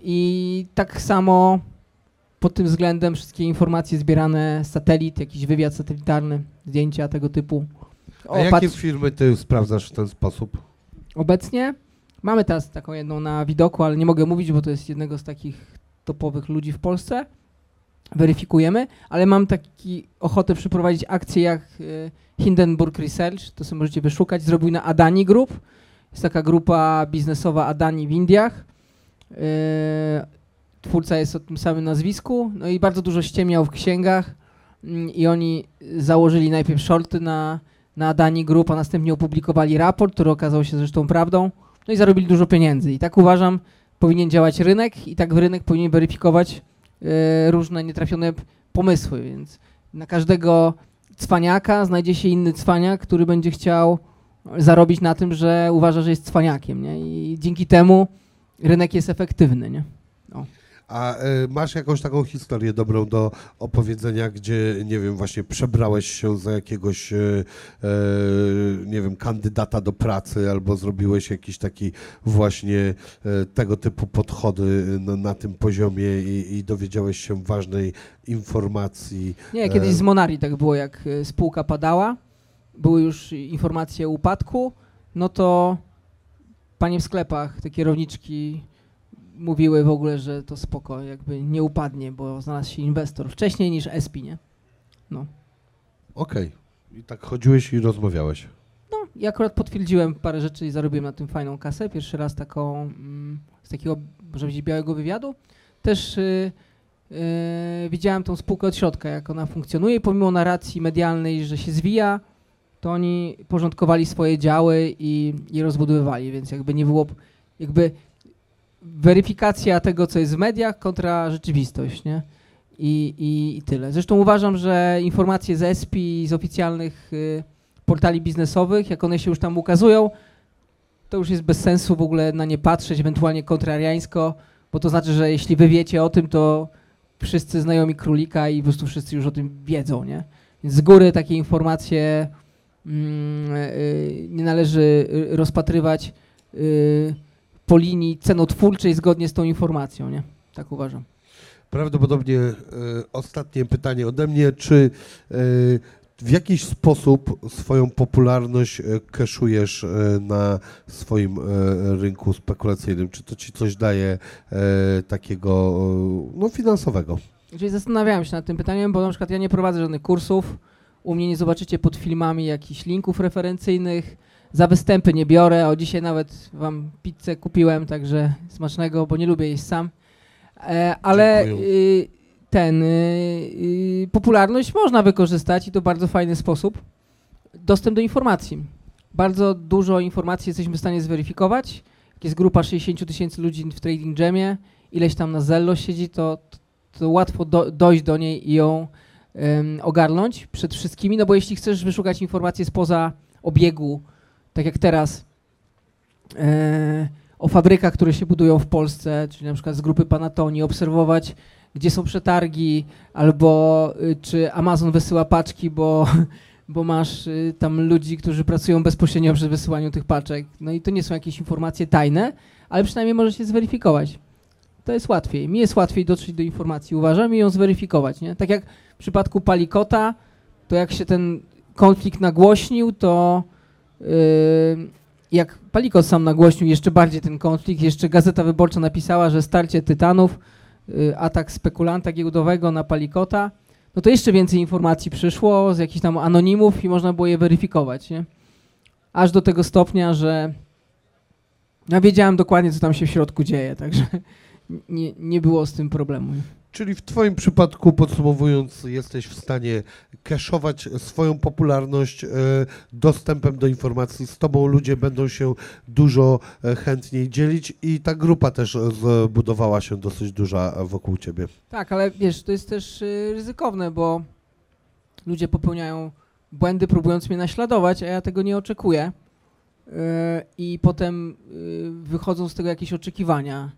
I tak samo pod tym względem wszystkie informacje zbierane z satelit, jakiś wywiad satelitarny, zdjęcia tego typu. A jakie patrz- firmy ty sprawdzasz w ten sposób? Obecnie mamy teraz taką jedną na widoku, ale nie mogę mówić, bo to jest jednego z takich topowych ludzi w Polsce. Weryfikujemy, ale mam taki ochotę przeprowadzić akcję jak y, Hindenburg Research, to sobie możecie wyszukać, zrobił na Adani Group. Jest taka grupa biznesowa Adani w Indiach. Y, twórca jest o tym samym nazwisku, no i bardzo dużo ściemniał w księgach mm, i oni założyli najpierw shorty na, na Adani Group, a następnie opublikowali raport, który okazał się zresztą prawdą, no i zarobili dużo pieniędzy. I tak uważam, powinien działać rynek i tak rynek powinien weryfikować e, różne nietrafione pomysły, więc na każdego cwaniaka znajdzie się inny cwaniak, który będzie chciał zarobić na tym, że uważa, że jest cwaniakiem, nie? I dzięki temu rynek jest efektywny, nie? A y, masz jakąś taką historię dobrą do opowiedzenia, gdzie, nie wiem, właśnie przebrałeś się za jakiegoś, y, y, nie wiem, kandydata do pracy, albo zrobiłeś jakiś taki właśnie tego typu podchody na, tym poziomie i, i dowiedziałeś się ważnej informacji. Nie, kiedyś E. z Monari tak było, jak e, spółka padała, były już informacje o upadku, no to panie w sklepach, te kierowniczki mówiły w ogóle, że to spoko, jakby nie upadnie, bo znalazł się inwestor wcześniej niż ESPI, nie? Okej. I tak chodziłeś i rozmawiałeś. No, i akurat potwierdziłem parę rzeczy i zarobiłem na tym fajną kasę. Pierwszy raz taką, mm, z takiego, może powiedzieć, białego wywiadu. Też y, y, widziałem tą spółkę od środka, jak ona funkcjonuje pomimo narracji medialnej, że się zwija, to oni porządkowali swoje działy i, i rozbudowywali, więc jakby nie było, jakby weryfikacja tego, co jest w mediach kontra rzeczywistość, nie? I, i, i tyle. Zresztą uważam, że informacje z ESPI, z oficjalnych y, portali biznesowych, jak one się już tam ukazują, to już jest bez sensu w ogóle na nie patrzeć, ewentualnie kontrariańsko, bo to znaczy, że jeśli wy wiecie o tym, to wszyscy znajomi królika i po prostu wszyscy już o tym wiedzą, nie? Więc z góry takie informacje mm, y, nie należy y, rozpatrywać y, po linii cenotwórczej zgodnie z tą informacją, nie? Tak uważam. Prawdopodobnie e, ostatnie pytanie ode mnie. Czy e, w jakiś sposób swoją popularność keszujesz e, na swoim rynku spekulacyjnym? Czy to ci coś daje takiego no, finansowego? Czyli zastanawiałem się nad tym pytaniem, bo na przykład ja nie prowadzę żadnych kursów. U mnie nie zobaczycie pod filmami jakichś linków referencyjnych. Za występy nie biorę. O dzisiaj nawet wam pizzę kupiłem, także smacznego, bo nie lubię jeść sam. E, ale y, ten y, y, popularność można wykorzystać i to w bardzo fajny sposób. Dostęp do informacji. Bardzo dużo informacji jesteśmy w stanie zweryfikować. Jak jest grupa 60 tysięcy ludzi w Trading Jamie, ileś tam na Zello siedzi, to, to łatwo do, dojść do niej i ją ogarnąć przed wszystkimi, no bo jeśli chcesz wyszukać informacje spoza obiegu, tak jak teraz, e, o fabrykach, które się budują w Polsce, czyli na przykład z grupy Panatoni, obserwować, gdzie są przetargi, albo y, czy Amazon wysyła paczki, bo, bo masz y, tam ludzi, którzy pracują bezpośrednio przy wysyłaniu tych paczek. No i to nie są jakieś informacje tajne, ale przynajmniej może się zweryfikować. To jest łatwiej. Mi jest łatwiej dotrzeć do informacji, uważam, i ją zweryfikować. Nie? Tak jak w przypadku Palikota, to jak się ten konflikt nagłośnił, to jak Palikot sam nagłośnił jeszcze bardziej ten konflikt, jeszcze Gazeta Wyborcza napisała, że starcie tytanów, yy, atak spekulanta giełdowego na Palikota, no to jeszcze więcej informacji przyszło z jakichś tam anonimów i można było je weryfikować, nie? Aż do tego stopnia, że ja wiedziałem dokładnie, co tam się w środku dzieje, także nie, nie było z tym problemu. Czyli w Twoim przypadku, podsumowując, jesteś w stanie keszować swoją popularność e, dostępem do informacji. Z Tobą ludzie będą się dużo e, chętniej dzielić i ta grupa też e, zbudowała się dosyć duża wokół Ciebie. Tak, ale wiesz, to jest też y, ryzykowne, bo ludzie popełniają błędy, próbując mnie naśladować, a ja tego nie oczekuję. I potem wychodzą z tego jakieś oczekiwania.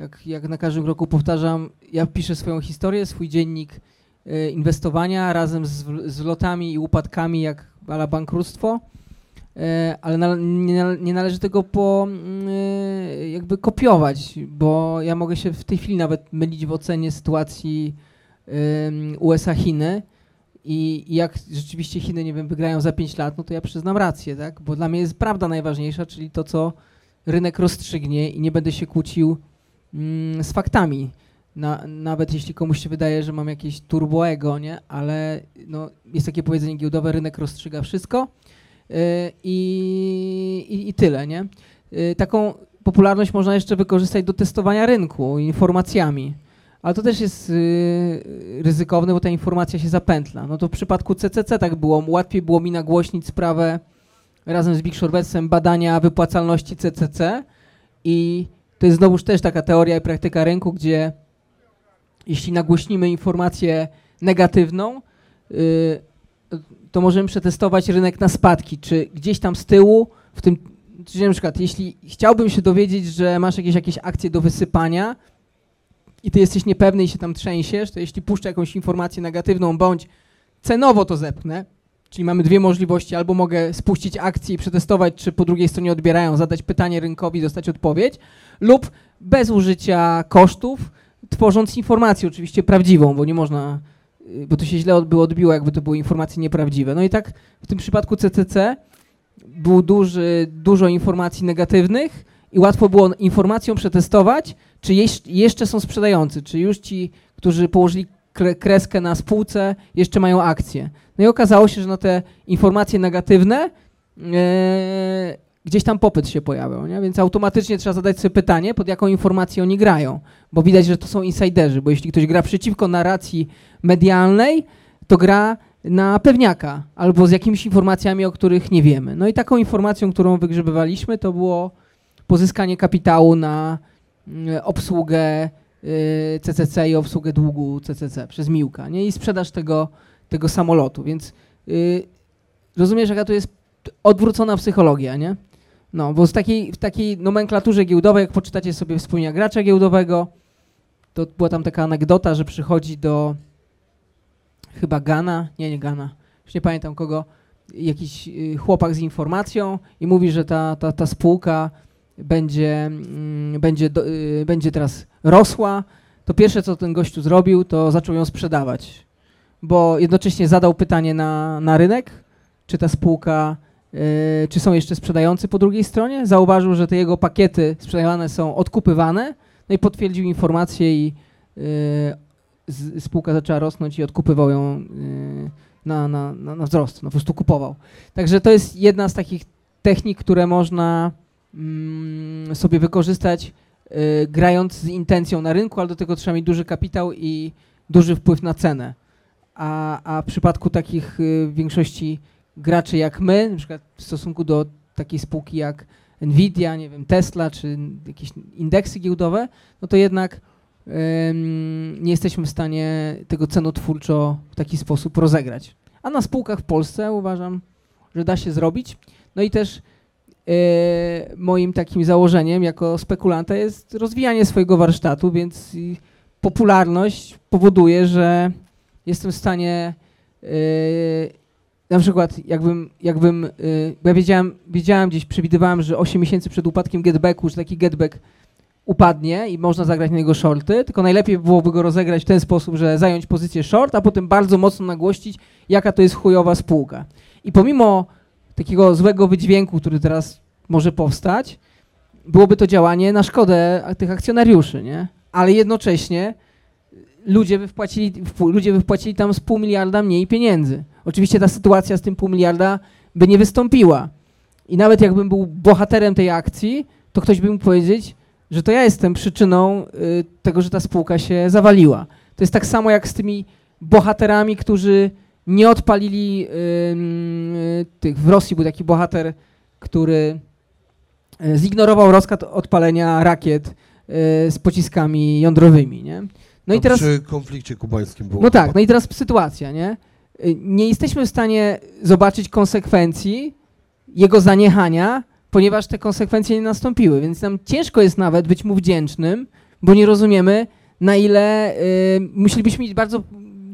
Jak, jak na każdym kroku powtarzam, ja piszę swoją historię, swój dziennik y, inwestowania razem z, z lotami i upadkami, jak ala bankructwo. Y, ale na, nie, nie należy tego po, y, jakby kopiować, bo ja mogę się w tej chwili nawet mylić w ocenie sytuacji USA-Chiny i jak rzeczywiście Chiny, nie wiem, wygrają za 5 lat, no to ja przyznam rację, tak? Bo dla mnie jest prawda najważniejsza, czyli to, co rynek rozstrzygnie i nie będę się kłócił mm, z faktami. Na, nawet jeśli komuś się wydaje, że mam jakieś turbo ego, nie? Ale no, jest takie powiedzenie giełdowe, rynek rozstrzyga wszystko yy, i, i, tyle, nie? Yy, taką popularność można jeszcze wykorzystać do testowania rynku informacjami. Ale to też jest yy, ryzykowne, bo ta informacja się zapętla. No to w przypadku CCC tak było. Łatwiej było mi nagłośnić sprawę razem z Big Shorbetsem badania wypłacalności CCC i to jest znowuż też taka teoria i praktyka rynku, gdzie jeśli nagłośnimy informację negatywną, yy, to możemy przetestować rynek na spadki, czy gdzieś tam z tyłu, w tym, czyli na przykład jeśli chciałbym się dowiedzieć, że masz jakieś, jakieś akcje do wysypania i ty jesteś niepewny i się tam trzęsiesz, to jeśli puszczę jakąś informację negatywną, bądź cenowo to zepchnę, czyli mamy dwie możliwości, albo mogę spuścić akcję i przetestować, czy po drugiej stronie odbierają, zadać pytanie rynkowi, dostać odpowiedź, lub bez użycia kosztów, tworząc informację oczywiście prawdziwą, bo nie można, y, bo to się źle by odbiło, jakby to były informacje nieprawdziwe. No i tak w tym przypadku CCC było duży, dużo informacji negatywnych i łatwo było informacją przetestować, czy jeś- jeszcze są sprzedający, czy już ci, którzy położyli kre- kreskę na spółce, jeszcze mają akcje. No i okazało się, że na te informacje negatywne e, gdzieś tam popyt się pojawiał, nie? więc automatycznie trzeba zadać sobie pytanie, pod jaką informację oni grają, bo widać, że to są insiderzy, bo jeśli ktoś gra przeciwko narracji medialnej, to gra na pewniaka albo z jakimiś informacjami, o których nie wiemy. No i taką informacją, którą wygrzebywaliśmy, to było pozyskanie kapitału na mm, obsługę CCC i obsługę długu CCC przez Miłka nie? i sprzedaż tego, tego samolotu. Więc y, rozumiesz, jaka to jest odwrócona psychologia, nie? No, bo z takiej, w takiej nomenklaturze giełdowej, jak poczytacie sobie wspomnienia gracza giełdowego, to była tam taka anegdota, że przychodzi do chyba Gana, nie, nie Gana, już nie pamiętam kogo, jakiś y, chłopak z informacją i mówi, że ta, ta, ta spółka będzie, mm, będzie, do, y, będzie teraz rosła, to pierwsze, co ten gościu zrobił, to zaczął ją sprzedawać, bo jednocześnie zadał pytanie na, na rynek, czy ta spółka, y, czy są jeszcze sprzedający po drugiej stronie, zauważył, że te jego pakiety sprzedawane są odkupywane, no i potwierdził informację i y, z, spółka zaczęła rosnąć i odkupywał ją y, na, na, na, na wzrost, no po prostu kupował. Także to jest jedna z takich technik, które można mm, sobie wykorzystać grając z intencją na rynku, ale do tego trzeba mieć duży kapitał i duży wpływ na cenę. A, a w przypadku takich y, większości graczy jak my, na przykład w stosunku do takiej spółki jak Nvidia, nie wiem, Tesla czy jakieś indeksy giełdowe, no to jednak nie jesteśmy w stanie tego cenotwórczo w taki sposób rozegrać. A na spółkach w Polsce uważam, że da się zrobić. No i też e, moim takim założeniem jako spekulanta jest rozwijanie swojego warsztatu, więc popularność powoduje, że jestem w stanie e, na przykład jakbym, jakbym e, bo ja wiedziałem, wiedziałem gdzieś, przewidywałem, że 8 miesięcy przed upadkiem getbacku, że taki getback upadnie i można zagrać na niego shorty, tylko najlepiej byłoby go rozegrać w ten sposób, że zająć pozycję short, a potem bardzo mocno nagłościć, jaka to jest chujowa spółka. I pomimo takiego złego wydźwięku, który teraz może powstać, byłoby to działanie na szkodę tych akcjonariuszy, nie? Ale jednocześnie ludzie by wpłacili, wpł- ludzie by wpłacili tam z pół miliarda mniej pieniędzy. Oczywiście ta sytuacja z tym pół miliarda by nie wystąpiła. I nawet jakbym był bohaterem tej akcji, to ktoś by mógł powiedzieć, że to ja jestem przyczyną y, tego, że ta spółka się zawaliła. To jest tak samo jak z tymi bohaterami, którzy nie odpalili y, tych. W Rosji był taki bohater, który y, zignorował rozkaz odpalenia rakiet z pociskami jądrowymi, nie? No i teraz Przy konflikcie kubańskim było. no tak, no i teraz sytuacja, nie? Y, Nie jesteśmy w stanie zobaczyć konsekwencji jego zaniechania, ponieważ te konsekwencje nie nastąpiły, więc nam ciężko jest nawet być mu wdzięcznym, bo nie rozumiemy, na ile y, musielibyśmy mieć bardzo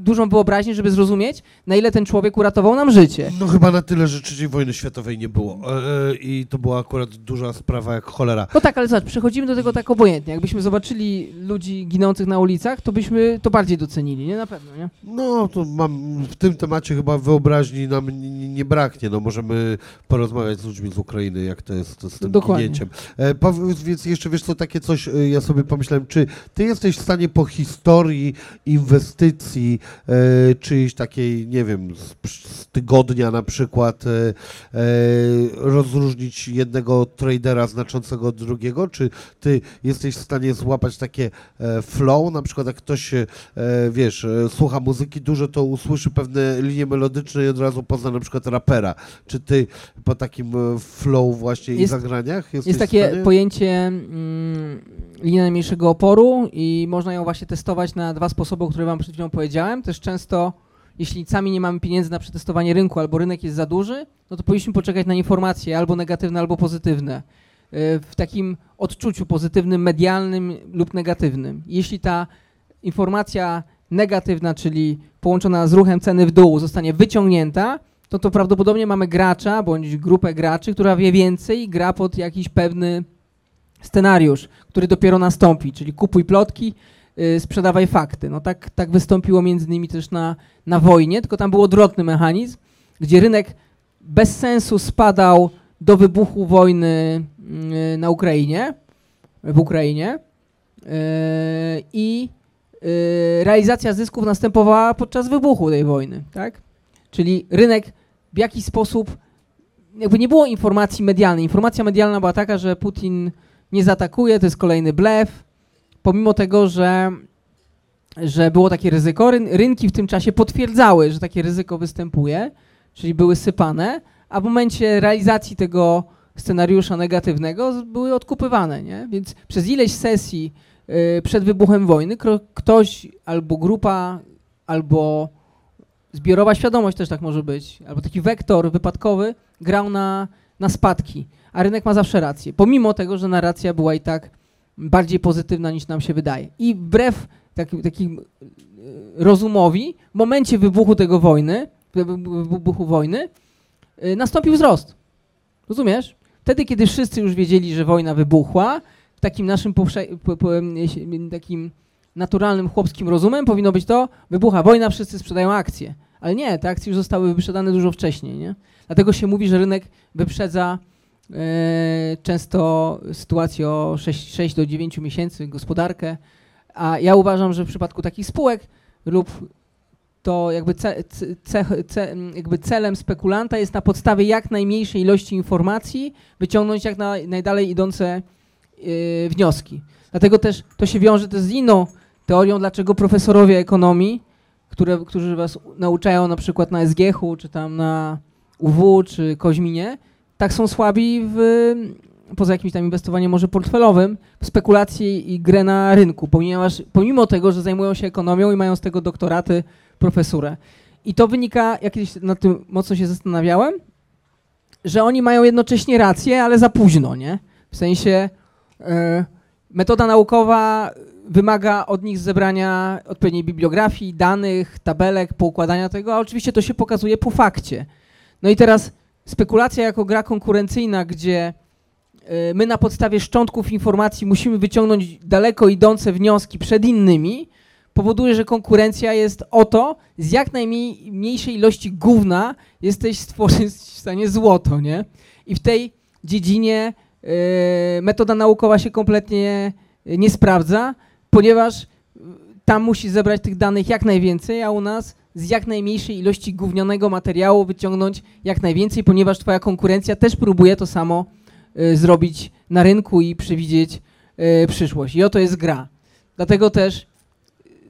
dużą wyobraźnię, żeby zrozumieć, na ile ten człowiek uratował nam życie. No chyba na tyle, że III wojny światowej nie było. E, e, I to była akurat duża sprawa jak cholera. No tak, ale zobacz, przechodzimy do tego tak obojętnie. Jakbyśmy zobaczyli ludzi ginących na ulicach, to byśmy to bardziej docenili, nie? Na pewno, nie? No, to mam w tym temacie chyba wyobraźni nam nie, nie braknie. No, możemy porozmawiać z ludźmi z Ukrainy, jak to jest z tym Dokładnie. ginięciem. E, powiedz, więc jeszcze wiesz co, takie coś, e, ja sobie pomyślałem, czy ty jesteś w stanie po historii inwestycji, e, czyjejś takiej, nie wiem, z, z tygodnia na przykład, e, e, rozróżnić jednego tradera znaczącego od drugiego, czy ty jesteś w stanie złapać takie flow, na przykład jak ktoś, wiesz, słucha muzyki dużo, to usłyszy pewne linie melodyczne i od razu pozna na przykład rapera. Czy ty po takim flow właśnie i Jest- zagraniach jesteś Jest w takie stanie? pojęcie mm, linia najmniejszego oporu i można ją właśnie testować na dwa sposoby, o których wam przed chwilą powiedziałem. Też często, jeśli sami nie mamy pieniędzy na przetestowanie rynku albo rynek jest za duży, no to powinniśmy poczekać na informacje albo negatywne, albo pozytywne. Y, W takim odczuciu pozytywnym, medialnym lub negatywnym. Jeśli ta informacja negatywna, czyli połączona z ruchem ceny w dół, zostanie wyciągnięta, to to prawdopodobnie mamy gracza bądź grupę graczy, która wie więcej i gra pod jakiś pewny scenariusz, który dopiero nastąpi, czyli kupuj plotki, yy, sprzedawaj fakty. No tak, tak wystąpiło między innymi też na, na wojnie, tylko tam był odwrotny mechanizm, gdzie rynek bez sensu spadał do wybuchu wojny yy, na Ukrainie, w Ukrainie yy, i yy, realizacja zysków następowała podczas wybuchu tej wojny, tak? Czyli rynek w jakiś sposób jakby nie było informacji medialnej. Informacja medialna była taka, że Putin nie zaatakuje, to jest kolejny blef, pomimo tego, że, że było takie ryzyko. Ryn, rynki w tym czasie potwierdzały, że takie ryzyko występuje, czyli były sypane, a w momencie realizacji tego scenariusza negatywnego były odkupywane, nie? Więc przez ileś sesji y, przed wybuchem wojny ktoś albo grupa, albo zbiorowa świadomość też tak może być, albo taki wektor wypadkowy grał na, na spadki, a rynek ma zawsze rację, pomimo tego, że narracja była i tak bardziej pozytywna niż nam się wydaje. I wbrew takim, takim y, rozumowi, w momencie wybuchu tego wojny, wy- wy- wybuchu wojny, y, nastąpił wzrost. Rozumiesz? Wtedy, kiedy wszyscy już wiedzieli, że wojna wybuchła, takim naszym si- takim naturalnym chłopskim rozumem powinno być to, wybucha wojna, wszyscy sprzedają akcje. Ale nie, te akcje już zostały wyprzedane dużo wcześniej, nie? Dlatego się mówi, że rynek wyprzedza e, często sytuację o 6, 6 do 9 miesięcy, gospodarkę, a ja uważam, że w przypadku takich spółek lub to jakby, ce, ce, ce, jakby celem spekulanta jest na podstawie jak najmniejszej ilości informacji wyciągnąć jak na, najdalej idące y, wnioski. Dlatego też to się wiąże też z inną teorią, dlaczego profesorowie ekonomii, które, którzy was nauczają na przykład na SGH-u, czy tam na UW, czy Koźminie, tak są słabi w, poza jakimś tam inwestowaniem może portfelowym, w spekulacji i grę na rynku, ponieważ pomimo tego, że zajmują się ekonomią i mają z tego doktoraty, profesurę. I to wynika, ja kiedyś nad tym mocno się zastanawiałem, że oni mają jednocześnie rację, ale za późno, nie? W sensie e, metoda naukowa wymaga od nich zebrania odpowiedniej bibliografii, danych, tabelek, poukładania tego, a oczywiście to się pokazuje po fakcie. No i teraz spekulacja jako gra konkurencyjna, gdzie e, my na podstawie szczątków informacji musimy wyciągnąć daleko idące wnioski przed innymi, powoduje, że konkurencja jest o to, z jak najmniejszej ilości gówna jesteś stworzyć w stanie złoto, nie? I w tej dziedzinie e, metoda naukowa się kompletnie nie sprawdza, ponieważ e, tam musi zebrać tych danych jak najwięcej, a u nas z jak najmniejszej ilości gównionego materiału wyciągnąć jak najwięcej, ponieważ twoja konkurencja też próbuje to samo e, zrobić na rynku i przewidzieć e, przyszłość. I oto jest gra. Dlatego też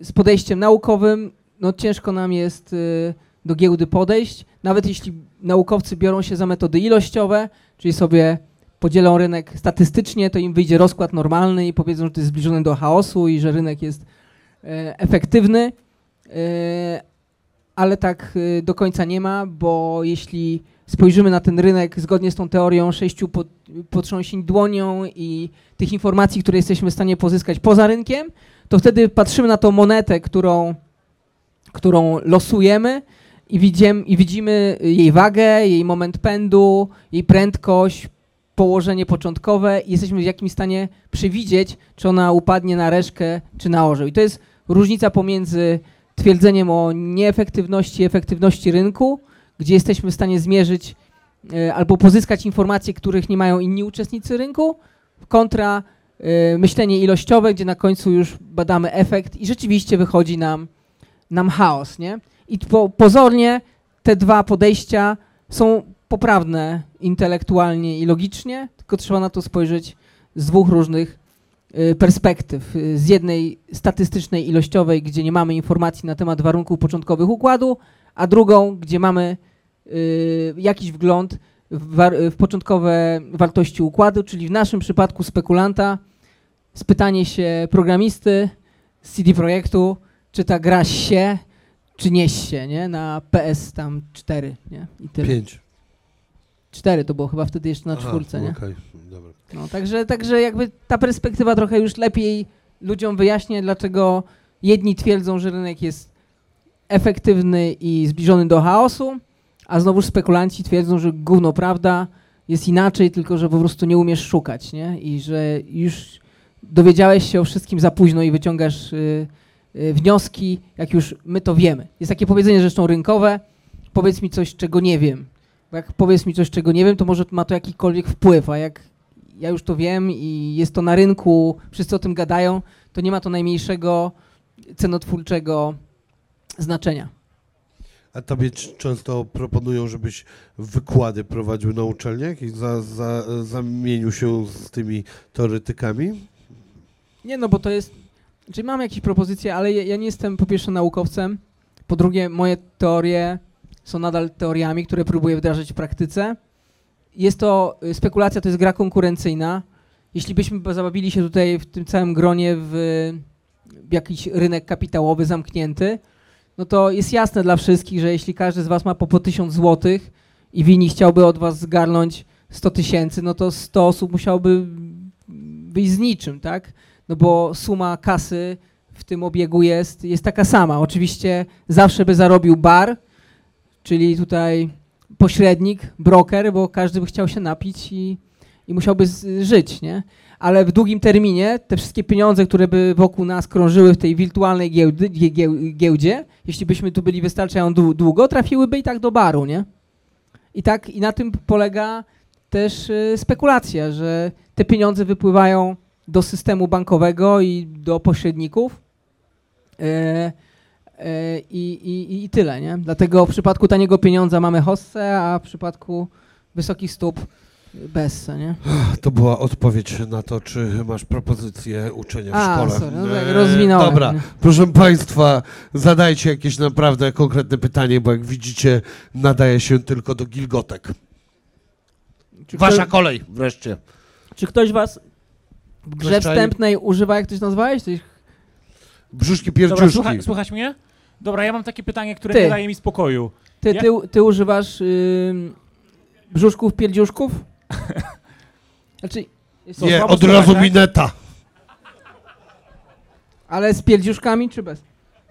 z podejściem naukowym, no ciężko nam jest y, do giełdy podejść, nawet jeśli naukowcy biorą się za metody ilościowe, czyli sobie podzielą rynek statystycznie, to im wyjdzie rozkład normalny i powiedzą, że to jest zbliżone do chaosu i że rynek jest e, efektywny, e, ale tak e, do końca nie ma, bo jeśli spojrzymy na ten rynek zgodnie z tą teorią sześciu pod, potrząsień dłonią i tych informacji, które jesteśmy w stanie pozyskać poza rynkiem, to wtedy patrzymy na tą monetę, którą, którą losujemy i widzimy, i widzimy jej wagę, jej moment pędu, jej prędkość, położenie początkowe i jesteśmy w jakimś stanie przewidzieć, czy ona upadnie na reszkę, czy na orzeł. I to jest różnica pomiędzy twierdzeniem o nieefektywności efektywności rynku, gdzie jesteśmy w stanie zmierzyć e, albo pozyskać informacje, których nie mają inni uczestnicy rynku, kontra y, myślenie ilościowe, gdzie na końcu już badamy efekt i rzeczywiście wychodzi nam, nam chaos, nie? I po, pozornie te dwa podejścia są poprawne intelektualnie i logicznie, tylko trzeba na to spojrzeć z dwóch różnych perspektyw. Y, Z jednej statystycznej, ilościowej, gdzie nie mamy informacji na temat warunków początkowych układu, a drugą, gdzie mamy y, jakiś wgląd w, w początkowe wartości układu, czyli w naszym przypadku spekulanta, spytanie się programisty z CD Projektu, czy ta gra się, czy nie się, nie? Na PS tam 4, nie? I tyle. Pięć. 4 to było chyba wtedy jeszcze na Aha, czwórce, nie? Dobra. No, także, także jakby ta perspektywa trochę już lepiej ludziom wyjaśnia, dlaczego jedni twierdzą, że rynek jest efektywny i zbliżony do chaosu, a znowuż spekulanci twierdzą, że gówno prawda jest inaczej, tylko że po prostu nie umiesz szukać, nie? I że już dowiedziałeś się o wszystkim za późno i wyciągasz y, y, wnioski, jak już my to wiemy. Jest takie powiedzenie zresztą rynkowe, powiedz mi coś, czego nie wiem. Bo jak powiedz mi coś, czego nie wiem, to może ma to jakikolwiek wpływ, a jak ja już to wiem i jest to na rynku, wszyscy o tym gadają, to nie ma to najmniejszego cenotwórczego znaczenia. A tobie często proponują, żebyś wykłady prowadził na uczelniach i za, za, zamienił się z tymi teoretykami? Nie, no bo to jest. Czyli mam jakieś propozycje, ale ja, ja nie jestem po pierwsze naukowcem. Po drugie, moje teorie są nadal teoriami, które próbuję wdrażać w praktyce. Jest to y, spekulacja, to jest gra konkurencyjna. Jeśli byśmy zabawili się tutaj w tym całym gronie w, w jakiś rynek kapitałowy zamknięty, no to jest jasne dla wszystkich, że jeśli każdy z Was ma po, po 1000 złotych i winni chciałby od Was zgarnąć 100 tysięcy, no to 100 osób musiałoby wyjść z niczym, tak? no bo suma kasy w tym obiegu jest, jest taka sama. Oczywiście zawsze by zarobił bar, czyli tutaj pośrednik, broker, bo każdy by chciał się napić i, i musiałby z, żyć, nie? Ale w długim terminie te wszystkie pieniądze, które by wokół nas krążyły w tej wirtualnej giełdy, gie- gie- giełdzie, jeśli byśmy tu byli wystarczająco dłu- długo, trafiłyby i tak do baru, nie? I tak i na tym polega też y, spekulacja, że te pieniądze wypływają do systemu bankowego i do pośredników. E, i, i, I tyle, nie? Dlatego w przypadku taniego pieniądza mamy hossę, a w przypadku wysokich stóp besse, nie? To była odpowiedź na to, czy masz propozycję uczenia w A, szkole. sorry, no tak, rozwinąłem. Dobra, proszę Państwa, zadajcie jakieś naprawdę konkretne pytanie, bo jak widzicie, nadaje się tylko do gilgotek. Czy, Wasza ktoś, kolej wreszcie. czy ktoś was w grze wstępnej używa, jak ktoś nazwałeś? Coś, Brzuszki Dobra, pierdziuszki. słucha, słuchać mnie? Dobra, ja mam takie pytanie, które Ty. nie daje mi spokoju. ty, Ja- ty, ty używasz ym, brzuszków, pierdziuszków? Znaczy, Co, Nie, słabo od słychać, razu tak? mineta. ale z pierdziuszkami czy bez?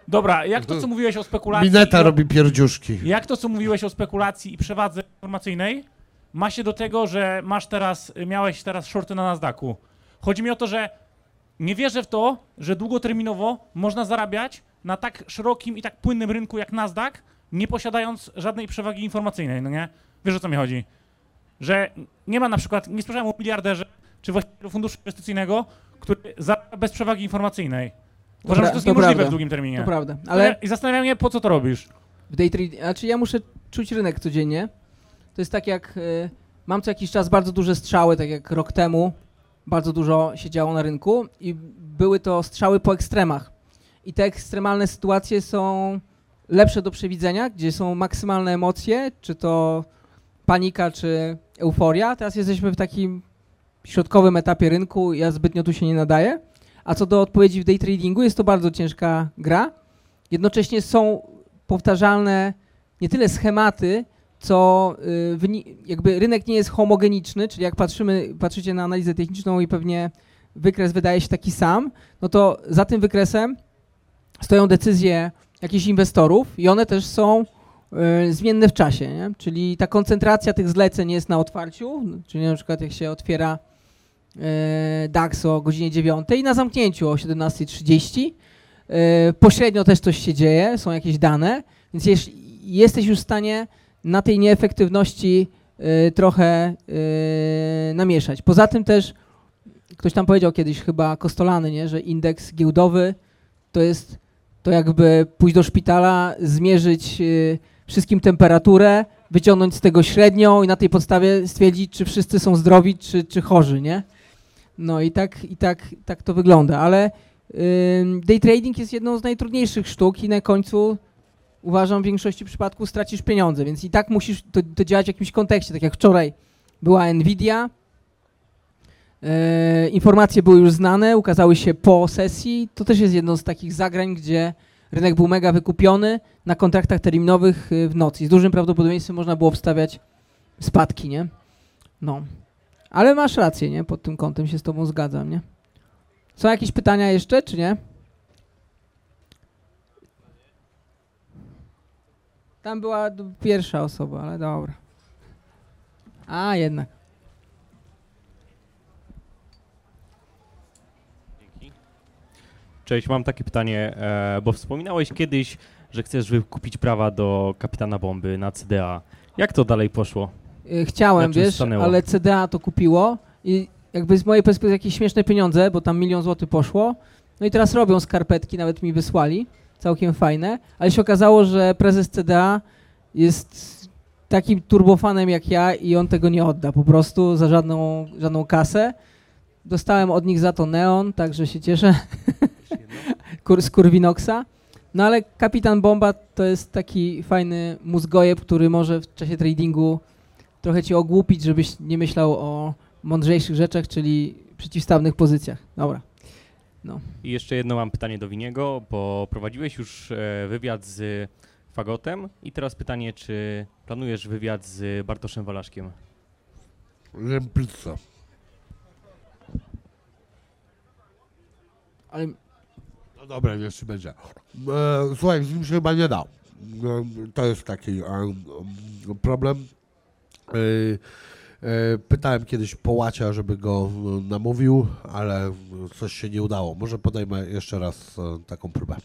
Dobra, jak to, co mówiłeś o spekulacji... Mineta robi pierdziuszki. Jak to, co mówiłeś o spekulacji i przewadze informacyjnej, ma się do tego, że masz teraz, miałeś teraz shorty na Nasdaqu. Chodzi mi o to, że nie wierzę w to, że długoterminowo można zarabiać na tak szerokim i tak płynnym rynku jak Nasdaq, nie posiadając żadnej przewagi informacyjnej, no nie? Wiesz o co mi chodzi? Że nie ma na przykład, nie słyszałem o miliarderze czy właścicielu funduszu inwestycyjnego, który zarabia bez przewagi informacyjnej. Uważam, pra- że to jest to niemożliwe prawda. w długim terminie. To prawda, Ale... I zastanawiam się, po co to robisz? W day trading, znaczy ja muszę czuć rynek codziennie. To jest tak jak y, mam co jakiś czas bardzo duże strzały, tak jak rok temu bardzo dużo się działo na rynku i były to strzały po ekstremach. I te ekstremalne sytuacje są lepsze do przewidzenia, gdzie są maksymalne emocje, czy to panika, czy euforia. Teraz jesteśmy w takim środkowym etapie rynku, ja zbytnio tu się nie nadaję. A co do odpowiedzi w day tradingu, jest to bardzo ciężka gra. Jednocześnie są powtarzalne nie tyle schematy, co y, jakby rynek nie jest homogeniczny, czyli jak patrzymy, patrzycie na analizę techniczną i pewnie wykres wydaje się taki sam, no to za tym wykresem stoją decyzje jakichś inwestorów i one też są y, zmienne w czasie, nie? czyli ta koncentracja tych zleceń jest na otwarciu, czyli na przykład jak się otwiera y, DAX o godzinie 9 i na zamknięciu o 17.30, y, pośrednio też coś się dzieje, są jakieś dane, więc jesteś już w stanie na tej nieefektywności trochę namieszać. Poza tym też ktoś tam powiedział kiedyś chyba Kostolany, nie, że indeks giełdowy to jest to jakby pójść do szpitala, zmierzyć y, wszystkim temperaturę, wyciągnąć z tego średnią i na tej podstawie stwierdzić, czy wszyscy są zdrowi, czy, czy chorzy, nie? No i tak, i tak, tak to wygląda, ale day trading jest jedną z najtrudniejszych sztuk i na końcu uważam w większości przypadków stracisz pieniądze, więc i tak musisz to, to działać w jakimś kontekście, tak jak wczoraj była Nvidia, e, informacje były już znane, ukazały się po sesji, to też jest jedno z takich zagrań, gdzie rynek był mega wykupiony na kontraktach terminowych y, w nocy z dużym prawdopodobieństwem można było wstawiać spadki, nie? No. Ale masz rację, nie? Pod tym kątem się z tobą zgadzam, nie? Są jakieś pytania jeszcze, czy nie? Tam była pierwsza osoba, ale dobra. A, jednak. Cześć, mam takie pytanie, e, bo wspominałeś kiedyś, że chcesz wykupić prawa do kapitana bomby na CDA. Jak to dalej poszło? Y, Chciałem, wiesz, stanęło? ale CDA to kupiło i jakby z mojej perspektywy jakieś śmieszne pieniądze, bo tam milion złotych poszło. No i teraz robią skarpetki, nawet mi wysłali, całkiem fajne, ale się okazało, że prezes CDA jest takim turbofanem jak ja i on tego nie odda po prostu za żadną, żadną kasę. Dostałem od nich za to neon, także się cieszę. Kur, z Kurwinoxa. No ale Kapitan Bomba to jest taki fajny mózgojeb, który może w czasie tradingu trochę cię ogłupić, żebyś nie myślał o mądrzejszych rzeczach, czyli przeciwstawnych pozycjach. Dobra. I jeszcze jedno mam pytanie do Winiego, bo prowadziłeś już e, wywiad z Fagotem i teraz pytanie, czy planujesz wywiad z Bartoszem Walaszkiem? Jem pizzę. Ale No dobra, niech ci będzie. E, słuchaj, z nim się chyba nie da. E, to jest taki e, problem. E, e, pytałem kiedyś Połacia, żeby go namówił, ale coś się nie udało. Może podejmę jeszcze raz taką próbę.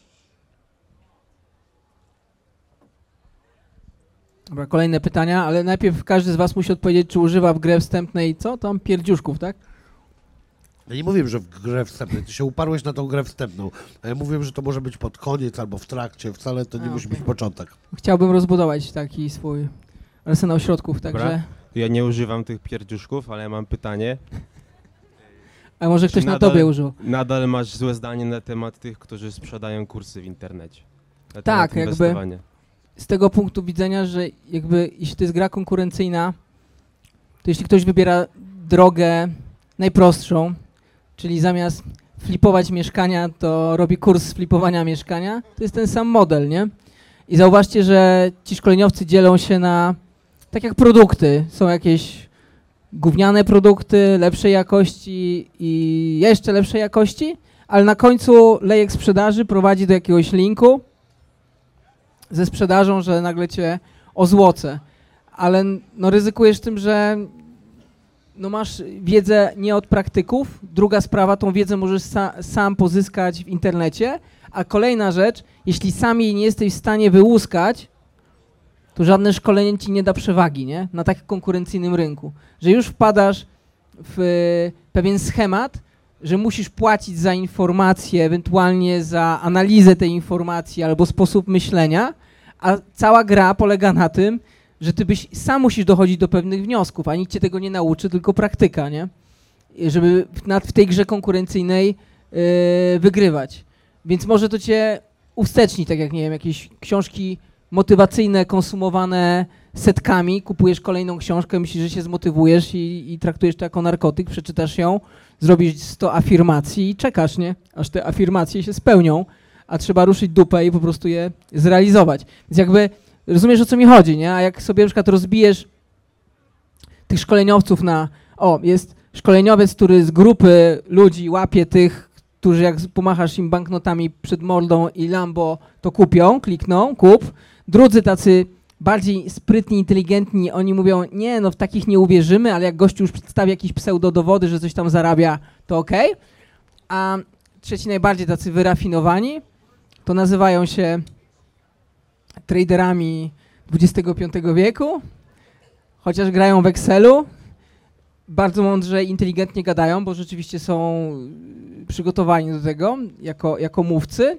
Dobra, kolejne pytania, ale najpierw każdy z was musi odpowiedzieć, czy używa w grze wstępnej, co tam, pierdziuszków, tak? Ja nie mówiłem, że w grę wstępnej. Ty się uparłeś na tą grę wstępną. A ja mówiłem, że to może być pod koniec albo w trakcie. Wcale to nie A, musi okej. być początek. Chciałbym rozbudować taki swój arsenał środków, Dobra. także... Ja nie używam tych pierdziuszków, ale ja mam pytanie. A może ktoś na nadal- tobie użył? Nadal masz złe zdanie na temat tych, którzy sprzedają kursy w internecie? Na Tak, jakby- z tego punktu widzenia, że jakby jeśli to jest gra konkurencyjna, to jeśli ktoś wybiera drogę najprostszą, czyli zamiast flipować mieszkania, to robi kurs flipowania mieszkania, to jest ten sam model, nie? I zauważcie, że ci szkoleniowcy dzielą się na, tak jak produkty, są jakieś gówniane produkty lepszej jakości i jeszcze lepszej jakości, ale na końcu lejek sprzedaży prowadzi do jakiegoś linku, ze sprzedażą, że nagle cię ozłocę. Ale no ryzykujesz tym, że no masz wiedzę nie od praktyków. Druga sprawa, tą wiedzę możesz sa, sam pozyskać w internecie. A kolejna rzecz, jeśli sam jej nie jesteś w stanie wyłuskać, to żadne szkolenie ci nie da przewagi, nie? Na tak konkurencyjnym rynku. Że już wpadasz w pewien schemat, że musisz płacić za informacje, ewentualnie za analizę tej informacji albo sposób myślenia, a cała gra polega na tym, że ty byś sam musisz dochodzić do pewnych wniosków, a nikt cię tego nie nauczy, tylko praktyka, nie? Żeby w, tej grze konkurencyjnej yy, wygrywać. Więc może to cię usteczni, tak jak, nie wiem, jakieś książki motywacyjne, konsumowane setkami, kupujesz kolejną książkę, myślisz, że się zmotywujesz i, i traktujesz to jako narkotyk, przeczytasz ją, zrobisz 100 afirmacji i czekasz, nie? Aż te afirmacje się spełnią, a trzeba ruszyć dupę i po prostu je zrealizować. Więc jakby rozumiesz o co mi chodzi, nie? A jak sobie na przykład rozbijesz tych szkoleniowców na, o, jest szkoleniowiec, który z grupy ludzi łapie tych, którzy jak pomachasz im banknotami przed mordą i Lambo, to kupią, klikną, kup. Drudzy tacy bardziej sprytni, inteligentni, oni mówią, nie, no w takich nie uwierzymy, ale jak gościu już przedstawi jakieś pseudodowody, że coś tam zarabia, to okej. A trzeci najbardziej tacy wyrafinowani, to nazywają się traderami XXV wieku, chociaż grają w Excelu, bardzo mądrze i inteligentnie gadają, bo rzeczywiście są przygotowani do tego jako, jako mówcy.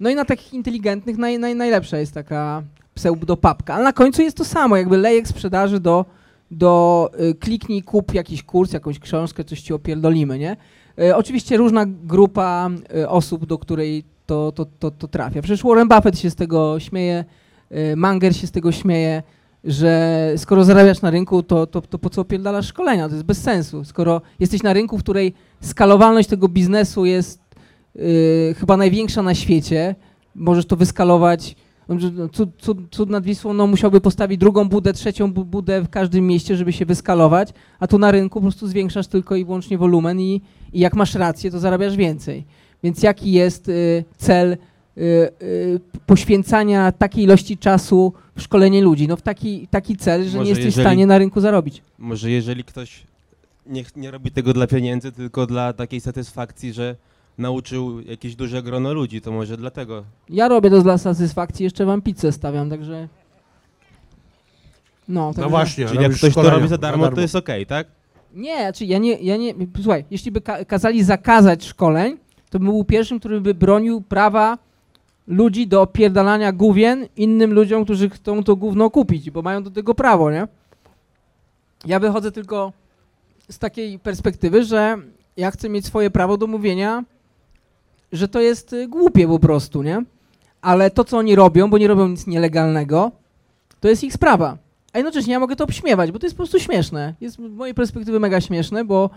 No i na takich inteligentnych naj, naj, najlepsza jest taka pseudopapka. Ale na końcu jest to samo, jakby lejek sprzedaży do, do y, kliknij, kup jakiś kurs, jakąś książkę, coś ci opierdolimy, nie? Y, oczywiście różna grupa y, osób, do której to, to, to, to trafia. Przecież Warren Buffett się z tego śmieje, y, Manger się z tego śmieje, że skoro zarabiasz na rynku, to, to, to po co opierdalasz szkolenia? To jest bez sensu. Skoro jesteś na rynku, w której skalowalność tego biznesu jest y, chyba największa na świecie, możesz to wyskalować. no, no, Cud, cud, cud nad Wisłą no, musiałby postawić drugą budę, trzecią bu- budę w każdym mieście, żeby się wyskalować, a tu na rynku po prostu zwiększasz tylko i wyłącznie wolumen i, i jak masz rację, to zarabiasz więcej. Więc jaki jest y, cel y, y, poświęcania takiej ilości czasu w szkolenie ludzi? No w taki, taki cel, że Może nie jesteś w stanie na rynku zarobić. Może jeżeli ktoś nie, nie robi tego dla pieniędzy, tylko dla takiej satysfakcji, że nauczył jakieś duże grono ludzi, to może dlatego. Ja robię to dla satysfakcji, jeszcze wam pizzę stawiam, także... No, także... No właśnie, Czyli jak ktoś to robi za darmo, to jest okej, tak? Nie, znaczy ja nie, ja nie, słuchaj, jeśli by ka kazali zakazać szkoleń, to bym był pierwszym, który by bronił prawa ludzi do opierdalania główien innym ludziom, którzy chcą to gówno kupić, bo mają do tego prawo, nie? Ja wychodzę tylko z takiej perspektywy, że ja chcę mieć swoje prawo do mówienia, że to jest y, głupie po prostu, nie? Ale to, co oni robią, bo nie robią nic nielegalnego, to jest ich sprawa. A jednocześnie ja mogę to obśmiewać, bo to jest po prostu śmieszne. Jest z mojej perspektywy mega śmieszne, bo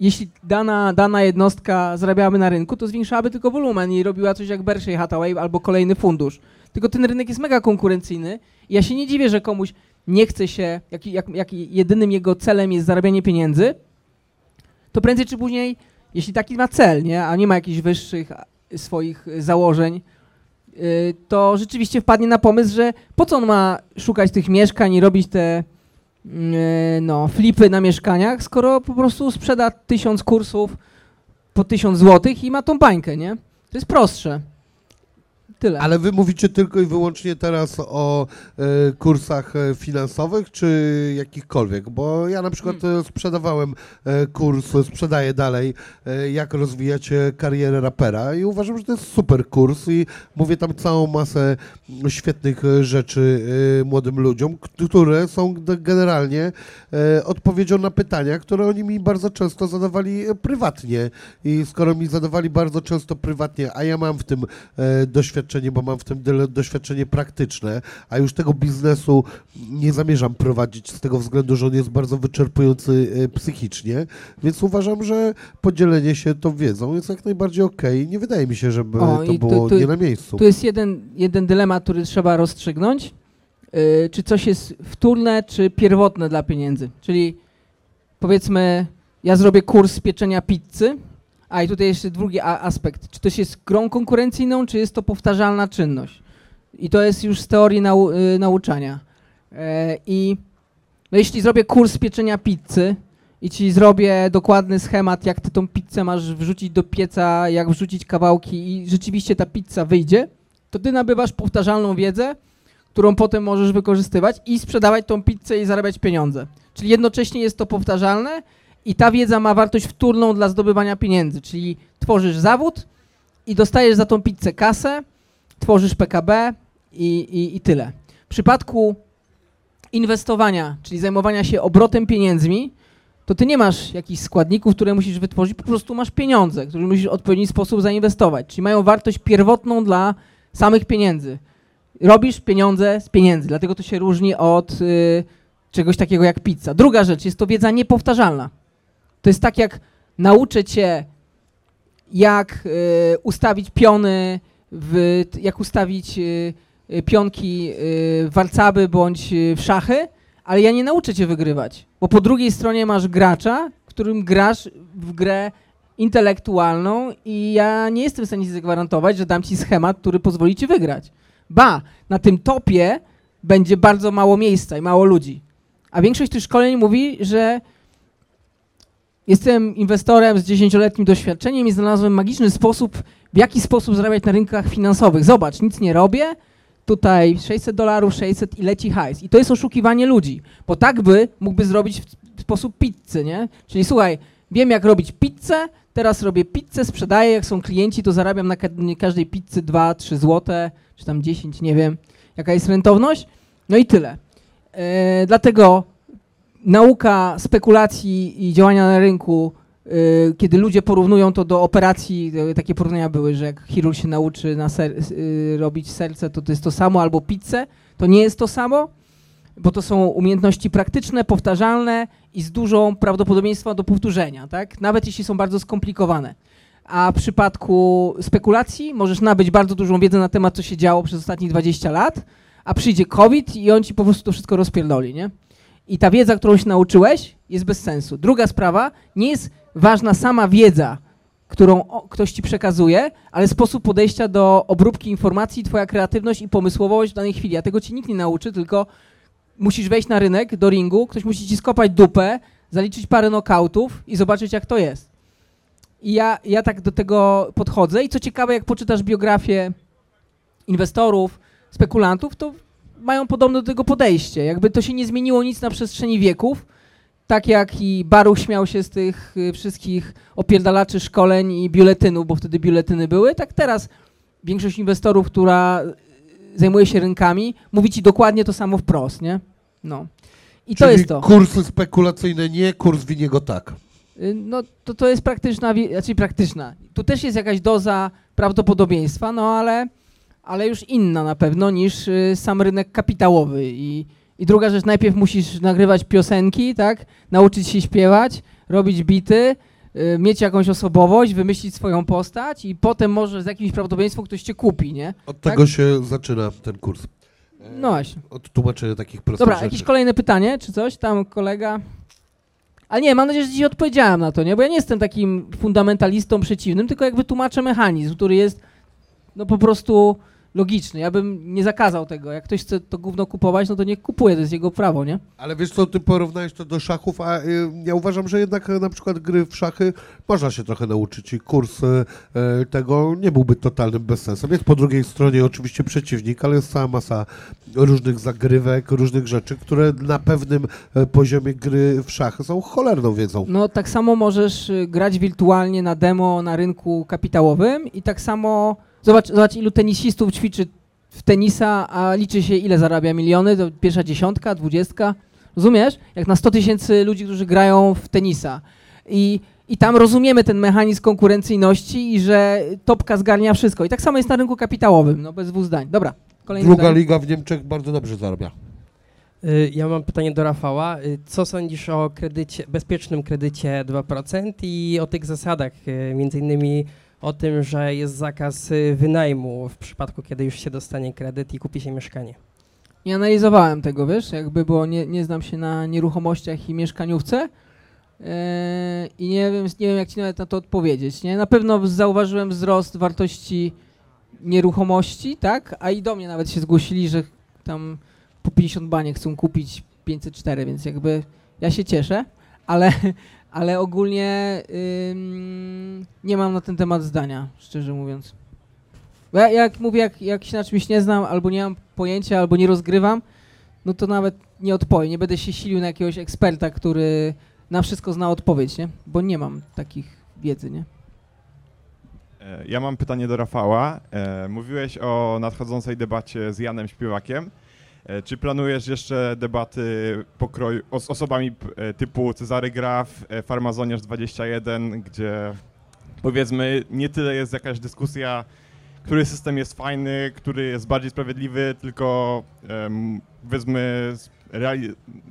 jeśli dana, dana jednostka zarabiałaby na rynku, to zwiększałaby tylko wolumen i robiła coś jak Berkshire Hathaway albo kolejny fundusz. Tylko ten rynek jest mega konkurencyjny i ja się nie dziwię, że komuś nie chce się, jak, jak, jak jedynym jego celem jest zarabianie pieniędzy, to prędzej czy później, jeśli taki ma cel, nie, a nie ma jakichś wyższych a, swoich y, założeń, y, to rzeczywiście wpadnie na pomysł, że po co on ma szukać tych mieszkań i robić te no, flipy na mieszkaniach, skoro po prostu sprzeda tysiąc kursów po tysiąc złotych i ma tą bańkę, nie? To jest prostsze. Tyle. Ale wy mówicie tylko i wyłącznie teraz o e, kursach e, finansowych, czy jakichkolwiek? Bo ja na przykład Hmm. sprzedawałem kurs, sprzedaję dalej, jak rozwijać karierę rapera i uważam, że to jest super kurs i mówię tam całą masę świetnych rzeczy młodym ludziom, które są generalnie odpowiedzią na pytania, które oni mi bardzo często zadawali prywatnie. I skoro mi zadawali bardzo często prywatnie, a ja mam w tym e, doświadczenie, bo mam w tym doświadczenie praktyczne, a już tego biznesu nie zamierzam prowadzić z tego względu, że on jest bardzo wyczerpujący e, psychicznie, więc uważam, że podzielenie się tą wiedzą jest jak najbardziej okej. Nie wydaje mi się, żeby O, to tu- było tu- nie na miejscu. Tu jest jeden, jeden dylemat, który trzeba rozstrzygnąć. Yy, czy coś jest wtórne, czy pierwotne dla pieniędzy. Czyli powiedzmy, ja zrobię kurs pieczenia pizzy, a i tutaj jeszcze drugi aspekt. Czy to jest grą konkurencyjną, czy jest to powtarzalna czynność? I to jest już z teorii nau, y, nauczania. E, I no jeśli zrobię kurs pieczenia pizzy i ci zrobię dokładny schemat, jak ty tą pizzę masz wrzucić do pieca, jak wrzucić kawałki i rzeczywiście ta pizza wyjdzie, to ty nabywasz powtarzalną wiedzę, którą potem możesz wykorzystywać i sprzedawać tą pizzę i zarabiać pieniądze. Czyli jednocześnie jest to powtarzalne i ta wiedza ma wartość wtórną dla zdobywania pieniędzy, czyli tworzysz zawód i dostajesz za tą pizzę kasę, tworzysz PKB i, i, i tyle. W przypadku inwestowania, czyli zajmowania się obrotem pieniędzmi, to ty nie masz jakichś składników, które musisz wytworzyć, po prostu masz pieniądze, które musisz w odpowiedni sposób zainwestować, czyli mają wartość pierwotną dla samych pieniędzy. Robisz pieniądze z pieniędzy, dlatego to się różni od y, czegoś takiego jak pizza. Druga rzecz, jest to wiedza niepowtarzalna. To jest tak jak nauczę cię, jak y, ustawić piony, w, jak ustawić y, pionki y, w warcaby bądź w szachy, ale ja nie nauczę cię wygrywać, bo po drugiej stronie masz gracza, którym grasz w grę intelektualną i ja nie jestem w stanie ci zagwarantować, że dam ci schemat, który pozwoli ci wygrać. Ba, na tym topie będzie bardzo mało miejsca i mało ludzi. A większość tych szkoleń mówi, że jestem inwestorem z 10-letnim doświadczeniem i znalazłem magiczny sposób, w jaki sposób zarabiać na rynkach finansowych. Zobacz, nic nie robię, tutaj 600 dolarów, 600 i leci hajs. I to jest oszukiwanie ludzi, bo tak by mógłby zrobić w, sposób pizzy, nie? Czyli słuchaj, wiem jak robić pizzę, teraz robię pizzę, sprzedaję, jak są klienci, to zarabiam na ka- każdej pizzy 2-3 złote, czy tam 10, nie wiem, jaka jest rentowność. No i tyle. E, dlatego nauka spekulacji i działania na rynku, y, kiedy ludzie porównują to do operacji, y, takie porównania były, że jak chirurg się nauczy na ser, y, robić serce, to to jest to samo, albo pizzę, to nie jest to samo, bo to są umiejętności praktyczne, powtarzalne i z dużą prawdopodobieństwem do powtórzenia, tak? Nawet jeśli są bardzo skomplikowane. A w przypadku spekulacji możesz nabyć bardzo dużą wiedzę na temat, co się działo przez ostatnich 20 lat, a przyjdzie COVID i on ci po prostu to wszystko rozpierdoli, nie? I ta wiedza, którą się nauczyłeś, jest bez sensu. Druga sprawa, nie jest ważna sama wiedza, którą ktoś ci przekazuje, ale sposób podejścia do obróbki informacji, twoja kreatywność i pomysłowość w danej chwili. A tego ci nikt nie nauczy, tylko musisz wejść na rynek, do ringu, ktoś musi ci skopać dupę, zaliczyć parę nokautów i zobaczyć, jak to jest. I ja, ja tak do tego podchodzę. I co ciekawe, jak poczytasz biografię inwestorów, spekulantów, to mają podobne do tego podejście. Jakby to się nie zmieniło nic na przestrzeni wieków. Tak jak i Baruch śmiał się z tych y, wszystkich opierdalaczy szkoleń i biuletynów, bo wtedy biuletyny były, tak teraz większość inwestorów, która y, zajmuje się rynkami, mówi ci dokładnie to samo wprost, nie? No. I to Czyli jest to. kursy spekulacyjne nie, kurs winiego tak. Y, No to, to jest praktyczna, znaczy praktyczna. Tu też jest jakaś doza prawdopodobieństwa, no ale, ale już inna na pewno niż y, sam rynek kapitałowy. I, I druga rzecz, najpierw musisz nagrywać piosenki, tak? Nauczyć się śpiewać, robić bity, y, mieć jakąś osobowość, wymyślić swoją postać i potem może z jakimś prawdopodobieństwem ktoś cię kupi, nie? Od Tak? tego się zaczyna ten kurs. No właśnie. Od tłumaczenia takich prostych Dobra, rzeczy. jakieś kolejne pytanie, czy coś? Tam kolega. Ale nie, mam nadzieję, że dzisiaj odpowiedziałem na to, nie? Bo ja nie jestem takim fundamentalistą przeciwnym, tylko jakby tłumaczę mechanizm, który jest no po prostu logiczny. Ja bym nie zakazał tego. Jak ktoś chce to gówno kupować, no to niech kupuje, to jest jego prawo, nie? Ale wiesz co, ty porównałeś to do szachów, a y, ja uważam, że jednak y, na przykład gry w szachy można się trochę nauczyć i kurs y, tego nie byłby totalnym bezsensem. Jest po drugiej stronie oczywiście przeciwnik, ale jest cała masa różnych zagrywek, różnych rzeczy, które na pewnym poziomie gry w szachy są cholerną wiedzą. No tak samo możesz grać wirtualnie na demo na rynku kapitałowym i tak samo zobacz, zobacz ilu tenisistów ćwiczy w tenisa, a liczy się ile zarabia miliony, to pierwsza dziesiątka, dwudziestka. Rozumiesz? Jak na 100 tysięcy ludzi, którzy grają w tenisa. I, I tam rozumiemy ten mechanizm konkurencyjności i że topka zgarnia wszystko. I tak samo jest na rynku kapitałowym, no bez dwóch zdań. Dobra, kolejny Druga zdanie. liga w Niemczech bardzo dobrze zarabia. Y, Ja mam pytanie do Rafała. Y, Co sądzisz o kredycie, bezpiecznym kredycie 2% i o tych zasadach, y, między innymi o tym, że jest zakaz y, wynajmu w przypadku, kiedy już się dostanie kredyt i kupi się mieszkanie? Nie analizowałem tego, wiesz, jakby, bo nie, nie znam się na nieruchomościach i mieszkaniówce yy, i nie wiem, nie wiem, jak ci nawet na to odpowiedzieć, nie? Na pewno zauważyłem wzrost wartości nieruchomości, tak? A i do mnie nawet się zgłosili, że tam po 50 baniek chcą kupić 504, więc jakby ja się cieszę, ale, ale ogólnie ym, nie mam na ten temat zdania, szczerze mówiąc. Bo ja, jak mówię, jak, jak się na czymś nie znam, albo nie mam pojęcia, albo nie rozgrywam, no to nawet nie odpowiem. Nie będę się silił na jakiegoś eksperta, który na wszystko zna odpowiedź, nie? Bo nie mam takich wiedzy, nie? E, Ja mam pytanie do Rafała. E, Mówiłeś o nadchodzącej debacie z Janem Śpiewakiem. E, Czy planujesz jeszcze debaty pokroju, z osobami e, typu Cezary Graf, e, Farmazoniarz 21, gdzie powiedzmy nie tyle jest jakaś dyskusja, który system jest fajny, który jest bardziej sprawiedliwy, tylko em, powiedzmy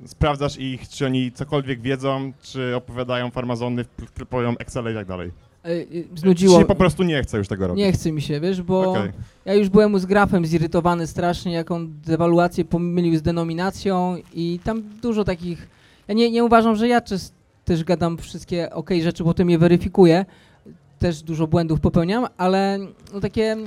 sprawdzasz ich, czy oni cokolwiek wiedzą, czy opowiadają farmazony, klepują Excel i tak dalej. E, e, Ci Znudziło. się po prostu nie chce już tego robić. Nie chce mi się, wiesz, bo Okej. ja już byłem z grafem zirytowany strasznie, jaką dewaluację pomylił z denominacją i tam dużo takich... Ja nie, nie uważam, że ja czes, też gadam wszystkie ok rzeczy, potem je weryfikuję. Też dużo błędów popełniam, ale no takie,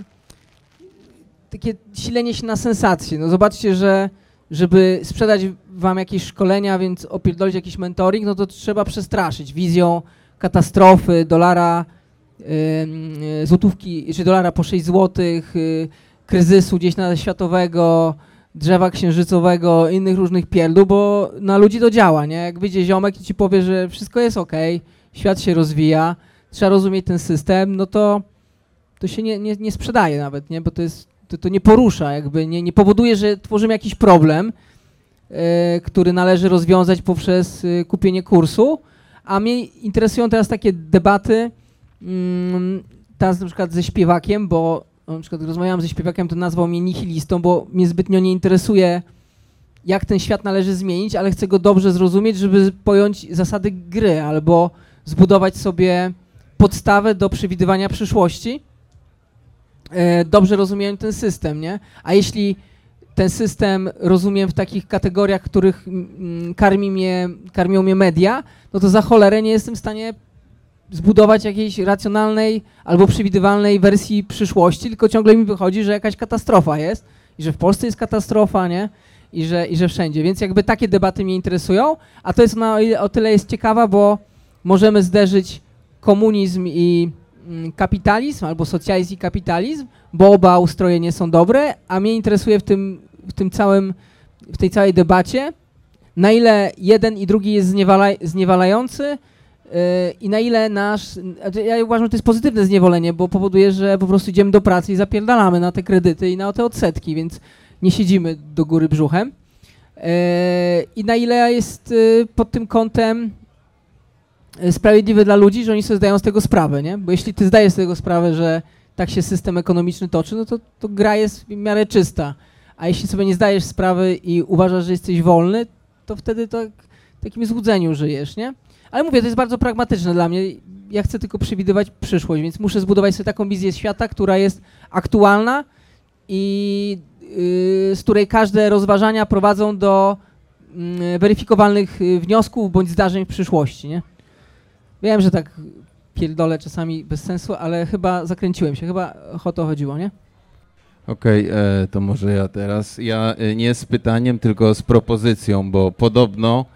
takie silenie się na sensację. No zobaczcie, że żeby sprzedać wam jakieś szkolenia, więc opierdolić jakiś mentoring, no to trzeba przestraszyć wizją katastrofy, dolara, y, złotówki, czy dolara po 6 złotych, y, kryzysu gdzieś na światowego, drzewa księżycowego, innych różnych pierdół, bo na ludzi to działa, nie? Jak wyjdzie ziomek i ci powie, że wszystko jest ok, świat się rozwija, trzeba rozumieć ten system, no to to się nie, nie, nie sprzedaje nawet, nie? Bo to jest, to, to nie porusza, jakby nie, nie powoduje, że tworzymy jakiś problem, e, który należy rozwiązać poprzez e, kupienie kursu, a mnie interesują teraz takie debaty, mm, teraz na przykład ze śpiewakiem, bo na przykład rozmawiałem ze śpiewakiem, to nazwał mnie nihilistą, bo mnie zbytnio nie interesuje, jak ten świat należy zmienić, ale chcę go dobrze zrozumieć, żeby pojąć zasady gry albo zbudować sobie podstawę do przewidywania przyszłości. E, dobrze rozumiem ten system, nie? A jeśli ten system rozumiem w takich kategoriach, których mm, karmi mnie, karmią mnie media, no to za cholerę nie jestem w stanie zbudować jakiejś racjonalnej albo przewidywalnej wersji przyszłości, tylko ciągle mi wychodzi, że jakaś katastrofa jest i że w Polsce jest katastrofa, nie? I że, i że wszędzie. Więc jakby takie debaty mnie interesują, a to jest na, o tyle jest ciekawa, bo możemy zderzyć komunizm i mm, kapitalizm, albo socjalizm i kapitalizm, bo oba ustroje nie są dobre, a mnie interesuje w tym, w tym całym, w tej całej debacie, na ile jeden i drugi jest zniewala, zniewalający, i na ile nasz, ja uważam, że to jest pozytywne zniewolenie, bo powoduje, że po prostu idziemy do pracy i zapierdalamy na te kredyty i na te odsetki, więc nie siedzimy do góry brzuchem. E, I na ile jest e, pod tym kątem e, sprawiedliwe dla ludzi, że oni sobie zdają z tego sprawę, nie? Bo jeśli ty zdajesz z tego sprawę, że tak się system ekonomiczny toczy, no to, to gra jest w miarę czysta. A jeśli sobie nie zdajesz sprawy i uważasz, że jesteś wolny, to wtedy tak, w takim złudzeniu żyjesz, nie? Ale mówię, to jest bardzo pragmatyczne dla mnie. Ja chcę tylko przewidywać przyszłość, więc muszę zbudować sobie taką wizję świata, która jest aktualna i yy, z której każde rozważania prowadzą do yy, weryfikowalnych yy, wniosków bądź zdarzeń w przyszłości, nie? Wiem, że tak pierdolę czasami bez sensu, ale chyba zakręciłem się, chyba o to chodziło, nie? Okej, e, to może ja teraz. Ja e, nie z pytaniem, tylko z propozycją, bo podobno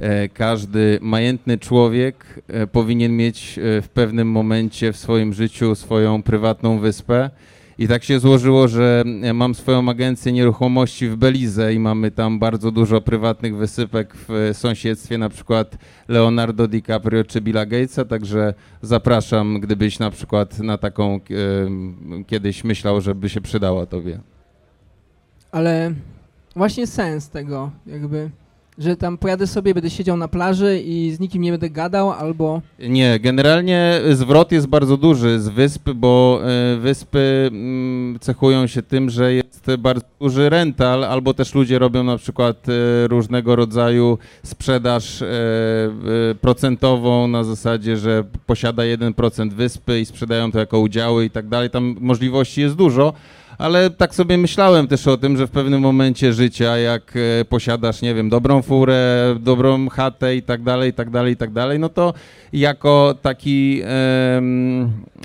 e, każdy majętny człowiek powinien mieć w pewnym momencie w swoim życiu swoją prywatną wyspę. I tak się złożyło, że e, mam swoją agencję nieruchomości w Belize i mamy tam bardzo dużo prywatnych wysypek w e, sąsiedztwie, na przykład Leonardo DiCaprio czy Billa Gatesa, także zapraszam, gdybyś na przykład na taką e, kiedyś myślał, żeby się przydała tobie. Ale właśnie sens tego, jakby, że tam pojadę sobie, będę siedział na plaży i z nikim nie będę gadał, albo Nie, generalnie zwrot jest bardzo duży z wysp, bo e, wyspy mm, cechują się tym, że jest bardzo duży rental, albo też ludzie robią na przykład e, różnego rodzaju sprzedaż e, procentową na zasadzie, że posiada 1% wyspy i sprzedają to jako udziały i tak dalej. Tam możliwości jest dużo. Ale tak sobie myślałem też o tym, że w pewnym momencie życia, jak e, posiadasz, nie wiem, dobrą furę, dobrą chatę i tak dalej, i tak dalej, i tak dalej, no to jako taki,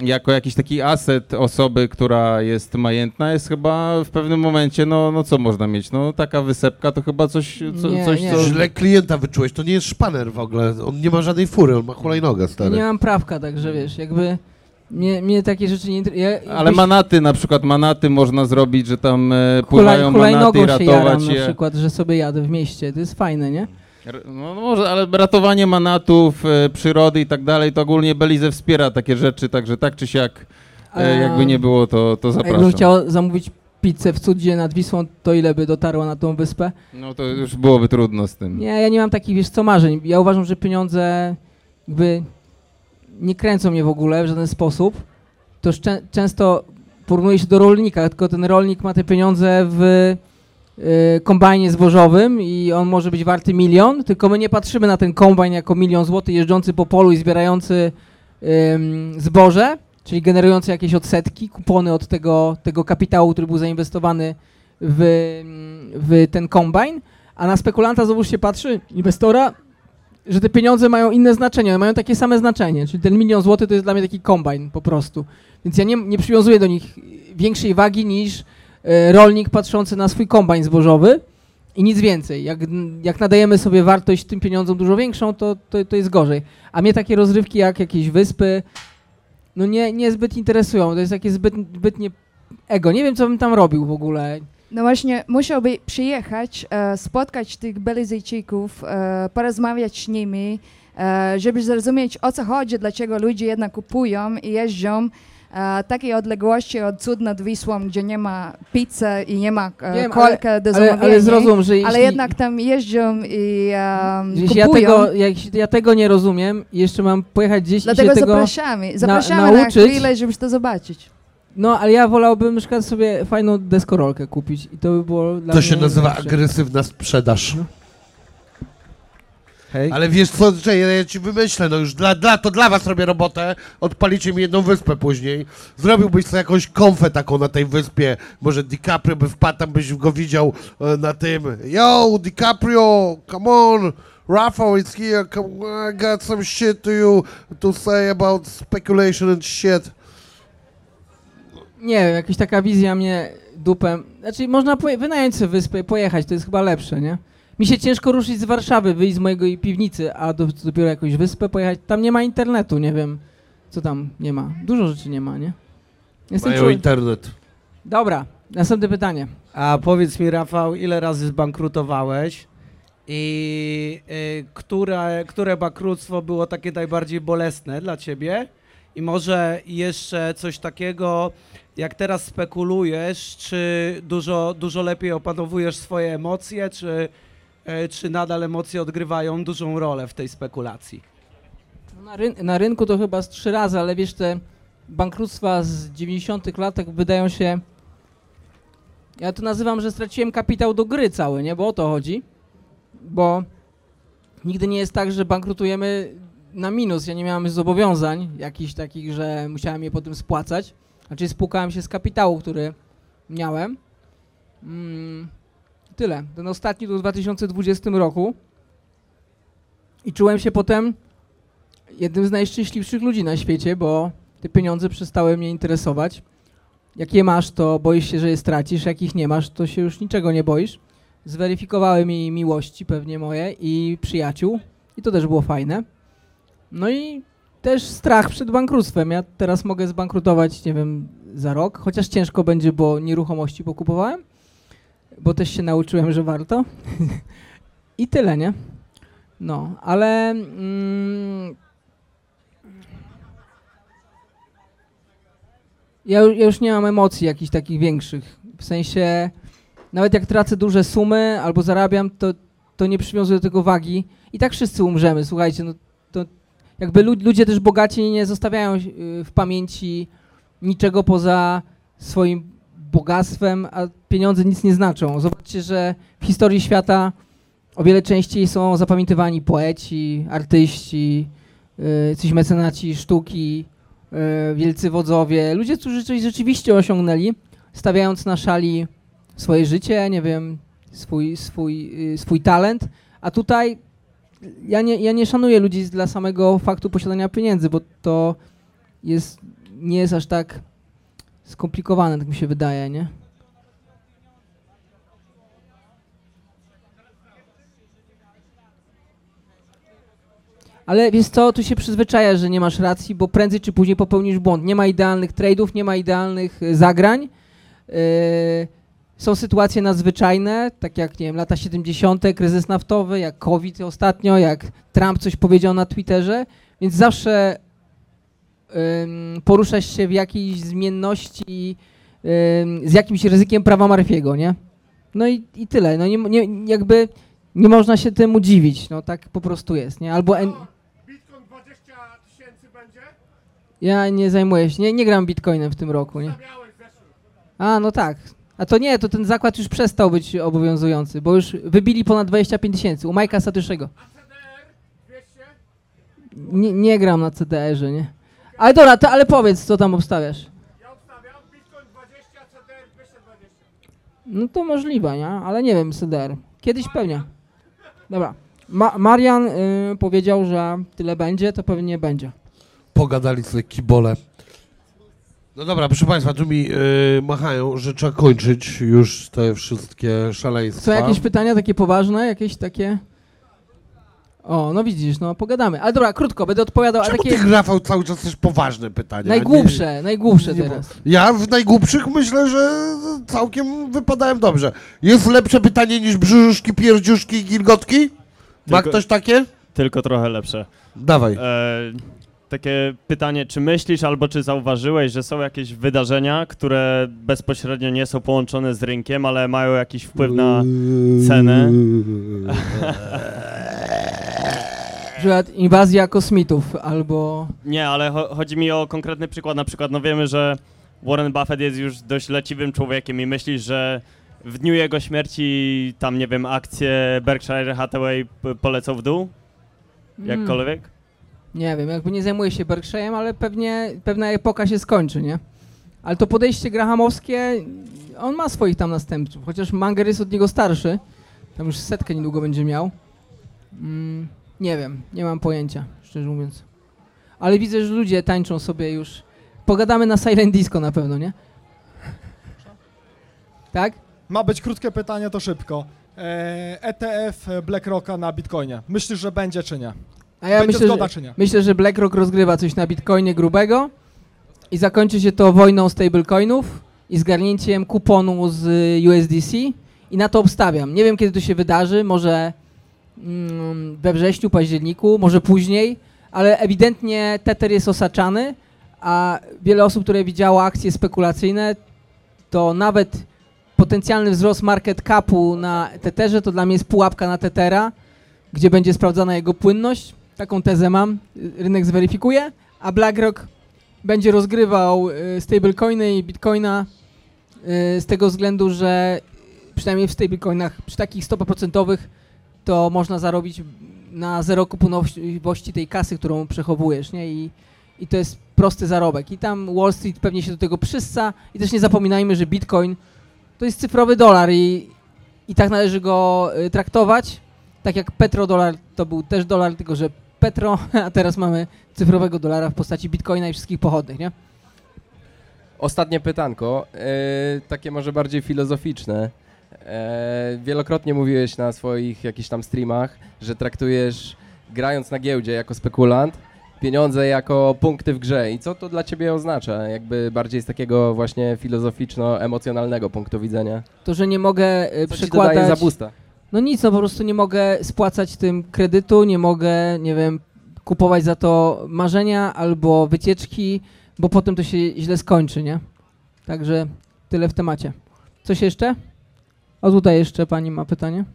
jako jakiś taki aset osoby, która jest majętna, jest chyba w pewnym momencie, no, no co można mieć? No taka wysepka to chyba coś, co, Nie, coś nie. co... Źle klienta wyczułeś, to nie jest szpaner w ogóle, on nie ma żadnej fury, on ma hulajnogę, stary. nie mam prawka, także wiesz, jakby mnie, mnie takie rzeczy nie interesują. Ale manaty, na przykład manaty można zrobić, że tam e, pływają manaty i hulajnogą się jaram ratować na je. przykład, że sobie jadę w mieście, to jest fajne, nie? No, no może, ale ratowanie manatów, e, przyrody i tak dalej, to ogólnie Belize wspiera takie rzeczy, także tak czy siak, e, jakby nie było, to, to A zapraszam. Jakbym chciał zamówić pizzę w cudzie nad Wisłą, to ile by dotarło na tą wyspę? No to już byłoby trudno z tym. Nie, ja nie mam takich, wiesz co, marzeń. Ja uważam, że pieniądze jakby nie kręcą mnie w ogóle w żaden sposób. To szczę- często porównuje się do rolnika, tylko ten rolnik ma te pieniądze w y, kombajnie zbożowym i on może być warty milion, tylko my nie patrzymy na ten kombajn jako milion złotych jeżdżący po polu i zbierający ym, zboże, czyli generujący jakieś odsetki, kupony od tego, tego kapitału, który był zainwestowany w, w ten kombajn, a na spekulanta znowu się patrzy, inwestora, że te pieniądze mają inne znaczenie, one mają takie same znaczenie, czyli ten milion złotych to jest dla mnie taki kombajn po prostu. Więc ja nie, nie przywiązuję do nich większej wagi niż e, rolnik patrzący na swój kombajn zbożowy i nic więcej. Jak, jak nadajemy sobie wartość tym pieniądzom dużo większą, to, to, to jest gorzej. A mnie takie rozrywki jak jakieś wyspy, no nie, niezbyt interesują, to jest takie zbyt, zbytnie ego. Nie wiem, co bym tam robił w ogóle. No właśnie, musiałby przyjechać, e, spotkać tych Belizyjczyków, e, porozmawiać z nimi, e, żeby zrozumieć o co chodzi, dlaczego ludzie jednak kupują i jeżdżą takiej odległości od cud nad Wisłą, gdzie nie ma pizzy i nie ma Wiem, kolka do ale, zamówienia. ale zrozum, że jeśli, ale jednak tam jeżdżą i e, jeśli ja, kupują. tego, jak, ja tego nie rozumiem i jeszcze mam pojechać gdzieś i Dlatego się tego... zapraszamy, zapraszamy na, nauczyć. chwilę, żeby to zobaczyć. No, ale ja wolałbym na przykład sobie fajną deskorolkę kupić i to by było dla To mnie się nazywa lepsze. agresywna sprzedaż. Hej. Ale wiesz co, że ja, ja ci wymyślę, no już dla, dla, to dla was robię robotę, odpalicie mi jedną wyspę później. Zrobiłbyś sobie jakąś konfę taką na tej wyspie, może DiCaprio by wpadł, tam byś go widział e, na tym. Yo, DiCaprio, come on, Rafał is here, come on, I got some shit to you to say about speculation and shit. Nie wiem, jakaś taka wizja mnie dupem... Znaczy, można poje- wynająć sobie wyspę i pojechać, to jest chyba lepsze, nie? Mi się ciężko ruszyć z Warszawy, wyjść z mojej piwnicy, a do, dopiero jakąś wyspę pojechać. Tam nie ma internetu, nie wiem, co tam nie ma. Dużo rzeczy nie ma, nie? Jestem Mają człowiek- internet. Dobra, następne pytanie. A powiedz mi, Rafał, ile razy zbankrutowałeś I y, które, które bankructwo było takie najbardziej bolesne dla ciebie? I może jeszcze coś takiego, jak teraz spekulujesz, czy dużo, dużo lepiej opanowujesz swoje emocje, czy, y, czy nadal emocje odgrywają dużą rolę w tej spekulacji? No Na, na rynku to chyba z trzy razy, ale wiesz, te bankructwa z 90 lat wydają się... Ja to nazywam, że straciłem kapitał do gry cały, nie? Bo o to chodzi. Bo nigdy nie jest tak, że bankrutujemy na minus. Ja nie miałem zobowiązań jakichś takich, że musiałem je potem spłacać. Znaczy spłukałem się z kapitału, który miałem. Mm, tyle. Ten ostatni to w 2020 roku. I czułem się potem jednym z najszczęśliwszych ludzi na świecie, bo te pieniądze przestały mnie interesować. Jak je masz, to boisz się, że je stracisz, jak ich nie masz, to się już niczego nie boisz. Zweryfikowały mi miłości pewnie moje i przyjaciół i to też było fajne. No i też strach przed bankructwem. Ja teraz mogę zbankrutować, nie wiem, za rok, chociaż ciężko będzie, bo nieruchomości pokupowałem, bo też się nauczyłem, że warto. I tyle, nie? No, ale mm, ja, ja już nie mam emocji jakichś takich większych. W sensie, nawet jak tracę duże sumy albo zarabiam, to, to nie przywiązuję do tego wagi. I tak wszyscy umrzemy, słuchajcie, no to jakby lu- ludzie też bogaci nie zostawiają y, w pamięci niczego poza swoim bogactwem, a pieniądze nic nie znaczą. Zobaczcie, że w historii świata o wiele częściej są zapamiętywani poeci, artyści, y, jacyś mecenaci sztuki, y, wielcy wodzowie, ludzie, którzy coś rzeczywiście osiągnęli, stawiając na szali swoje życie, nie wiem, swój, swój, y, swój talent, a tutaj ja nie, ja nie szanuję ludzi dla samego faktu posiadania pieniędzy, bo to jest, nie jest aż tak skomplikowane, tak mi się wydaje, nie? Ale wiesz co, tu się przyzwyczajasz, że nie masz racji, bo prędzej czy później popełnisz błąd. Nie ma idealnych trade'ów, nie ma idealnych y, zagrań. Yy, są sytuacje nadzwyczajne, tak jak nie wiem, lata 70., kryzys naftowy, jak COVID ostatnio, jak Trump coś powiedział na Twitterze, więc zawsze ym, poruszasz się w jakiejś zmienności ym, z jakimś ryzykiem prawa Murphy'ego, nie? No i, i tyle. No nie, nie, jakby nie można się temu dziwić, no tak po prostu jest, nie? Albo en... Bitcoin 20 tysięcy będzie? ja nie zajmuję się, nie, nie gram bitcoinem w tym roku, nie? A, no tak. A to nie, to ten zakład już przestał być obowiązujący, bo już wybili ponad 25 tysięcy u Majka Satyszego. Nie, nie gram na CDR-ze, nie? Ale dobra, to, ale powiedz, co tam obstawiasz. Ja obstawiam Bitcoin 20, CDR 220. No to możliwe, nie? Ale nie wiem, CDR. Kiedyś pewnie. Dobra. Ma Marian y, powiedział, że tyle będzie, to pewnie będzie. Pogadali sobie kibole. No dobra, proszę Państwa, tu mi y, machają, że trzeba kończyć już te wszystkie szaleństwa. Są jakieś pytania takie poważne, jakieś takie... O, no widzisz, no pogadamy. Ale dobra, krótko, będę odpowiadał, a Czemu takie ty, Rafał, cały czas też poważne pytania? najgłupsze, najgłupsze nie- teraz. Ja w najgłupszych myślę, że całkiem wypadałem dobrze. Jest lepsze pytanie niż brzuszki, pierdziuszki i gilgotki? Ma Tylko- ktoś takie? Tylko trochę lepsze. Dawaj. E, takie pytanie, czy myślisz albo czy zauważyłeś, że są jakieś wydarzenia, które bezpośrednio nie są połączone z rynkiem, ale mają jakiś wpływ na cenę? Przykład inwazja kosmitów albo... Nie, ale cho- chodzi mi o konkretny przykład. Na przykład, no wiemy, że Warren Buffett jest już dość leciwym człowiekiem i myślisz, że w dniu jego śmierci tam, nie wiem, akcje Berkshire Hathaway polecą w dół? Mm. Jakkolwiek? Nie wiem, jakby nie zajmuję się Berkshire'em, ale pewnie pewna epoka się skończy, nie? Ale to podejście grahamowskie, on ma swoich tam następców, chociaż Manger jest od niego starszy, tam już setkę niedługo będzie miał. Mm, nie wiem, nie mam pojęcia, szczerze mówiąc. Ale widzę, że ludzie tańczą sobie już. Pogadamy na Silent Disco na pewno, nie? Tak? Ma być krótkie pytanie, to szybko. E, ETF BlackRocka na Bitcoinie. Myślisz, że będzie czy nie? A ja myślę, zgoda że, czy nie? myślę, że BlackRock rozgrywa coś na Bitcoinie grubego i zakończy się to wojną stablecoinów i zgarnięciem kuponu z y, USDC i na to obstawiam. Nie wiem, kiedy to się wydarzy, może mm, we wrześniu, październiku, może później, ale ewidentnie Tether jest osaczany, a wiele osób, które widziało akcje spekulacyjne, to nawet potencjalny wzrost market capu na Tetherze to dla mnie jest pułapka na Tethera, gdzie będzie sprawdzana jego płynność. Taką tezę mam, rynek zweryfikuje, a BlackRock będzie rozgrywał y, stablecoiny i bitcoina y, z tego względu, że przynajmniej w stablecoinach przy takich stopach procentowych to można zarobić na zero kupowości tej kasy, którą przechowujesz, nie? I, I to jest prosty zarobek. I tam Wall Street pewnie się do tego przysca i też nie zapominajmy, że bitcoin to jest cyfrowy dolar i, i tak należy go y, traktować. Tak jak petrodolar to był też dolar, tylko że petro, a teraz mamy cyfrowego dolara w postaci bitcoina i wszystkich pochodnych, nie? Ostatnie pytanko, e, takie może bardziej filozoficzne. E, wielokrotnie mówiłeś na swoich jakichś tam streamach, że traktujesz grając na giełdzie jako spekulant pieniądze jako punkty w grze. I co to dla ciebie oznacza? Jakby bardziej z takiego właśnie filozoficzno-emocjonalnego punktu widzenia. To, że nie mogę y, Co ci przekładać... dodaje za boosta? No nic, no po prostu nie mogę spłacać tym kredytu, nie mogę, nie wiem, kupować za to marzenia albo wycieczki, bo potem to się źle skończy, nie? Także tyle w temacie. Coś jeszcze? O, tutaj jeszcze pani ma pytanie.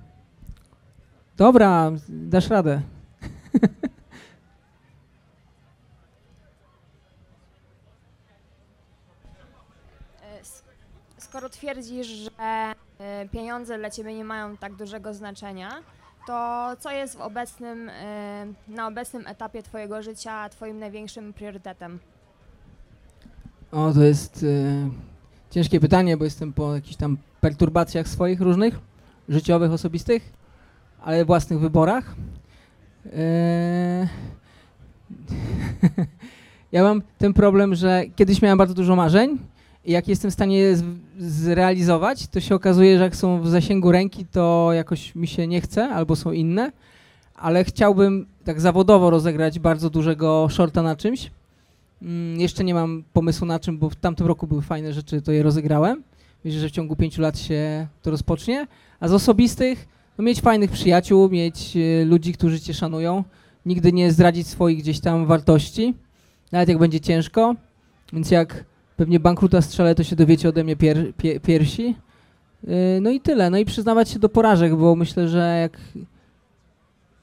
Dobra, dasz radę. E, s- Skoro twierdzisz, że e, pieniądze dla ciebie nie mają tak dużego znaczenia, to co jest obecnym, e, na obecnym etapie twojego życia twoim największym priorytetem? O, to jest y, ciężkie pytanie, bo jestem po jakichś tam perturbacjach swoich różnych, życiowych, osobistych, ale własnych wyborach. Eee, ja mam ten problem, że kiedyś miałem bardzo dużo marzeń jak jestem w stanie zrealizować, to się okazuje, że jak są w zasięgu ręki, to jakoś mi się nie chce albo są inne, ale chciałbym tak zawodowo rozegrać bardzo dużego shorta na czymś. Mm, jeszcze nie mam pomysłu na czym, bo w tamtym roku były fajne rzeczy, to je rozegrałem. Myślę, że w ciągu pięciu lat się to rozpocznie. A z osobistych, no mieć fajnych przyjaciół, mieć e, ludzi, którzy cię szanują, nigdy nie zdradzić swoich gdzieś tam wartości, nawet jak będzie ciężko. Więc jak pewnie bankruta strzelę, to się dowiecie ode mnie pier, pie, piersi. Yy, No i tyle. No i przyznawać się do porażek, bo myślę, że jak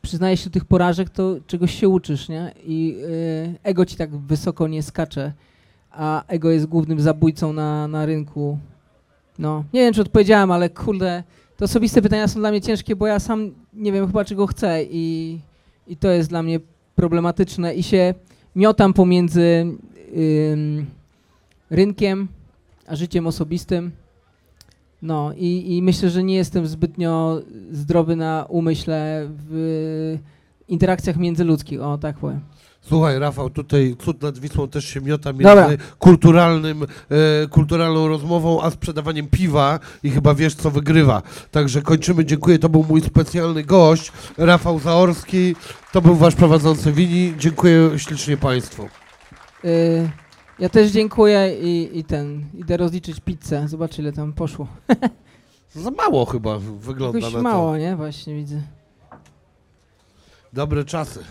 przyznajesz się do tych porażek, to czegoś się uczysz, nie? I yy, ego ci tak wysoko nie skacze, a ego jest głównym zabójcą na, na rynku. No, nie wiem, czy odpowiedziałem, ale kurde, te osobiste pytania są dla mnie ciężkie, bo ja sam nie wiem chyba, czego chcę i, i to jest dla mnie problematyczne i się miotam pomiędzy ym, rynkiem a życiem osobistym. No i, i myślę, że nie jestem zbytnio zdrowy na umyśle w interakcjach międzyludzkich, o tak powiem. Słuchaj, Rafał, tutaj cud nad Wisłą też się miota między Dobra. kulturalnym, e, kulturalną rozmową, a sprzedawaniem piwa i chyba wiesz, co wygrywa. Także kończymy, dziękuję, to był mój specjalny gość, Rafał Zaorski, to był wasz prowadzący Wini, dziękuję ślicznie państwu. Y, ja też dziękuję i, i ten, idę rozliczyć pizzę, zobacz ile tam poszło. Za mało chyba wygląda Jakoś na to. mało, nie? Właśnie widzę. Dobre czasy.